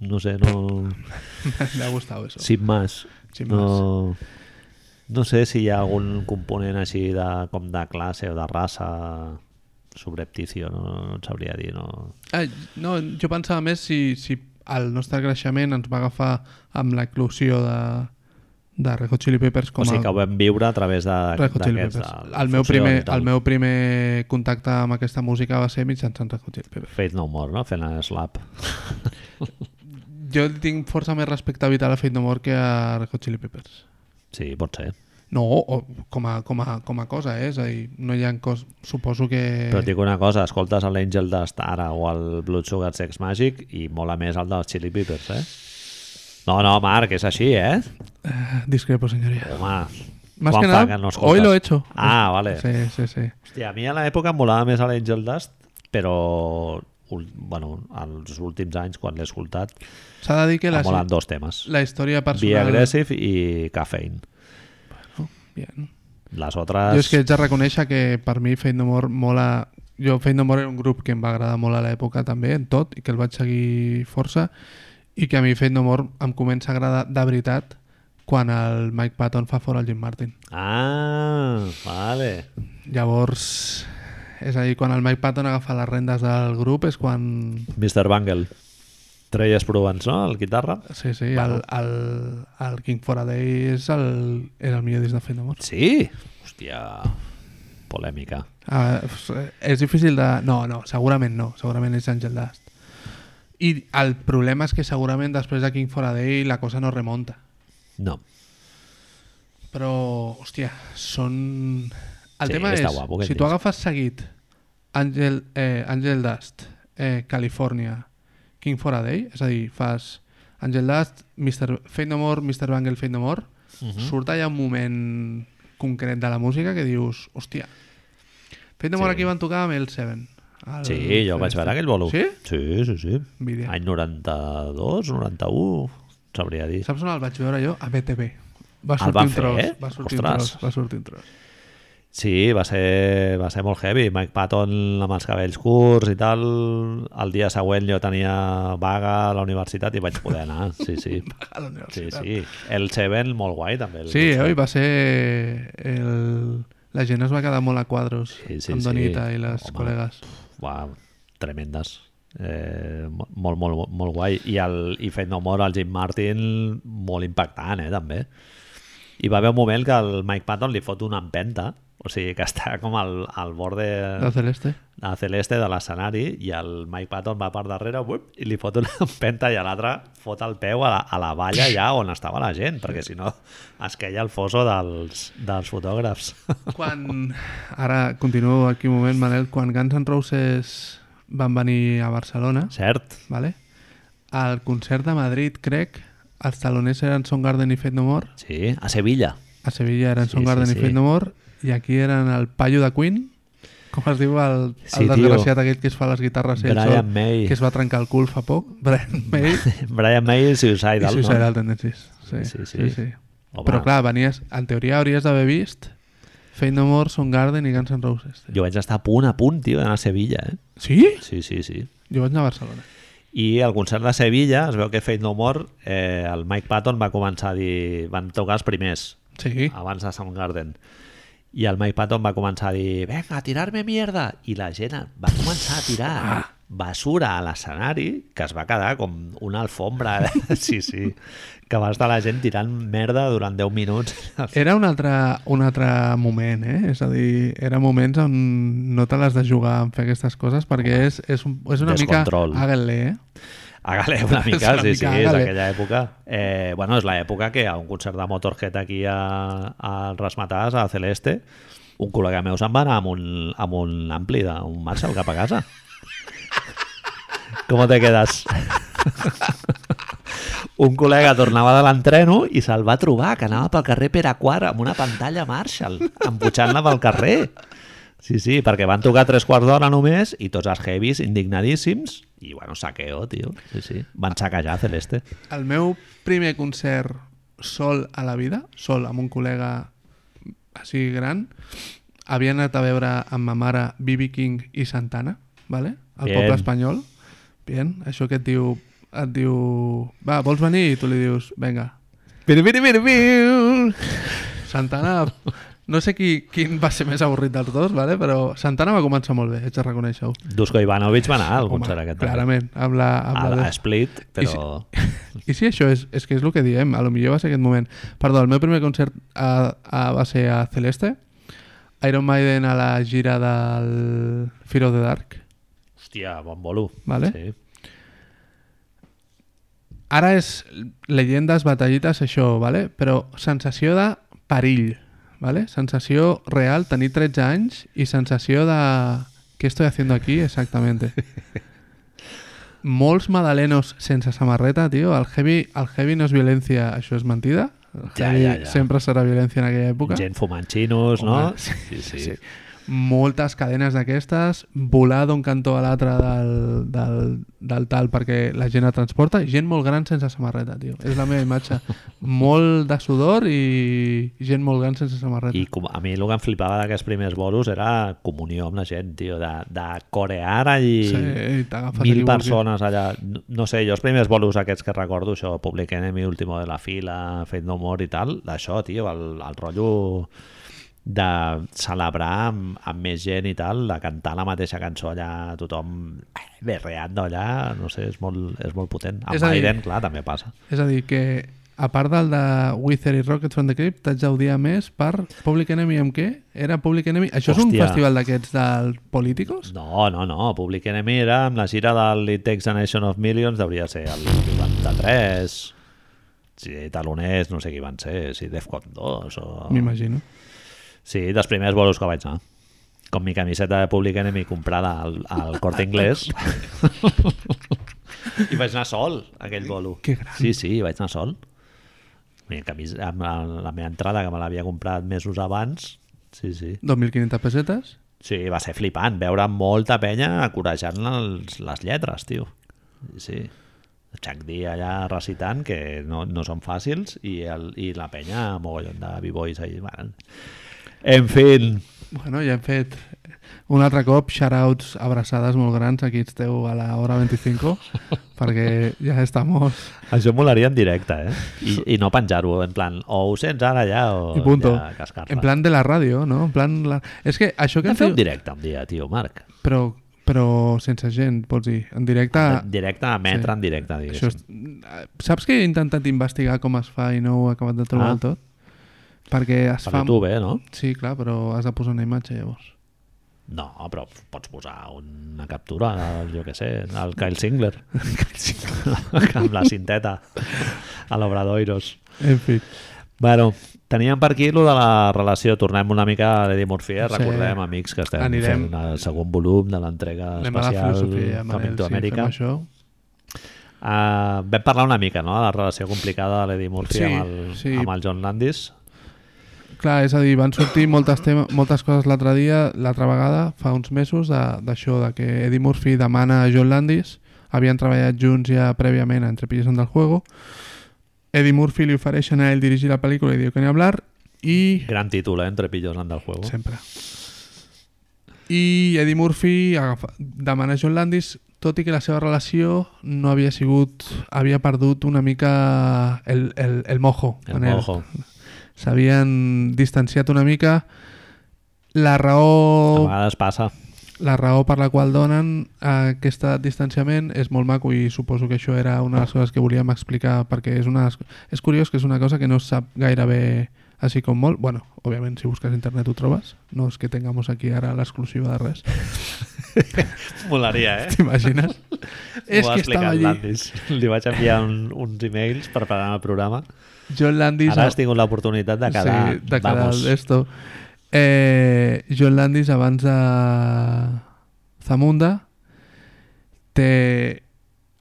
[SPEAKER 1] no sé, no.
[SPEAKER 2] Me ha gustado eso.
[SPEAKER 1] sin más.
[SPEAKER 2] Sin
[SPEAKER 1] no, no sé si hi ha algun component així de, com de classe o de raça subrepticio, no, no et sabria dir no...
[SPEAKER 2] Ah, no, jo pensava més si, si el nostre creixement ens va agafar amb l'eclusió de, de Red Hot Chili Peppers com
[SPEAKER 1] o sigui
[SPEAKER 2] a
[SPEAKER 1] que ho vam viure a través de- d'aquests
[SPEAKER 2] El meu, primer, el meu primer contacte amb aquesta música va ser mitjançant Red Hot Chili Peppers.
[SPEAKER 1] Faith No More, no? Fent el slap
[SPEAKER 2] Jo tinc força més respecte vital a Fate No More que a Red Hot Chili Peppers.
[SPEAKER 1] sí, pot ser
[SPEAKER 2] No, o, com, a, com, a, com a cosa, eh? És a dir, no hi ha cos... Suposo que...
[SPEAKER 1] però et dic una cosa, escoltes l'Angel Dust ara o el Blood Sugar Sex Magic i mola més el dels Chili Peppers, eh? No, no, Marc, és així, eh?
[SPEAKER 2] Eh, discrepo, señoría.
[SPEAKER 1] Home,
[SPEAKER 2] Más
[SPEAKER 1] quan
[SPEAKER 2] que nada,
[SPEAKER 1] no
[SPEAKER 2] hoy lo he hecho.
[SPEAKER 1] Ah, vale.
[SPEAKER 2] Sí, sí, sí.
[SPEAKER 1] Hòstia, a mi a l'època em molava més l'Angel Dust, però bueno, als últims anys, quan l'he escoltat,
[SPEAKER 2] S'ha de dir que la,
[SPEAKER 1] dos temes.
[SPEAKER 2] la història
[SPEAKER 1] Be
[SPEAKER 2] personal...
[SPEAKER 1] Aggressive i Caffeine.
[SPEAKER 2] Bien.
[SPEAKER 1] Les altres...
[SPEAKER 2] Jo és que haig de reconèixer que per mi Fate No More mola... Jo, Fate No More era un grup que em va agradar molt a l'època també, en tot, i que el vaig seguir força, i que a mi Fate No More em comença a agradar de veritat quan el Mike Patton fa fora el Jim Martin.
[SPEAKER 1] Ah, vale.
[SPEAKER 2] Llavors, és a dir, quan el Mike Patton agafa les rendes del grup és quan...
[SPEAKER 1] Mr. Bangle. Treies provants, no? El guitarra?
[SPEAKER 2] Sí, sí,
[SPEAKER 1] Bueno.
[SPEAKER 2] el, el, el King for a Day és el, era el millor disc de Fate No More.
[SPEAKER 1] Sí. Hòstia. polèmica.
[SPEAKER 2] Uh, és difícil de... No, no, segurament no. Segurament és Angel Dust. I el problema és que segurament després de King for a Day la cosa no remonta.
[SPEAKER 1] No.
[SPEAKER 2] Però, hòstia, són... El
[SPEAKER 1] Sí,
[SPEAKER 2] tema és,
[SPEAKER 1] guapo
[SPEAKER 2] si tu agafes seguit Angel, eh, Angel Dust, eh, California, King for a Day, és a dir, fas Angel Dust, Mr. Fate No More, Mr. Bangle, Fate No More,
[SPEAKER 1] Uh -huh.
[SPEAKER 2] surt allà un moment concret de la música que dius, hòstia, Fate No More
[SPEAKER 1] Sí.
[SPEAKER 2] aquí van tocar amb el Seven. El
[SPEAKER 1] Sí, jo vaig veure aquell bolo.
[SPEAKER 2] Sí?
[SPEAKER 1] Sí, sí, sí.
[SPEAKER 2] Envidia.
[SPEAKER 1] Any 92, 91, sabria dir.
[SPEAKER 2] Saps on el vaig veure jo? A BTV. Va
[SPEAKER 1] El
[SPEAKER 2] sortir
[SPEAKER 1] van
[SPEAKER 2] un tros.
[SPEAKER 1] fer?
[SPEAKER 2] Va sortir un
[SPEAKER 1] Ostres.
[SPEAKER 2] tros. Va sortir un tros.
[SPEAKER 1] Sí, va ser, va ser molt heavy. Mike Patton amb els cabells curts i tal. El dia següent jo tenia vaga a la universitat i vaig poder anar. Sí, sí.
[SPEAKER 2] A la
[SPEAKER 1] Sí,
[SPEAKER 2] universitat.
[SPEAKER 1] sí. El Seven, molt guai, també. El
[SPEAKER 2] Sí,
[SPEAKER 1] concert.
[SPEAKER 2] oi, va ser... El... La gent es va quedar molt a quadros
[SPEAKER 1] Sí, sí,
[SPEAKER 2] amb
[SPEAKER 1] sí.
[SPEAKER 2] Donita i les
[SPEAKER 1] Home.
[SPEAKER 2] col·legues.
[SPEAKER 1] Uau, tremendes. Eh, molt, molt, molt, molt guai. I, el, i Fate No More, el Jim Martin, molt impactant, eh, també. I va haver un moment que el Mike Patton li fot una empenta, o sigui, que està com al, al bord de,
[SPEAKER 2] La Celeste.
[SPEAKER 1] a celeste de l'escenari i el Mike Patton va per darrere uip, i li fot una empenta i l'altre fot el peu a la, a la valla ja on estava la gent, perquè si no es queia el foso dels, dels fotògrafs.
[SPEAKER 2] Quan... Ara continuo aquí un moment, Manel. Quan Guns N' Roses van venir a Barcelona,
[SPEAKER 1] Cert?
[SPEAKER 2] vale? al concert de Madrid, crec, els taloners eren Soundgarden i Fate No More,
[SPEAKER 1] Sí, a Sevilla.
[SPEAKER 2] a Sevilla eren
[SPEAKER 1] Sí,
[SPEAKER 2] Soundgarden
[SPEAKER 1] sí,
[SPEAKER 2] i
[SPEAKER 1] sí.
[SPEAKER 2] Fate No More, i aquí eren el Paio de Queen, com es diu el,
[SPEAKER 1] Sí,
[SPEAKER 2] el
[SPEAKER 1] tio.
[SPEAKER 2] desgraciat aquell que es fa les guitarres ell
[SPEAKER 1] Brian
[SPEAKER 2] sol,
[SPEAKER 1] May.
[SPEAKER 2] que es va trencar el cul fa poc, Brian May
[SPEAKER 1] Brian May i
[SPEAKER 2] i
[SPEAKER 1] Suicidal,
[SPEAKER 2] Suicidal Tendencies. Sí,
[SPEAKER 1] Sí,
[SPEAKER 2] sí,
[SPEAKER 1] sí.
[SPEAKER 2] sí.
[SPEAKER 1] Home.
[SPEAKER 2] Però clar, venies, en teoria hauries d'haver vist Fate No More, Soundgarden i Guns N' Roses. Tio.
[SPEAKER 1] Jo vaig estar a punt, a punt, tio, d'anar a Sevilla, eh?
[SPEAKER 2] Sí?
[SPEAKER 1] Sí, sí, sí.
[SPEAKER 2] Jo vaig anar a Barcelona.
[SPEAKER 1] I al concert de Sevilla es veu que Fate No More, eh, el Mike Patton va començar a dir... Van tocar els primers,
[SPEAKER 2] Sí.
[SPEAKER 1] abans de Soundgarden. I el Mike Patton va començar a dir venga, a tirar-me mierda. I la gent va començar a tirar
[SPEAKER 2] Ah.
[SPEAKER 1] basura a l'escenari que es va quedar com una alfombra. sí, sí. Que va estar la gent tirant merda durant 10 minuts.
[SPEAKER 2] Era un altre, un altre moment, eh? És a dir, eren moments on no te l'has de jugar en fer aquestes coses perquè és, és, un, és una
[SPEAKER 1] Descontrol.
[SPEAKER 2] mica... Háganle, eh?
[SPEAKER 1] Hágale una
[SPEAKER 2] És
[SPEAKER 1] mica,
[SPEAKER 2] una
[SPEAKER 1] sí, sí, és aquella època. Eh, bueno, és l'època que a un concert de Motorhead aquí a, a Rasmatàs, a Celeste, un col·lega meu se'n va anar amb un, amb un ampli d'un Marshall cap a casa. Com te quedes? un col·lega tornava de l'entreno i se'l va trobar, que anava pel carrer Pere Quart amb una pantalla Marshall, empujant-la pel carrer. Sí, sí, perquè van tocar tres quarts d'hora només i tots els heavies indignadíssims i, bueno, saqueo, tio. Sí, sí. Van saquejar Celeste.
[SPEAKER 2] El meu primer concert sol a la vida, sol amb un col·lega així gran, havia anat a veure amb ma mare B.B. King i Santana, vale? al
[SPEAKER 1] Bien.
[SPEAKER 2] poble espanyol. Bien, això que et diu, et diu, va, vols venir? I tu li dius, venga. Santana, no sé qui, quin va ser més avorrit dels dos, vale? però Santana va començar molt bé, haig de reconèixer-ho.
[SPEAKER 1] Dusko Ivanovic va anar al
[SPEAKER 2] Home,
[SPEAKER 1] concert aquest. també.
[SPEAKER 2] clarament, amb la, amb
[SPEAKER 1] A,
[SPEAKER 2] la
[SPEAKER 1] a Split, però...
[SPEAKER 2] I sí, això és, és que és el que diem, a lo millor va ser aquest moment. Perdó, el meu primer concert a, a, va ser a Celeste, Iron Maiden a la gira del Fear of the Dark,
[SPEAKER 1] Hòstia, bon bolo.
[SPEAKER 2] Vale.
[SPEAKER 1] Sí.
[SPEAKER 2] Ara és llegendes, batallites, això, vale? però sensació de perill, vale? sensació real, tenir 13 anys i sensació de... Què estoy haciendo aquí exactamente? Molts madalenos sense samarreta, tio. El heavy, el heavy no és violència, això és mentida. El
[SPEAKER 1] Ja,
[SPEAKER 2] heavy
[SPEAKER 1] ja, ja.
[SPEAKER 2] sempre serà violència en aquella època.
[SPEAKER 1] Gent fumant xinos, no?
[SPEAKER 2] Home, sí, sí. Moltes cadenes d'aquestes, volar d'un cantó a l'altre del, del, del tal perquè la gent el transporta, gent molt gran sense samarreta, tio. És la meva imatge. molt de sudor i gent molt gran sense samarreta.
[SPEAKER 1] I com, a mi el que em flipava d'aquests primers bolos era comunió amb la gent, tio, de, de corear allí
[SPEAKER 2] Sí,
[SPEAKER 1] mil persones allà. No, no sé, jo els primers bolos aquests que recordo, això, Public Enemy, Último de la Fila, Fate No More i tal, d'això, tio, el, el rotllo de celebrar amb, amb més gent i tal, de cantar la mateixa cançó allà, tothom berreant allà, no sé, és molt, és molt potent. Amb
[SPEAKER 2] És a dir-
[SPEAKER 1] clar, també passa.
[SPEAKER 2] És a dir, que a part del de Wither i Rockets from the Crypt, t'haig d'audiar més per Public Enemy amb què? Era Public Enemy? Això és un
[SPEAKER 1] Hòstia.
[SPEAKER 2] festival d'aquests del Políticos?
[SPEAKER 1] No, no, no. Public Enemy era amb la gira del It Takes a Nation of Millions, devia ser el 93. Sí, taloners, no sé qui van ser, si Defcon 2 o...
[SPEAKER 2] M'imagino.
[SPEAKER 1] Sí, dels primers bolos que vaig anar. Com mi camiseta de Public Enemy comprada al, al Corte Inglés. I vaig anar sol, aquell bolo.
[SPEAKER 2] Que gran.
[SPEAKER 1] Sí, sí, vaig anar sol. Mi camis, amb la, la meva entrada, que me l'havia comprat mesos abans. Sí, sí.
[SPEAKER 2] 2.500 pessetes?
[SPEAKER 1] Sí, va ser flipant veure molta penya acorejant els, les lletres, tio. Sí. Chuck D allà recitant, que no, no són fàcils, i, el, i la penya, mogollon de b-boys. Bueno. En fin,
[SPEAKER 2] Bueno, ja hem fet un altre cop shoutouts abraçades molt grans aquí esteu a la hora 25 perquè ja estamos
[SPEAKER 1] això molaria en directe, eh? I, i no penjar-ho, en plan, o ho sents ara ja o
[SPEAKER 2] i punto.
[SPEAKER 1] ja cascar-la.
[SPEAKER 2] En plan de la ràdio, no? En plan la... És que això que
[SPEAKER 1] Hem
[SPEAKER 2] diu...
[SPEAKER 1] un directe un dia, tio, Marc.
[SPEAKER 2] Però, però sense gent, pots dir. En directe...
[SPEAKER 1] En directe, emetre
[SPEAKER 2] sí.
[SPEAKER 1] en directe,
[SPEAKER 2] Això
[SPEAKER 1] diguéssim.
[SPEAKER 2] és... Saps que he intentat investigar com es fa i no ho he acabat de trobar
[SPEAKER 1] Ah.
[SPEAKER 2] tot? Perquè es
[SPEAKER 1] Per
[SPEAKER 2] fa...
[SPEAKER 1] YouTube, eh, no?
[SPEAKER 2] Sí, clar, però has de posar una imatge llavors.
[SPEAKER 1] No, però pots posar una captura, jo què sé, el Kyle Singler, amb la cinteta a l'Obradoiros.
[SPEAKER 2] En fi.
[SPEAKER 1] Bueno, teníem per aquí lo de la relació, tornem una mica a l'Eddie Murphy, eh?
[SPEAKER 2] Sí.
[SPEAKER 1] recordem, amics, que estem
[SPEAKER 2] Anirem-
[SPEAKER 1] fent el segon volum de l'entrega especial Coming to
[SPEAKER 2] sí,
[SPEAKER 1] America.
[SPEAKER 2] això.
[SPEAKER 1] Uh, vam parlar una mica no? de la relació complicada de l'Eddie Murphy
[SPEAKER 2] Sí,
[SPEAKER 1] amb, el,
[SPEAKER 2] sí.
[SPEAKER 1] amb el John Landis.
[SPEAKER 2] Clar, és a dir, van sortir moltes, moltes coses l'altre dia, l'altra vegada, fa uns mesos, de- d'això, de, de que Eddie Murphy demana a John Landis, havien treballat junts ja prèviament a Entre pillos del juego, Eddie Murphy li ofereixen a ell dirigir la pel·lícula i diu que ni hablar, i...
[SPEAKER 1] Gran títol, eh? Entre pillos del juego.
[SPEAKER 2] Sempre. I Eddie Murphy agafa, demana a John Landis, tot i que la seva relació no havia sigut... havia perdut una mica el, el, el mojo.
[SPEAKER 1] El mojo.
[SPEAKER 2] S'havien distanciat una mica. La
[SPEAKER 1] A
[SPEAKER 2] raó,
[SPEAKER 1] vegades passa.
[SPEAKER 2] la raó per la qual donen aquest distanciament és molt maco i suposo que això era una de les coses que volíem explicar perquè és, una, és curiós que és una cosa que no es sap gaire bé així com molt. Bueno, òbviament, si busques a internet ho trobes. No és que tengamos aquí ara l'exclusiva de res.
[SPEAKER 1] Molaria, eh?
[SPEAKER 2] T'imagines? és que estava allí.
[SPEAKER 1] Li vaig enviar un, uns emails per preparar el programa.
[SPEAKER 2] John Landis...
[SPEAKER 1] Ara has tingut l'oportunitat de quedar...
[SPEAKER 2] sí, de quedar
[SPEAKER 1] vamos.
[SPEAKER 2] esto. Eh, John Landis abans de Zamunda té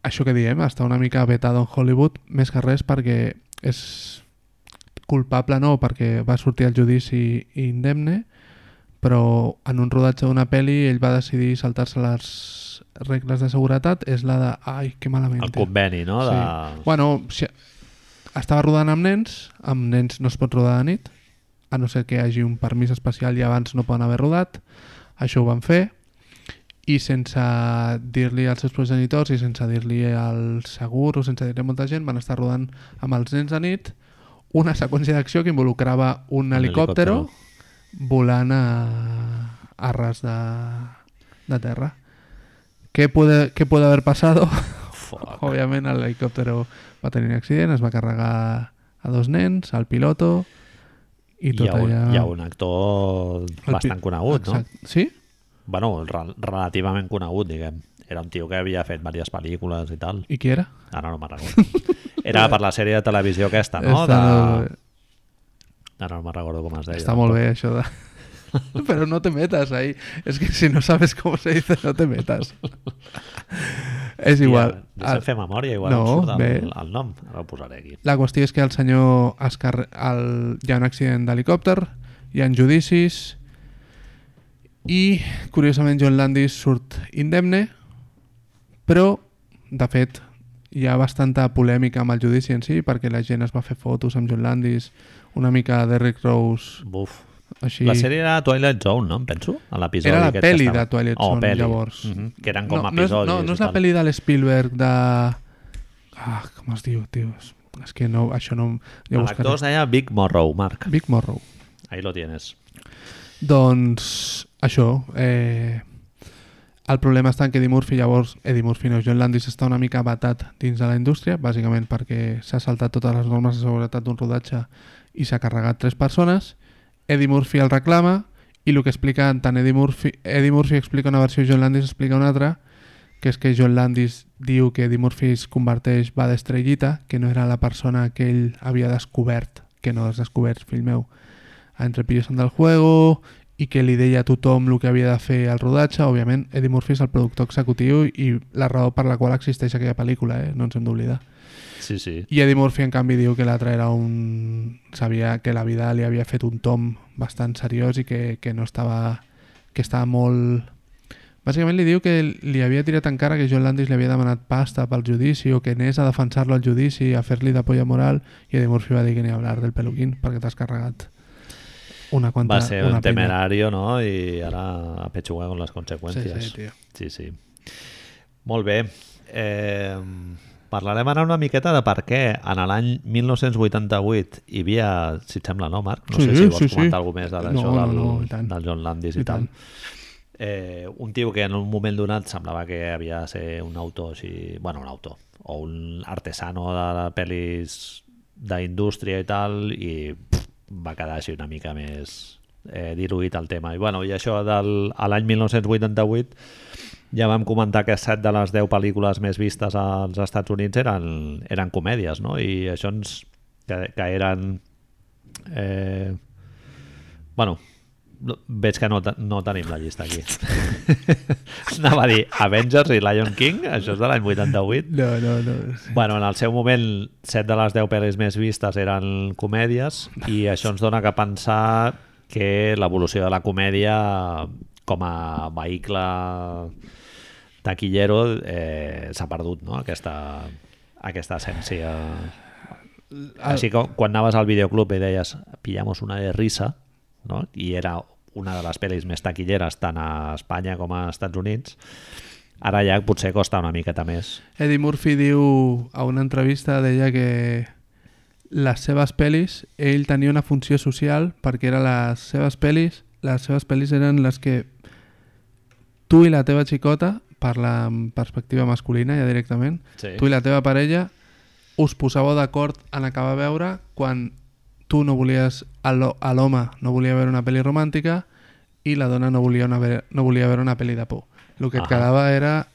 [SPEAKER 2] això que diem, està una mica vetado en Hollywood, més que res perquè és culpable no, perquè va sortir al judici indemne, però en un rodatge d'una pel·li ell va decidir saltar-se les regles de seguretat, és la de... Ai, que malament.
[SPEAKER 1] El
[SPEAKER 2] tio".
[SPEAKER 1] conveni, no? De...
[SPEAKER 2] Sí. Bueno, si estava rodant amb nens, amb nens no es pot rodar de nit, a no ser que hi hagi un permís especial i abans no poden haver rodat. Això ho van fer i sense dir-li als seus progenitors i sense dir-li al segur o sense dir-li a molta gent van estar rodant amb els nens de nit una seqüència d'acció que involucrava un,
[SPEAKER 1] Un
[SPEAKER 2] helicòptero,
[SPEAKER 1] helicòptero.
[SPEAKER 2] volant a, a ras de, de terra. ¿Qué puede, ¿Qué puede haber pasado?
[SPEAKER 1] Fuck.
[SPEAKER 2] Òbviament el helicòptero va tenir un accident, es va carregar a dos nens, al piloto i
[SPEAKER 1] Hi
[SPEAKER 2] tot
[SPEAKER 1] ha, un,
[SPEAKER 2] allà...
[SPEAKER 1] hi ha un actor
[SPEAKER 2] El pi-
[SPEAKER 1] bastant conegut, no?
[SPEAKER 2] Sí?
[SPEAKER 1] Bueno, re relativament conegut, diguem. Era un tio que havia fet diverses pel·lícules i tal.
[SPEAKER 2] I qui era?
[SPEAKER 1] Ara no me'n recordo. Era per la sèrie de televisió aquesta, no?
[SPEAKER 2] Està,
[SPEAKER 1] De... Ara no me'n recordo com es deia.
[SPEAKER 2] està molt bé això de... Pero no te metas ahí. Es que si no sabes cómo se dice, no te metas. és igual.
[SPEAKER 1] Ja, deixa'm fer memòria, igual
[SPEAKER 2] No,
[SPEAKER 1] em surt
[SPEAKER 2] bé.
[SPEAKER 1] el, el nom. Ara ho posaré aquí.
[SPEAKER 2] La qüestió és que el senyor es car... el... hi ha un accident d'helicòpter, hi ha judicis i, curiosament, John Landis surt indemne, però, de fet, hi ha bastanta polèmica amb el judici en si, perquè la gent es va fer fotos amb John Landis, una mica Derrick Rose,
[SPEAKER 1] Buf.
[SPEAKER 2] Així...
[SPEAKER 1] La sèrie era Twilight Zone, no? Em penso? A l'episodi
[SPEAKER 2] Era la pel·li
[SPEAKER 1] estava.
[SPEAKER 2] de Twilight
[SPEAKER 1] Oh,
[SPEAKER 2] Zone,
[SPEAKER 1] pel·li.
[SPEAKER 2] llavors.
[SPEAKER 1] Mhm, Que eren com
[SPEAKER 2] no,
[SPEAKER 1] episodis.
[SPEAKER 2] No no, no és la pel·li de l'Spielberg de... Ah, com es diu, tio? És- que no, això no... Ja
[SPEAKER 1] L'actor es deia Big Morrow, Marc.
[SPEAKER 2] Big Morrow.
[SPEAKER 1] Ahí lo tienes.
[SPEAKER 2] Doncs això, eh, el problema està en que Eddie Murphy, llavors, Eddie Murphy no, John Landis està una mica batat dins de la indústria, bàsicament perquè s'ha saltat totes les normes de seguretat d'un rodatge i s'ha carregat tres persones. Eddie Murphy el reclama i el que explica tant Eddie Murphy, Eddie Murphy explica una versió i John Landis explica una altra, que és que John Landis diu que Eddie Murphy es converteix, va d'estrellita, que no era la persona que ell havia descobert, que no has descobert, fill meu, entre pillos del juego i que li deia a tothom el que havia de fer al rodatge. Òbviament, Eddie Murphy és el productor executiu i la raó per la qual existeix aquella pel·lícula, eh? no ens hem d'oblidar.
[SPEAKER 1] Sí, sí.
[SPEAKER 2] I Eddie Murphy, en canvi, diu que l'altre era un... Sabia que la vida li havia fet un tom bastant seriós i que, que no estava... que estava molt... Bàsicament li diu que li havia tirat en cara que John Landis li havia demanat pasta pel judici o que anés a defensar-lo al judici, a fer-li de polla moral i Eddie Murphy va dir que ni hablar del peluquín perquè t'has carregat una quanta...
[SPEAKER 1] Va ser
[SPEAKER 2] una
[SPEAKER 1] un temerario, no? I ara a pechuga con les conseqüències.
[SPEAKER 2] Sí, sí, tio.
[SPEAKER 1] Sí, sí. Molt bé. Eh, parlarem ara una miqueta de per què en l'any 1988 hi havia, si et sembla, no, Marc? No
[SPEAKER 2] Sí,
[SPEAKER 1] sé si vols
[SPEAKER 2] sí, sí.
[SPEAKER 1] comentar alguna més de
[SPEAKER 2] No, no,
[SPEAKER 1] del,
[SPEAKER 2] no, tant.
[SPEAKER 1] del John Landis i,
[SPEAKER 2] I
[SPEAKER 1] tal.
[SPEAKER 2] tant.
[SPEAKER 1] Eh, un tio que en un moment donat semblava que havia de ser un autor així, bueno, un autor o un artesano de pel·lis d'indústria i tal i pff, va quedar així una mica més eh, diluït el tema. I, bueno, i això del, a l'any 1988 ja vam comentar que 7 de les 10 pel·lícules més vistes als Estats Units eren, eren comèdies, no? I això ens... que, que eren... Eh, bueno, no- veig que no, no tenim la llista aquí. Anava a dir Avengers i Lion King, això és de l'any 88.
[SPEAKER 2] No, no, no.
[SPEAKER 1] Bueno, en el seu moment, 7 de les 10 pel·lis més vistes eren comèdies i això ens dona que pensar que l'evolució de la comèdia com a vehicle taquillero eh, s'ha perdut, no? Aquesta, aquesta essència. Així que quan anaves al videoclub i deies pillamos una de risa, no? i era una de les pel·lis més taquilleres tant a Espanya com a Estats Units, ara ja potser costa una miqueta més.
[SPEAKER 2] Eddie Murphy diu a una entrevista deia que les seves pel·lis, ell tenia una funció social perquè eren les seves pel·lis, les seves pel·lis eren les que tu i la teva xicota, parla en perspectiva masculina ja directament,
[SPEAKER 1] Sí.
[SPEAKER 2] tu i la teva parella us posàveu d'acord en acabar a veure quan tu no volies, a l'ho- a l'home no volia veure una pel·li romàntica i la dona no volia, una, no volia veure una pel·li de por. El que et
[SPEAKER 1] Ahà.
[SPEAKER 2] quedava era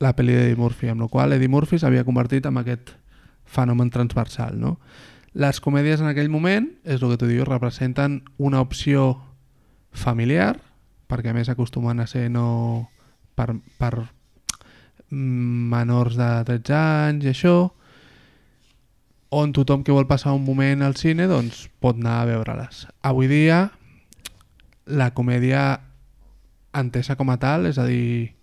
[SPEAKER 2] la pel·li d'Eddie Murphy, amb la qual Eddie Murphy s'havia convertit en aquest fenomen transversal. No? Les comèdies en aquell moment, és el que tu dius, representen una opció familiar, perquè a més acostumen a ser no per, per menors de 13 anys i això, on tothom que vol passar un moment al cine doncs pot anar a veure-les. Avui dia la comèdia entesa com a tal, és a dir,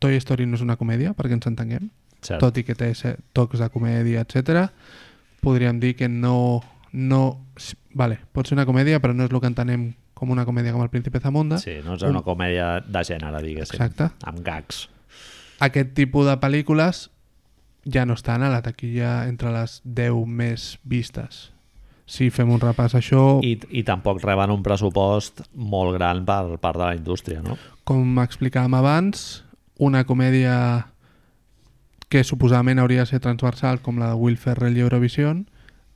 [SPEAKER 2] Toy Story no és una comèdia, perquè ens entenguem,
[SPEAKER 1] Cert.
[SPEAKER 2] tot i que té tocs de comèdia, etc. podríem dir que no, no... Vale, pot ser una comèdia, però no és el que entenem com una comèdia com el Príncipe Zamunda.
[SPEAKER 1] Sí, no és una comèdia de gènere, diguéssim.
[SPEAKER 2] Exacte.
[SPEAKER 1] Amb gags.
[SPEAKER 2] Aquest tipus de pel·lícules ja no estan a la taquilla entre les 10 més vistes. Si fem un repàs a això,
[SPEAKER 1] I, I tampoc reben un pressupost molt gran per part de la indústria, no?
[SPEAKER 2] com explicàvem abans, una comèdia que suposadament hauria de ser transversal com la de Will Ferrell i Eurovision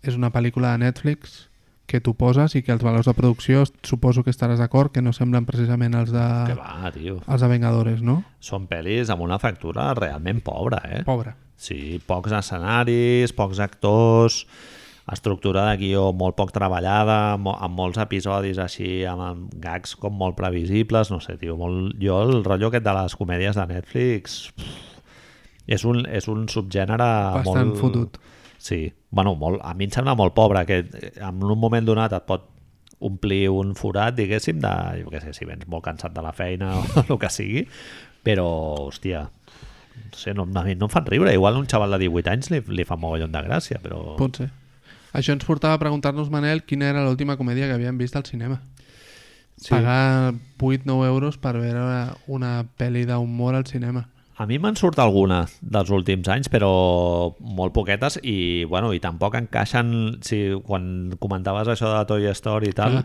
[SPEAKER 2] és una pel·lícula de Netflix que tu poses i que els valors de producció suposo que estaràs d'acord que no semblen precisament els de,
[SPEAKER 1] Que va, tio.
[SPEAKER 2] els de Vengadores, no?
[SPEAKER 1] Són pel·lis amb una factura realment pobra, eh?
[SPEAKER 2] Pobre.
[SPEAKER 1] Sí, pocs escenaris, pocs actors, estructura de guió molt poc treballada, mo- amb molts episodis així, amb, amb gags com molt previsibles, no sé, tio, molt... jo el rotllo aquest de les comèdies de Netflix pff, és un, és un subgènere
[SPEAKER 2] Bastant
[SPEAKER 1] molt...
[SPEAKER 2] fotut.
[SPEAKER 1] Sí, bueno, molt, a mi em sembla molt pobre, que eh, en un moment donat et pot omplir un forat, diguéssim, de, jo què sé, si vens molt cansat de la feina o el que sigui, però, hòstia, no sé, no, a mi no em fan riure. Igual un xaval de 18 anys li, li fa mogollon de gràcia, però...
[SPEAKER 2] Pot ser. Això ens portava a preguntar-nos, Manel, quina era l'última comèdia que havíem vist al cinema.
[SPEAKER 1] Sí.
[SPEAKER 2] Pagar 8-9 euros per veure una pel·li d'humor al cinema.
[SPEAKER 1] A mi me'n surt alguna dels últims anys, però molt poquetes i, bueno, i tampoc encaixen... Si, quan comentaves això de Toy Story i tal,
[SPEAKER 2] Clar.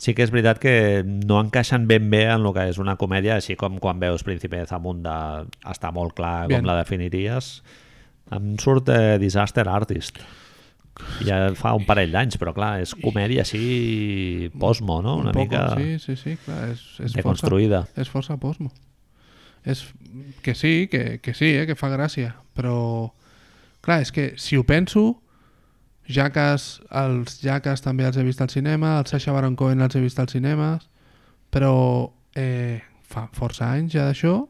[SPEAKER 1] sí que és veritat que no encaixen ben bé en el que és una comèdia, així com quan veus Príncipe de Zamunda està molt clar
[SPEAKER 2] Bien.
[SPEAKER 1] com la definiries. Em surt eh, Disaster Artist. Ja fa un parell d'anys, però clar, és comèdia així posmo, no? Una
[SPEAKER 2] Un poco,
[SPEAKER 1] mica
[SPEAKER 2] Sí, sí, sí, clar, és, és
[SPEAKER 1] deconstruïda.
[SPEAKER 2] Força, és força posmo. És, que sí, que, que sí, eh, que fa gràcia, però clar, és que si ho penso, Jackass, els Jackass també els he vist al cinema, els Sacha Baron Cohen els he vist al cinema, però eh, fa força anys ja d'això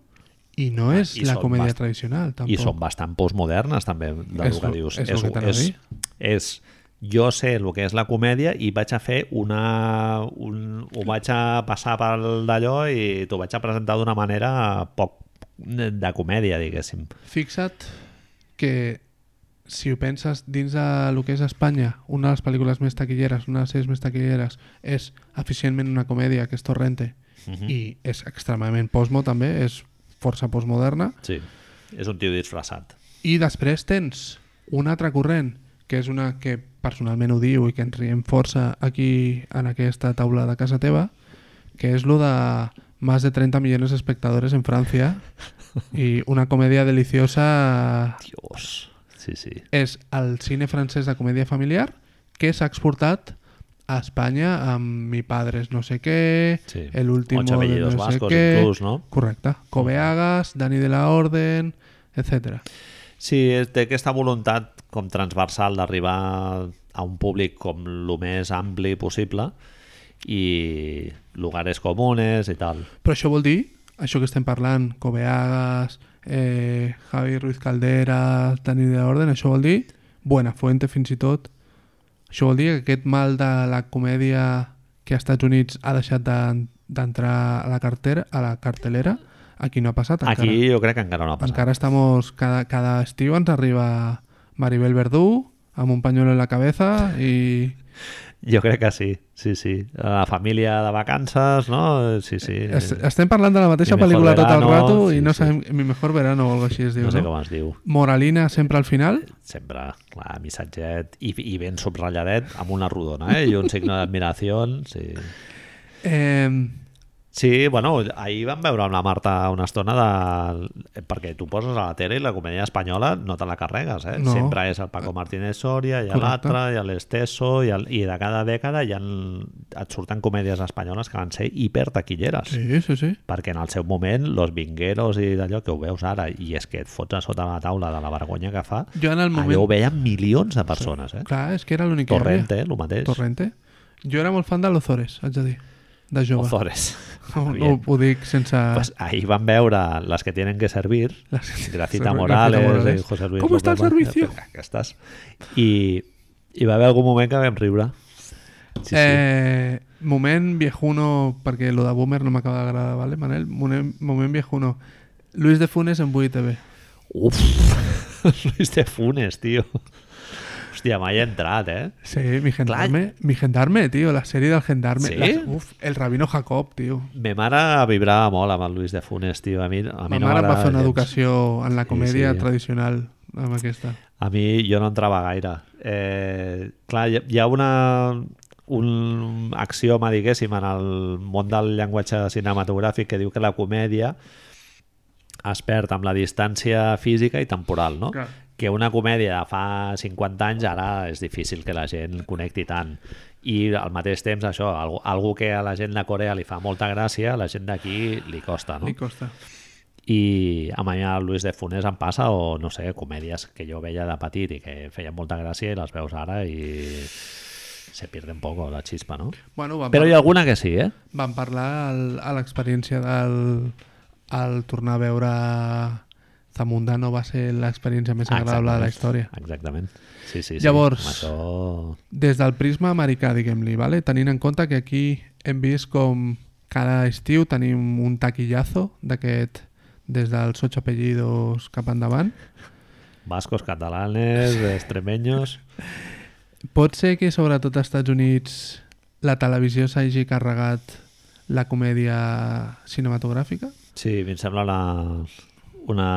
[SPEAKER 2] i no
[SPEAKER 1] Ah,
[SPEAKER 2] és
[SPEAKER 1] i
[SPEAKER 2] la comèdia
[SPEAKER 1] bast-
[SPEAKER 2] tradicional, tampoc.
[SPEAKER 1] I són bastant postmodernes també del
[SPEAKER 2] És
[SPEAKER 1] que dius.
[SPEAKER 2] és
[SPEAKER 1] és,
[SPEAKER 2] dir.
[SPEAKER 1] és, jo sé el que és la comèdia i vaig a fer una... Un, ho vaig a passar pel d'allò i t'ho vaig a presentar d'una manera poc de comèdia, diguéssim.
[SPEAKER 2] Fixa't que si ho penses dins de lo que és Espanya, una de les pel·lícules més taquilleres, una de les sèries més taquilleres, és eficientment una comèdia, que és Torrente,
[SPEAKER 1] Uh -huh.
[SPEAKER 2] i és extremadament posmo també, és força postmoderna,
[SPEAKER 1] Sí, és un tio disfressat.
[SPEAKER 2] i després tens un altre corrent, que és una que personalment ho diu i que ens riem força aquí en aquesta taula de casa teva, que és lo de más de 30 millones de espectadores en Francia i una comèdia deliciosa
[SPEAKER 1] Dios. Sí, sí.
[SPEAKER 2] és el cine francès de comèdia familiar que s'ha exportat a Espanya amb Mi padre es no sé què,
[SPEAKER 1] Sí.
[SPEAKER 2] El último
[SPEAKER 1] Ocho
[SPEAKER 2] de no sé
[SPEAKER 1] vascos
[SPEAKER 2] què...
[SPEAKER 1] inclús, no?
[SPEAKER 2] Correcte. Cobeagas, Dani de la Orden, etc.
[SPEAKER 1] Sí, és- té aquesta voluntat com transversal d'arribar a un públic com el més ampli possible i lugares comunes i tal.
[SPEAKER 2] Però això vol dir, això que estem parlant, Cobeagas, eh, Javi Ruiz Caldera, Dani de Orden, això vol dir Buena Fuente fins i tot. Això vol dir que aquest mal de la comèdia que als Estats Units ha deixat de- d'entrar a la cartera, a la cartelera, aquí no ha passat encara.
[SPEAKER 1] Aquí jo crec que encara no ha passat.
[SPEAKER 2] Encara estamos, cada, cada estiu ens arriba Maribel Verdú amb un pañuelo en la cabeza i
[SPEAKER 1] Jo crec que sí, sí, sí. La família de vacances, no? Sí, sí.
[SPEAKER 2] es, estem parlant de la mateixa
[SPEAKER 1] Mi
[SPEAKER 2] pel·lícula tot el rato
[SPEAKER 1] sí,
[SPEAKER 2] i no
[SPEAKER 1] sí.
[SPEAKER 2] sabem Mi mejor verano o algo així es diu,
[SPEAKER 1] No sé
[SPEAKER 2] no?
[SPEAKER 1] com es diu.
[SPEAKER 2] Moralina sempre al final
[SPEAKER 1] Sempre, clar, missatget i, i ben subratlladet amb una rodona, eh? I un signe d'admiració, sí.
[SPEAKER 2] eh,
[SPEAKER 1] Sí, bueno, ahir vam veure amb la Marta una estona de... perquè tu poses a la tele i la comèdia espanyola no te la carregues, eh?
[SPEAKER 2] No.
[SPEAKER 1] Sempre és el Paco Martínez Soria,
[SPEAKER 2] Correcte.
[SPEAKER 1] l'altre, ha l'Esteso, i, el, i de cada dècada hi ha, et surten comèdies espanyoles que van ser hipertaquilleres.
[SPEAKER 2] sí, sí, sí
[SPEAKER 1] perquè en el seu moment Los Vingueros i d'allò que ho veus ara i és que et fots a sota la taula de la vergonya que fa
[SPEAKER 2] jo en el moment
[SPEAKER 1] allò ho veien milions de persones eh?
[SPEAKER 2] clar, és que era l'únic que hi havia.
[SPEAKER 1] Torrente, el mateix
[SPEAKER 2] Torrente jo era molt fan de l'Ozores, haig de dir de jove
[SPEAKER 1] Ozores
[SPEAKER 2] ho,
[SPEAKER 1] Bien.
[SPEAKER 2] ho dic sense
[SPEAKER 1] pues ahí van veure les que tienen que servir
[SPEAKER 2] Les-
[SPEAKER 1] Gracita
[SPEAKER 2] Gracita
[SPEAKER 1] Morales,
[SPEAKER 2] Morales.
[SPEAKER 1] i José Luis
[SPEAKER 2] ¿Cómo está el servicio?
[SPEAKER 1] aquestes i hi va haver algun moment que vam riure sí, sí.
[SPEAKER 2] eh, moment viejuno perquè lo de boomer no m'acaba d'agradar, vale, Manel? Moment, moment viejuno Luis de Funes en 8TV
[SPEAKER 1] uf Luis de Funes, tio hòstia, mai he entrat, eh
[SPEAKER 2] Sí, mi gendarme, mi gendarme, tío, la sèrie del gendarme.
[SPEAKER 1] Sí?
[SPEAKER 2] Las- uf, el rabino Jacob, tío.
[SPEAKER 1] Me mare vibrava molt amb el Luis de Funes, tio. A mi, a mi
[SPEAKER 2] Ma
[SPEAKER 1] no
[SPEAKER 2] mare va fer una
[SPEAKER 1] gens.
[SPEAKER 2] educació en la
[SPEAKER 1] Sí,
[SPEAKER 2] comèdia
[SPEAKER 1] sí.
[SPEAKER 2] tradicional amb aquesta.
[SPEAKER 1] A mi jo no entrava gaire. Eh, clar, hi ha una, un axioma, diguéssim, en el món del llenguatge cinematogràfic que diu que la comèdia es perd amb la distància física i temporal, no?
[SPEAKER 2] Clar.
[SPEAKER 1] Que una comèdia de fa 50 anys ara és difícil que la gent connecti tant. I al mateix temps això, algú, algú que a la gent de Corea li fa molta gràcia, a la gent d'aquí li costa, no?
[SPEAKER 2] Li costa.
[SPEAKER 1] i a mi el Luis de Funes em passa o no sé, comèdies que jo veia de petit i que feien molta gràcia i les veus ara i se pierde un poco la chispa, no?
[SPEAKER 2] Bueno,
[SPEAKER 1] Però hi
[SPEAKER 2] par
[SPEAKER 1] ha alguna que sí, eh?
[SPEAKER 2] vam parlar al, a l'experiència del al tornar a veure Zamundano va ser l'experiència més agradable de la història.
[SPEAKER 1] Exactament. Sí, sí, sí.
[SPEAKER 2] Llavors-
[SPEAKER 1] Amb Això...
[SPEAKER 2] Des del prisma americà, diguem-li, vale? tenint en compte que aquí hem vist com cada estiu tenim un taquillazo d'aquest des dels ocho apellidos cap endavant.
[SPEAKER 1] Vascos, catalanes, extremeños...
[SPEAKER 2] Pot ser que sobretot als Estats Units la televisió s'hagi carregat la comèdia cinematogràfica?
[SPEAKER 1] Sí, em sembla la, una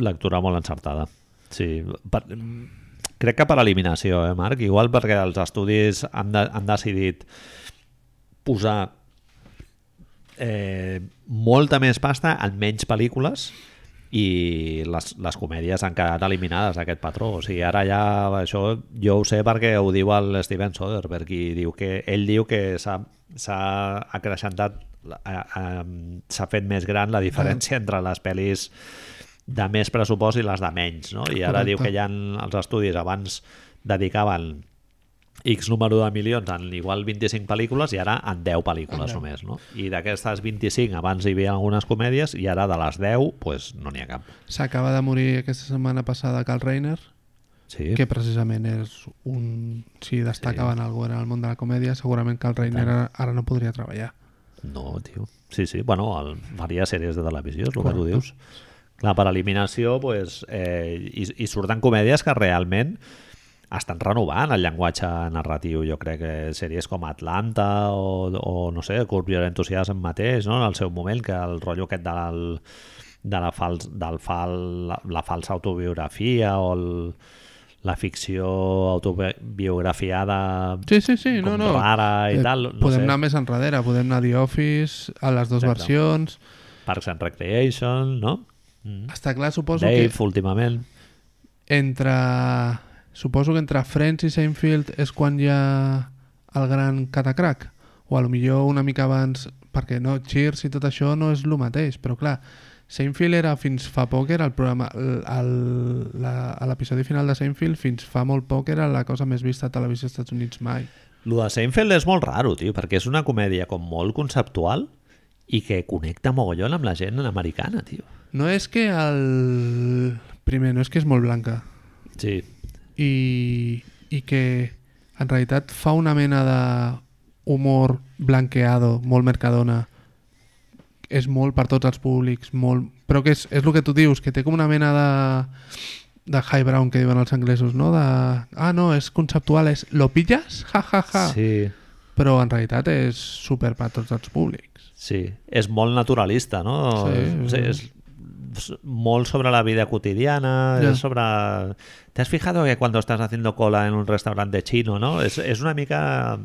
[SPEAKER 1] lectura molt encertada. Sí, per, crec que per eliminació, eh, Marc? Igual perquè els estudis han, de, han decidit posar eh, molta més pasta en menys pel·lícules i les, les comèdies han quedat eliminades d'aquest patró. O sigui, ara ja això jo ho sé perquè ho diu el Steven Soderbergh i diu que ell diu que s'ha acreixentat s'ha fet més gran la diferència entre les pel·lis de més pressupost i les de menys, no? I ara Correcte. diu que ja els estudis abans dedicaven X número de milions en igual 25 pel·lícules i ara en 10 pel·lícules okay. només, no? I d'aquestes 25 abans hi havia algunes comèdies i ara de les 10 pues, no n'hi ha cap.
[SPEAKER 2] S'acaba de morir aquesta setmana passada Carl Reiner,
[SPEAKER 1] sí.
[SPEAKER 2] que precisament és un... Si destacava sí. en algú en el món de la comèdia, segurament Carl Reiner ara, ara no podria treballar.
[SPEAKER 1] No, tio. Sí, sí, bueno, el, varies sèries de televisió, és el Correcte. que tu dius. Clar, per eliminació, pues, eh, i, i surten comèdies que realment estan renovant el llenguatge narratiu. Jo crec que sèries com Atlanta o, o no sé, Curb Your Enthusiasm mateix, no? en el seu moment, que el rotllo aquest del, de la, fals, del fal, la, la falsa autobiografia o el, la ficció autobiografiada
[SPEAKER 2] sí, sí, sí, no, no.
[SPEAKER 1] rara i eh, tal.
[SPEAKER 2] No podem sé. anar més enrere, podem anar a The Office, a les dues Exacte. versions...
[SPEAKER 1] Parks and Recreation, no?
[SPEAKER 2] Mm. Està clar, suposo
[SPEAKER 1] Dave,
[SPEAKER 2] que...
[SPEAKER 1] últimament.
[SPEAKER 2] Entre Suposo que entre Friends i Seinfeld és quan hi ha el gran catacrac. O a lo millor una mica abans, perquè no, Cheers i tot això no és el mateix, però clar, Seinfeld era fins fa poc era el programa l'episodi final de Seinfeld fins fa molt poc era la cosa més vista a televisió als Estats Units mai
[SPEAKER 1] Lo de Seinfeld és molt raro, tio, perquè és una comèdia com molt conceptual i que connecta mogollon amb la gent americana, tio.
[SPEAKER 2] No és que el... Primer, no és que és molt blanca.
[SPEAKER 1] Sí
[SPEAKER 2] i, i que en realitat fa una mena de humor blanqueado, molt mercadona, és molt per tots els públics, molt... però que és, és el que tu dius, que té com una mena de, de high brown que diuen els anglesos, no? De, ah, no, és conceptual, és lo pilles? Ja, ja, ja.
[SPEAKER 1] Sí.
[SPEAKER 2] Però en realitat és super per tots els públics.
[SPEAKER 1] Sí, és molt naturalista, no? Sí, sí. És, molt sobre la vida cotidiana, yeah. sobre... ¿Te has fijado que cuando estás haciendo cola en un restaurante chino, no? És, és una mica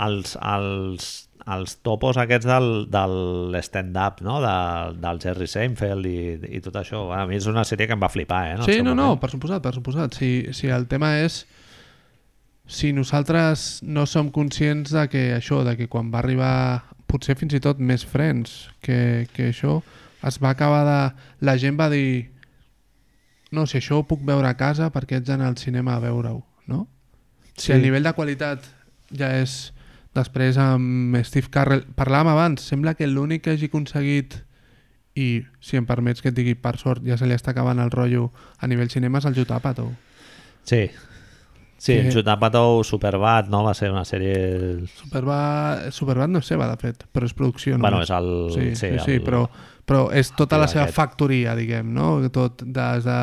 [SPEAKER 1] els, els, els topos aquests del, del stand-up, no? De, del Jerry Seinfeld i, i tot això. A mi és una sèrie que em va flipar, eh?
[SPEAKER 2] Sí, no, moment. no, per suposat, per suposat. Si, si el tema és si nosaltres no som conscients de que això, de que quan va arribar potser fins i tot més frens que, que això, es va acabar de... La gent va dir no, si això ho puc veure a casa, perquè ets anar al cinema a veure-ho, no? Sí. Si el nivell de qualitat ja és... Després amb Steve Carrell... Parlàvem abans, sembla que l'únic que hagi aconseguit i, si em permets que et digui, per sort, ja se li està acabant el rotllo a nivell cinema, és el Jutapato.
[SPEAKER 1] Sí, Sí, que... Jutapato Superbad, no? Va ser una sèrie...
[SPEAKER 2] Superbad, Superbad no és seva, de fet, però és producció.
[SPEAKER 1] Bueno, és el...
[SPEAKER 2] Sí, sí, sí, el... sí però però és tota la seva aquest. factoria, diguem, no? Tot des de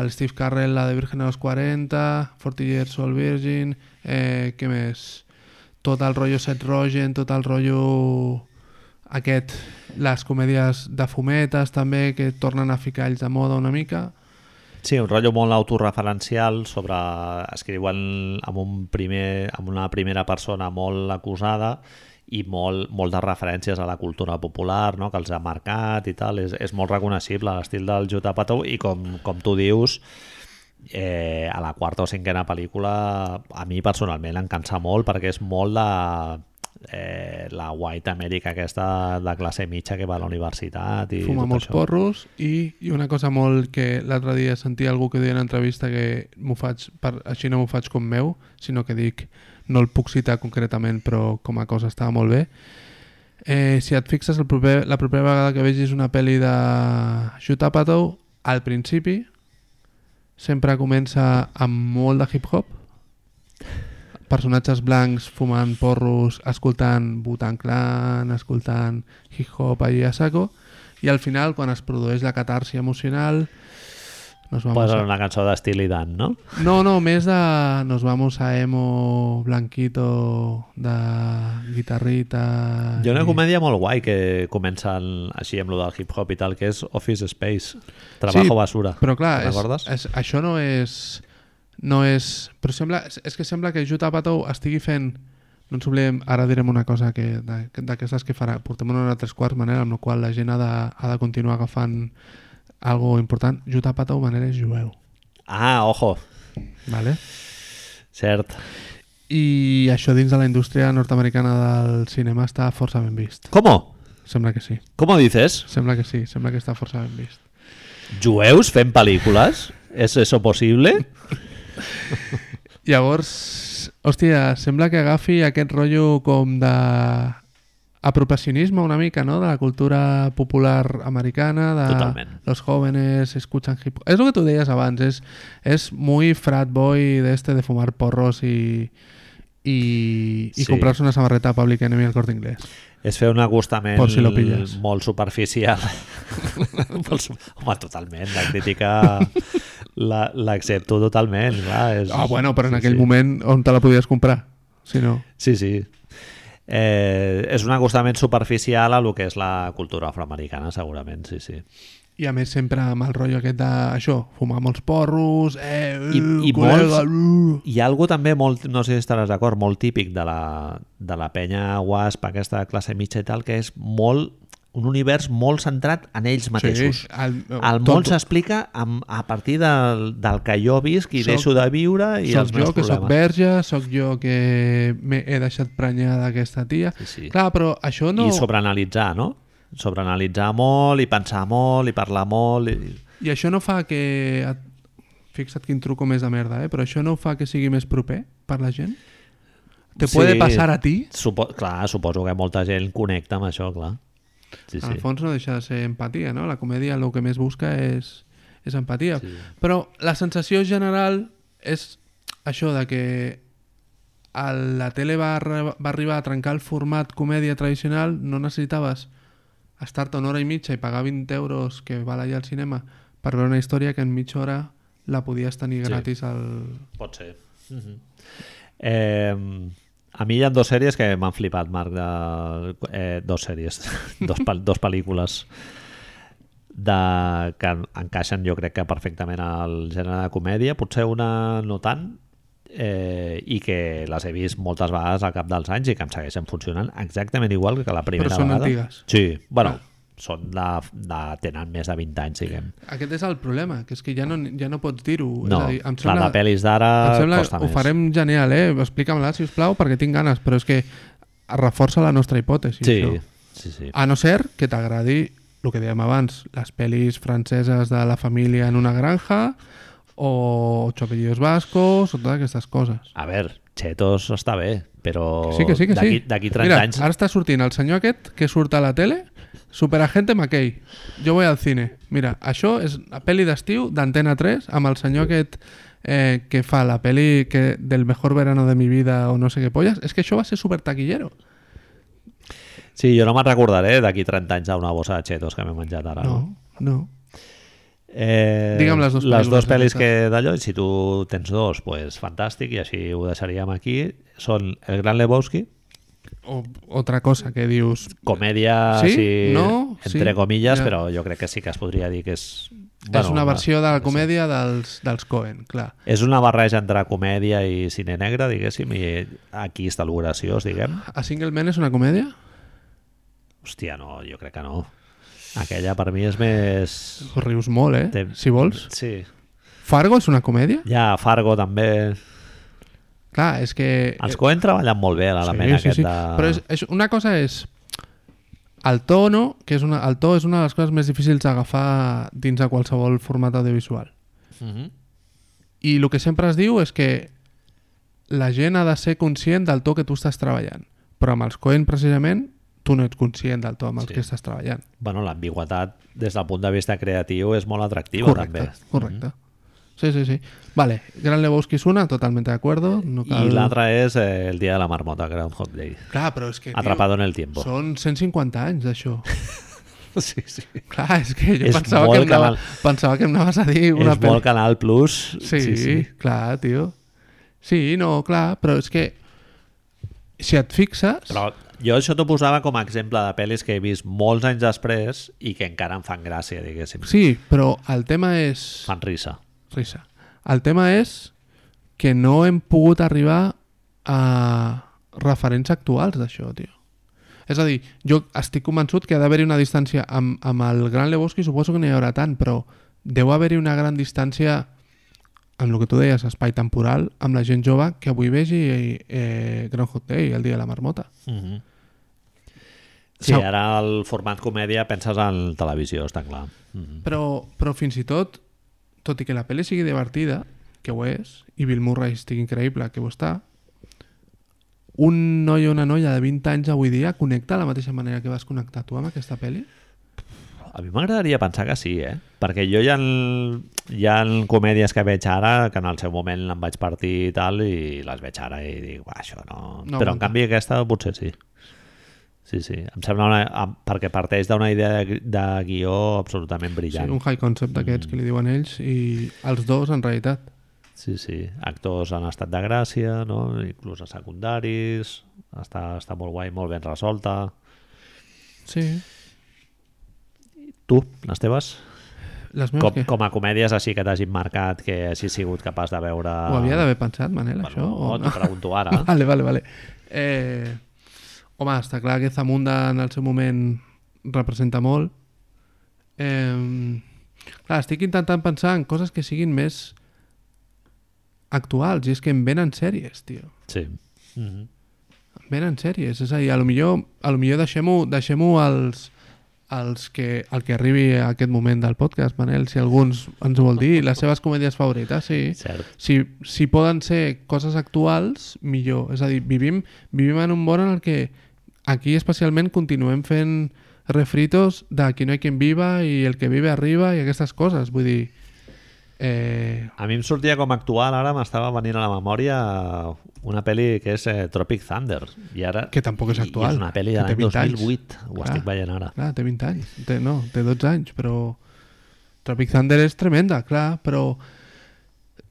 [SPEAKER 2] el Steve Carrell, la de Virgen a los 40, 40 Years Old Virgin, eh, què més? Tot el rotllo Seth Rogen, tot el rotllo aquest, les comèdies de fumetes també, que tornen a ficar ells de moda una mica.
[SPEAKER 1] Sí, un rotllo molt autorreferencial sobre... escriuen amb, un primer, amb una primera persona molt acusada i molt, molt de referències a la cultura popular no? que els ha marcat i tal, és, és molt reconeixible l'estil del Jutta Patou i com, com tu dius eh, a la quarta o cinquena pel·lícula a mi personalment em cansa molt perquè és molt de eh, la white America aquesta de classe mitja que va a la universitat i
[SPEAKER 2] fuma molts això. porros i, i una cosa molt que l'altre dia sentia algú que deia en entrevista que m'ho faig per, així no m'ho faig com meu sinó que dic no el puc citar concretament, però com a cosa estava molt bé. Eh, si et fixes, el proper, la propera vegada que vegis una pel·li de Shoot Apatow, al principi sempre comença amb molt de hip-hop, personatges blancs fumant porros, escoltant Butan Clan, escoltant hip-hop allà a saco, i al final, quan es produeix la catarsi emocional,
[SPEAKER 1] Nos vamos Posa a... una cançó d'estil i dan, no?
[SPEAKER 2] No, no, més de Nos vamos a emo blanquito de guitarrita...
[SPEAKER 1] Hi ha una
[SPEAKER 2] i-
[SPEAKER 1] comèdia molt guai que comença així amb lo del hip-hop i tal, que és Office Space, Trabajo Basura.
[SPEAKER 2] Però clar, és, és, això no és... No és... Però sembla, és, és que sembla que Juta Patou estigui fent... No ens oblidem, ara direm una cosa que d'aquestes que farà. Portem una hora a tres quarts, manera, amb la qual la gent ha de, ha de continuar agafant algo important. Juta Patou, manera, és jueu.
[SPEAKER 1] Ah, ojo,
[SPEAKER 2] Vale?
[SPEAKER 1] cert.
[SPEAKER 2] I això dins de la indústria nord-americana del cinema està força ben vist.
[SPEAKER 1] ¿Cómo?
[SPEAKER 2] Sembla que sí.
[SPEAKER 1] ¿Cómo dices?
[SPEAKER 2] Sembla que sí, sembla que està força ben vist.
[SPEAKER 1] ¿Jueus fent pel·lícules? ¿Es eso posible?
[SPEAKER 2] Llavors, hòstia, sembla que agafi aquest rotllo com de apropiacionisme una mica, ¿no? De la cultura popular americana, de
[SPEAKER 1] Totalment.
[SPEAKER 2] los jóvenes escuchan hip hop. Es lo que tú decías abans, es, es muy frat boy de este de fumar porros y, y, y
[SPEAKER 1] Sí.
[SPEAKER 2] comprarse una samarreta Public Enemy al corte inglés.
[SPEAKER 1] És fer un acostament
[SPEAKER 2] Por si
[SPEAKER 1] molt superficial. Home, totalment. La crítica la- l'accepto totalment. Clar, és...
[SPEAKER 2] Ah, bueno, però en
[SPEAKER 1] sí,
[SPEAKER 2] aquell
[SPEAKER 1] sí.
[SPEAKER 2] moment on te la podies comprar? Si no...
[SPEAKER 1] Sí, sí. Eh, és un acostament superficial a lo que és la cultura afroamericana, segurament, sí, sí.
[SPEAKER 2] I a més sempre amb el rotllo aquest de això, fumar molts porros, eh,
[SPEAKER 1] I,
[SPEAKER 2] eh,
[SPEAKER 1] i
[SPEAKER 2] col·lega,
[SPEAKER 1] molts,
[SPEAKER 2] uh.
[SPEAKER 1] hi ha algo també molt, no sé si estaràs d'acord, molt típic de la, de la penya WASP, aquesta classe mitja i tal, que és molt un univers molt centrat en ells mateixos.
[SPEAKER 2] Sí, el,
[SPEAKER 1] El món s'explica a partir del, del que jo visc i
[SPEAKER 2] Soc-
[SPEAKER 1] deixo de viure i
[SPEAKER 2] soc
[SPEAKER 1] els
[SPEAKER 2] jo
[SPEAKER 1] meus
[SPEAKER 2] que sóc
[SPEAKER 1] problemes.
[SPEAKER 2] verge, sóc jo que m'he he deixat prenyar d'aquesta tia.
[SPEAKER 1] Sí, sí.
[SPEAKER 2] Clar, però això no...
[SPEAKER 1] I sobreanalitzar, no? Sobreanalitzar molt i pensar molt i parlar molt. I...
[SPEAKER 2] I això no fa que... Et... Fixa't quin truco més de merda, eh? Però això no fa que sigui més proper per la gent? Te
[SPEAKER 1] Sí.
[SPEAKER 2] puede pasar a ti?
[SPEAKER 1] Supo... Clar, suposo que molta gent connecta amb això, clar. Sí,
[SPEAKER 2] En el
[SPEAKER 1] sí.
[SPEAKER 2] fons no deixa de ser empatia, no? La comèdia el que més busca és, és empatia. Sí. Però la sensació general és això de que a la tele va, va arribar a trencar el format comèdia tradicional, no necessitaves estar-te una hora i mitja i pagar 20 euros que val allà al cinema per veure una història que en mitja hora la podies tenir
[SPEAKER 1] Sí.
[SPEAKER 2] gratis al...
[SPEAKER 1] Pot ser. Uh -huh. eh, a mi hi ha dos sèries que m'han flipat, Marc. De, eh, dos sèries, dos, dos pel·lícules de, que encaixen jo crec que perfectament al gènere de comèdia. Potser una no tant, eh, i que les he vist moltes vegades al cap dels anys i que em segueixen funcionant exactament igual que la primera
[SPEAKER 2] són
[SPEAKER 1] vegada.
[SPEAKER 2] antigues.
[SPEAKER 1] Sí, bueno,
[SPEAKER 2] Ah.
[SPEAKER 1] Són de, de, tenen més de 20 anys, diguem.
[SPEAKER 2] Aquest és el problema, que és que ja no, ja no pots dir-ho.
[SPEAKER 1] No,
[SPEAKER 2] és a dir, em sembla,
[SPEAKER 1] de pel·lis d'ara costa
[SPEAKER 2] ho
[SPEAKER 1] més.
[SPEAKER 2] farem genial, eh? Explica-me-la, si us plau, perquè tinc ganes, però és que reforça la nostra hipòtesi.
[SPEAKER 1] Sí,
[SPEAKER 2] això.
[SPEAKER 1] sí, sí.
[SPEAKER 2] A no ser que t'agradi el que dèiem abans, les pel·lis franceses de la família en una granja o Ocho apellidos vascos o totes aquestes coses.
[SPEAKER 1] A veure, Chetos està bé, però
[SPEAKER 2] sí, que sí, que sí.
[SPEAKER 1] d'aquí 30
[SPEAKER 2] Mira,
[SPEAKER 1] anys...
[SPEAKER 2] ara està sortint el senyor aquest que surt a la tele, Superagente McKay. Jo voy al cine. Mira, això és la pel·li d'estiu d'Antena 3 amb el senyor aquest eh, que fa la pel·li que del mejor verano de mi vida o no sé què polles. És que això va ser super taquillero.
[SPEAKER 1] Sí, jo no me'n recordaré d'aquí 30 anys d'una bossa de Chetos que m'he menjat ara.
[SPEAKER 2] No, no.
[SPEAKER 1] Eh,
[SPEAKER 2] Digue'm les dues
[SPEAKER 1] les
[SPEAKER 2] pel·lícules
[SPEAKER 1] dues pel·lis que d'allò, i si tu tens dos, pues fantàstic, i així ho deixaríem aquí, són El Gran Lebowski,
[SPEAKER 2] O otra cosa que dius...
[SPEAKER 1] comèdia
[SPEAKER 2] Sí?
[SPEAKER 1] així,
[SPEAKER 2] No?
[SPEAKER 1] entre
[SPEAKER 2] Sí?
[SPEAKER 1] comilles,
[SPEAKER 2] Ja.
[SPEAKER 1] però jo crec que sí que es podria dir que és...
[SPEAKER 2] és una versió de la
[SPEAKER 1] sí.
[SPEAKER 2] comèdia dels, dels Coen, clar.
[SPEAKER 1] És una barreja entre comèdia i cine negre, diguéssim, i aquí està lo graciós, diguem.
[SPEAKER 2] A Single Man és una comèdia?
[SPEAKER 1] Hòstia, no, jo crec que no. Aquella per mi és més...
[SPEAKER 2] Rius molt, eh?
[SPEAKER 1] Té-
[SPEAKER 2] Si vols.
[SPEAKER 1] Sí.
[SPEAKER 2] Fargo és una comèdia?
[SPEAKER 1] Ja, Fargo també...
[SPEAKER 2] Clar, és que...
[SPEAKER 1] Els Coen treballen molt bé a l'element aquest de...
[SPEAKER 2] Però és, és, una cosa és el tono, que és una, el to és una de les coses més difícils d'agafar dins de qualsevol format audiovisual.
[SPEAKER 1] Mhm.
[SPEAKER 2] I el que sempre es diu és que la gent ha de ser conscient del to que tu estàs treballant. Però amb els Coen, precisament, tu no ets conscient del to amb el
[SPEAKER 1] Sí.
[SPEAKER 2] que estàs treballant.
[SPEAKER 1] Bueno, l'ambigüetat des del punt de vista creatiu és molt atractiva
[SPEAKER 2] correcte,
[SPEAKER 1] també.
[SPEAKER 2] correcte. Sí, sí, sí. Vale, Gran Lebowski és una, totalmente de acuerdo. No cal...
[SPEAKER 1] I l'altra és eh, El dia de la marmota, Groundhog Day.
[SPEAKER 2] Clar, però és que...
[SPEAKER 1] Atrapado en el tiempo.
[SPEAKER 2] Són 150 anys d'això.
[SPEAKER 1] Sí, sí.
[SPEAKER 2] Clar, és que jo
[SPEAKER 1] És
[SPEAKER 2] pensava
[SPEAKER 1] molt
[SPEAKER 2] que, em anava,
[SPEAKER 1] canal.
[SPEAKER 2] pensava que em anaves a dir una
[SPEAKER 1] és molt Canal Plus.
[SPEAKER 2] Sí, sí, sí, clar, tio. Sí, no, clar, però és que si et fixes...
[SPEAKER 1] Però Jo això t'ho posava com a exemple de pel·lis que he vist molts anys després i que encara em fan gràcia, diguéssim.
[SPEAKER 2] Sí, però el tema és...
[SPEAKER 1] Fan risa.
[SPEAKER 2] Risa. El tema és que no hem pogut arribar a referents actuals d'això, tio. És a dir, jo estic convençut que ha d'haver-hi una distància amb, amb el Gran Lebowski, suposo que no hi haurà tant, però deu haver-hi una gran distància amb el que tu deies, espai temporal, amb la gent jove que avui vegi eh, Groundhog Day, el dia de la marmota.
[SPEAKER 1] Mm -hmm. Sí, ara el format comèdia penses en televisió, està clar. Mm -hmm.
[SPEAKER 2] Però, però fins i tot, tot i que la pel·li sigui divertida, que ho és, i Bill Murray estigui increïble, que ho està, un noi o una noia de 20 anys avui dia connecta de la mateixa manera que vas connectar tu amb aquesta pel·li?
[SPEAKER 1] A mi m'agradaria pensar que sí, eh? Perquè jo hi ha, hi ha comèdies que veig ara que en el seu moment em vaig partir i tal i les veig ara i dic, "Buah, això no...
[SPEAKER 2] No
[SPEAKER 1] Però en
[SPEAKER 2] aguanta.
[SPEAKER 1] canvi aquesta potser sí. Sí, sí. Em sembla una... perquè parteix d'una idea de, de guió absolutament
[SPEAKER 2] Sí,
[SPEAKER 1] brillant.
[SPEAKER 2] un high concept d'aquests que li diuen ells i els dos en realitat.
[SPEAKER 1] Sí, sí. Actors en estat de gràcia, no? inclús a secundaris. Està, està molt guai, molt ben resolta.
[SPEAKER 2] Sí.
[SPEAKER 1] Tu, les teves?
[SPEAKER 2] Les meves
[SPEAKER 1] Com,
[SPEAKER 2] què?
[SPEAKER 1] com a comèdies així que t'hagin marcat, que hagis sigut capaç de veure...
[SPEAKER 2] Ho havia d'haver pensat, Manel, això?
[SPEAKER 1] Bueno,
[SPEAKER 2] o
[SPEAKER 1] t'ho pregunto ara.
[SPEAKER 2] Vale, vale, vale. Eh, home, està clar que Zamunda en el seu moment representa molt. Eh, clar, estic intentant pensar en coses que siguin més actuals, i és que em venen sèries, tio.
[SPEAKER 1] Sí. Mm -hmm.
[SPEAKER 2] Venen sèries. És a dir, a lo millor, a lo millor deixem-ho deixem als, als que, al que arribi a aquest moment del podcast, Manel, si alguns ens ho vol dir, les seves comèdies favorites, sí.
[SPEAKER 1] Cert.
[SPEAKER 2] si, si poden ser coses actuals, millor. És a dir, vivim, vivim en un món en el que aquí especialment continuem fent refritos de aquí no hi quien viva i el que vive arriba i aquestes coses. Vull dir, eh,
[SPEAKER 1] A mi em sortia com actual, ara m'estava venint a la memòria una pel·li que és eh, Tropic Thunder. I ara,
[SPEAKER 2] Que tampoc és actual,
[SPEAKER 1] I és una pel·li de l'any
[SPEAKER 2] 20 anys.
[SPEAKER 1] 2008. Ho
[SPEAKER 2] Clar.
[SPEAKER 1] estic veient ara.
[SPEAKER 2] clar, té 20 anys. Té, no, té 12 anys, però Tropic Thunder és tremenda, clar, però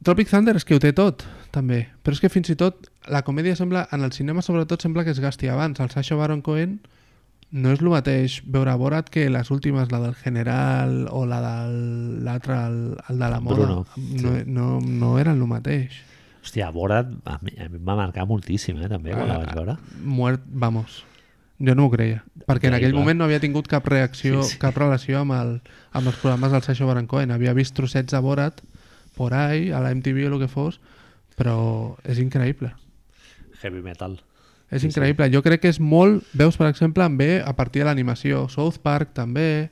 [SPEAKER 2] Tropic Thunder és que ho té tot, també. Però és que fins i tot la comèdia sembla, en el cinema sobretot sembla que es gasti abans. El Sacha Baron Cohen no és el mateix veure Borat que les últimes, la del General o la de l'altre, el, el de la moda.
[SPEAKER 1] Bruno,
[SPEAKER 2] No, no, no eren el mateix.
[SPEAKER 1] Hòstia, Borat a mi, a mi em va marcar moltíssim, eh, també, quan la vaig veure.
[SPEAKER 2] Muert, vamos. Jo no m'ho creia. Perquè en aquell
[SPEAKER 1] Increïble.
[SPEAKER 2] moment no havia tingut cap reacció,
[SPEAKER 1] Sí,
[SPEAKER 2] sí,
[SPEAKER 1] sí.
[SPEAKER 2] sí. cap relació amb, el, amb els programes del Sacha Baron Cohen. Havia vist trossets de Borat por ahí, a la MTV o el que fos, però és increïble.
[SPEAKER 1] Heavy metal.
[SPEAKER 2] És
[SPEAKER 1] Sí,
[SPEAKER 2] increïble. Jo crec que és molt... Veus, per exemple, en ve a partir de l'animació. South Park també,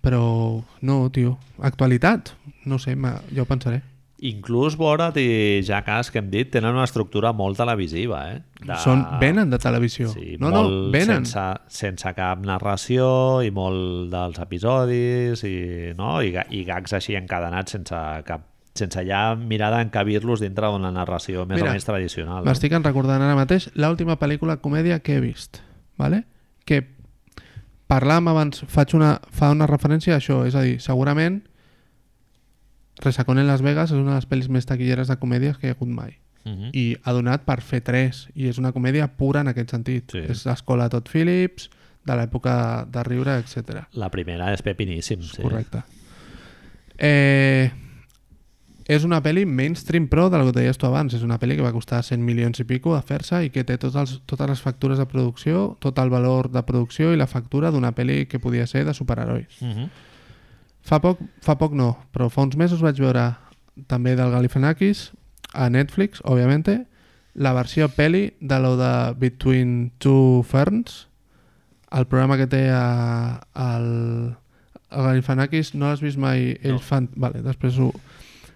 [SPEAKER 2] però no, tio. Actualitat? No sé, ma- jo ho pensaré.
[SPEAKER 1] Inclús Borat i Jackass, que hem dit, tenen una estructura molt televisiva, eh? De...
[SPEAKER 2] Són, venen de televisió.
[SPEAKER 1] Sí,
[SPEAKER 2] no, no, venen.
[SPEAKER 1] Sense, sense cap narració i molt dels episodis i, no? I, i gags així encadenats sense cap sense ja mirar d'encabir-los dintre d'una narració més
[SPEAKER 2] Mira,
[SPEAKER 1] o menys tradicional. no?
[SPEAKER 2] M'estic recordant ara mateix l'última pel·lícula comèdia que he vist, ¿vale? que parlàvem abans, faig una, fa una referència a això, és a dir, segurament Resacón en Las Vegas és una de les pel·lis més taquilleres de comèdies que hi ha hagut mai
[SPEAKER 1] Mhm.
[SPEAKER 2] i ha donat per fer tres i és una comèdia pura en aquest sentit
[SPEAKER 1] Sí.
[SPEAKER 2] és l'escola Todd Phillips de l'època de riure, etc.
[SPEAKER 1] La primera és pepiníssim. Sí.
[SPEAKER 2] Correcte. Eh, és una pel·li mainstream pro del que deies tu abans. És una pel·li que va costar 100 milions i pico a fer-se i que té tots els, totes les factures de producció, tot el valor de producció i la factura d'una pel·li que podia ser de superherois.
[SPEAKER 1] Mhm.
[SPEAKER 2] Fa poc, fa poc no, però fa uns mesos vaig veure també del Galifianakis a Netflix, òbviamente, la versió pel·li de lo de Between Two Ferns, el programa que té a, al, el Galifianakis, no l'has vist mai? Ell
[SPEAKER 1] No.
[SPEAKER 2] fan... Vale, després ho...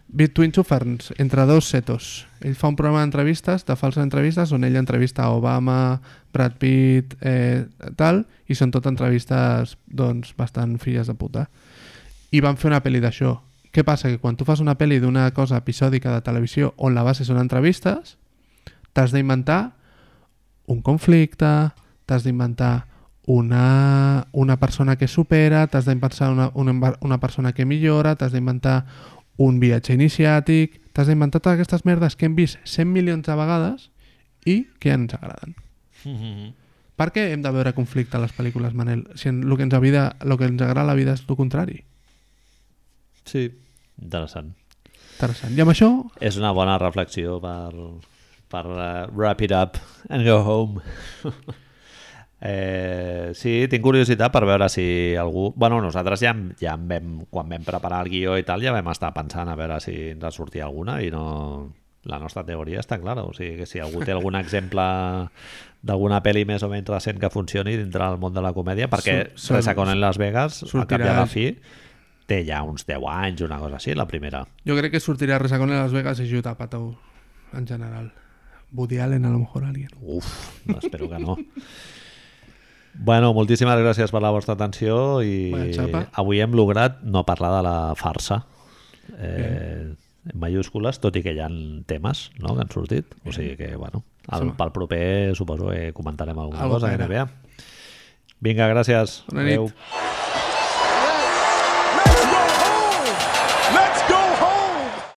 [SPEAKER 2] Between Two Ferns, entre dos setos. Ell fa un programa d'entrevistes, de falses entrevistes, on ell entrevista Obama, Brad Pitt, eh, tal, i són tot entrevistes, doncs, bastant filles de puta. I van fer una pel·li d'això. Què passa? Que quan tu fas una pel·li d'una cosa episòdica de televisió on la base són entrevistes, t'has d'inventar un conflicte, t'has d'inventar una, una persona que supera, t'has d'inventar una, una, una persona que millora, t'has d'inventar un viatge iniciàtic, t'has d'inventar totes aquestes merdes que hem vist 100 milions de vegades i que ja ens agraden.
[SPEAKER 1] Mhm.
[SPEAKER 2] Per què hem de veure conflicte a les pel·lícules, Manel? Si en, el, que ens vida, el que ens agrada a la vida és el contrari.
[SPEAKER 1] Sí. Interessant.
[SPEAKER 2] Interessant. I amb això,
[SPEAKER 1] És una bona reflexió per, per uh, wrap it up and go home. eh, sí, tinc curiositat per veure si algú... Bueno, nosaltres ja, ja em vam, quan vam preparar el guió i tal, ja vam estar pensant a veure si ens en sortia alguna i no... La nostra teoria està clara, o sigui que si algú té algun exemple d'alguna pel·li més o menys recent que funcioni dintre del món de la comèdia, perquè
[SPEAKER 2] Sur-
[SPEAKER 1] Resacón en Las Vegas, al cap i
[SPEAKER 2] sortirà-
[SPEAKER 1] a la fi, té ja uns 10 anys, una cosa així, la primera.
[SPEAKER 2] jo crec que sortirà Resacón en Las Vegas i Juta Apatow, en general. Woody Allen, a lo mejor alguien.
[SPEAKER 1] Uf, espero que no. Bueno, moltíssimes gràcies per la vostra atenció i avui hem lograt no parlar de la farsa eh, en majúscules, tot i que hi ha temes no, que han sortit. O sigui que, bueno, el, pel proper suposo que comentarem alguna
[SPEAKER 2] Algo
[SPEAKER 1] cosa havia. Vinga, gràcies.
[SPEAKER 2] Bona nit.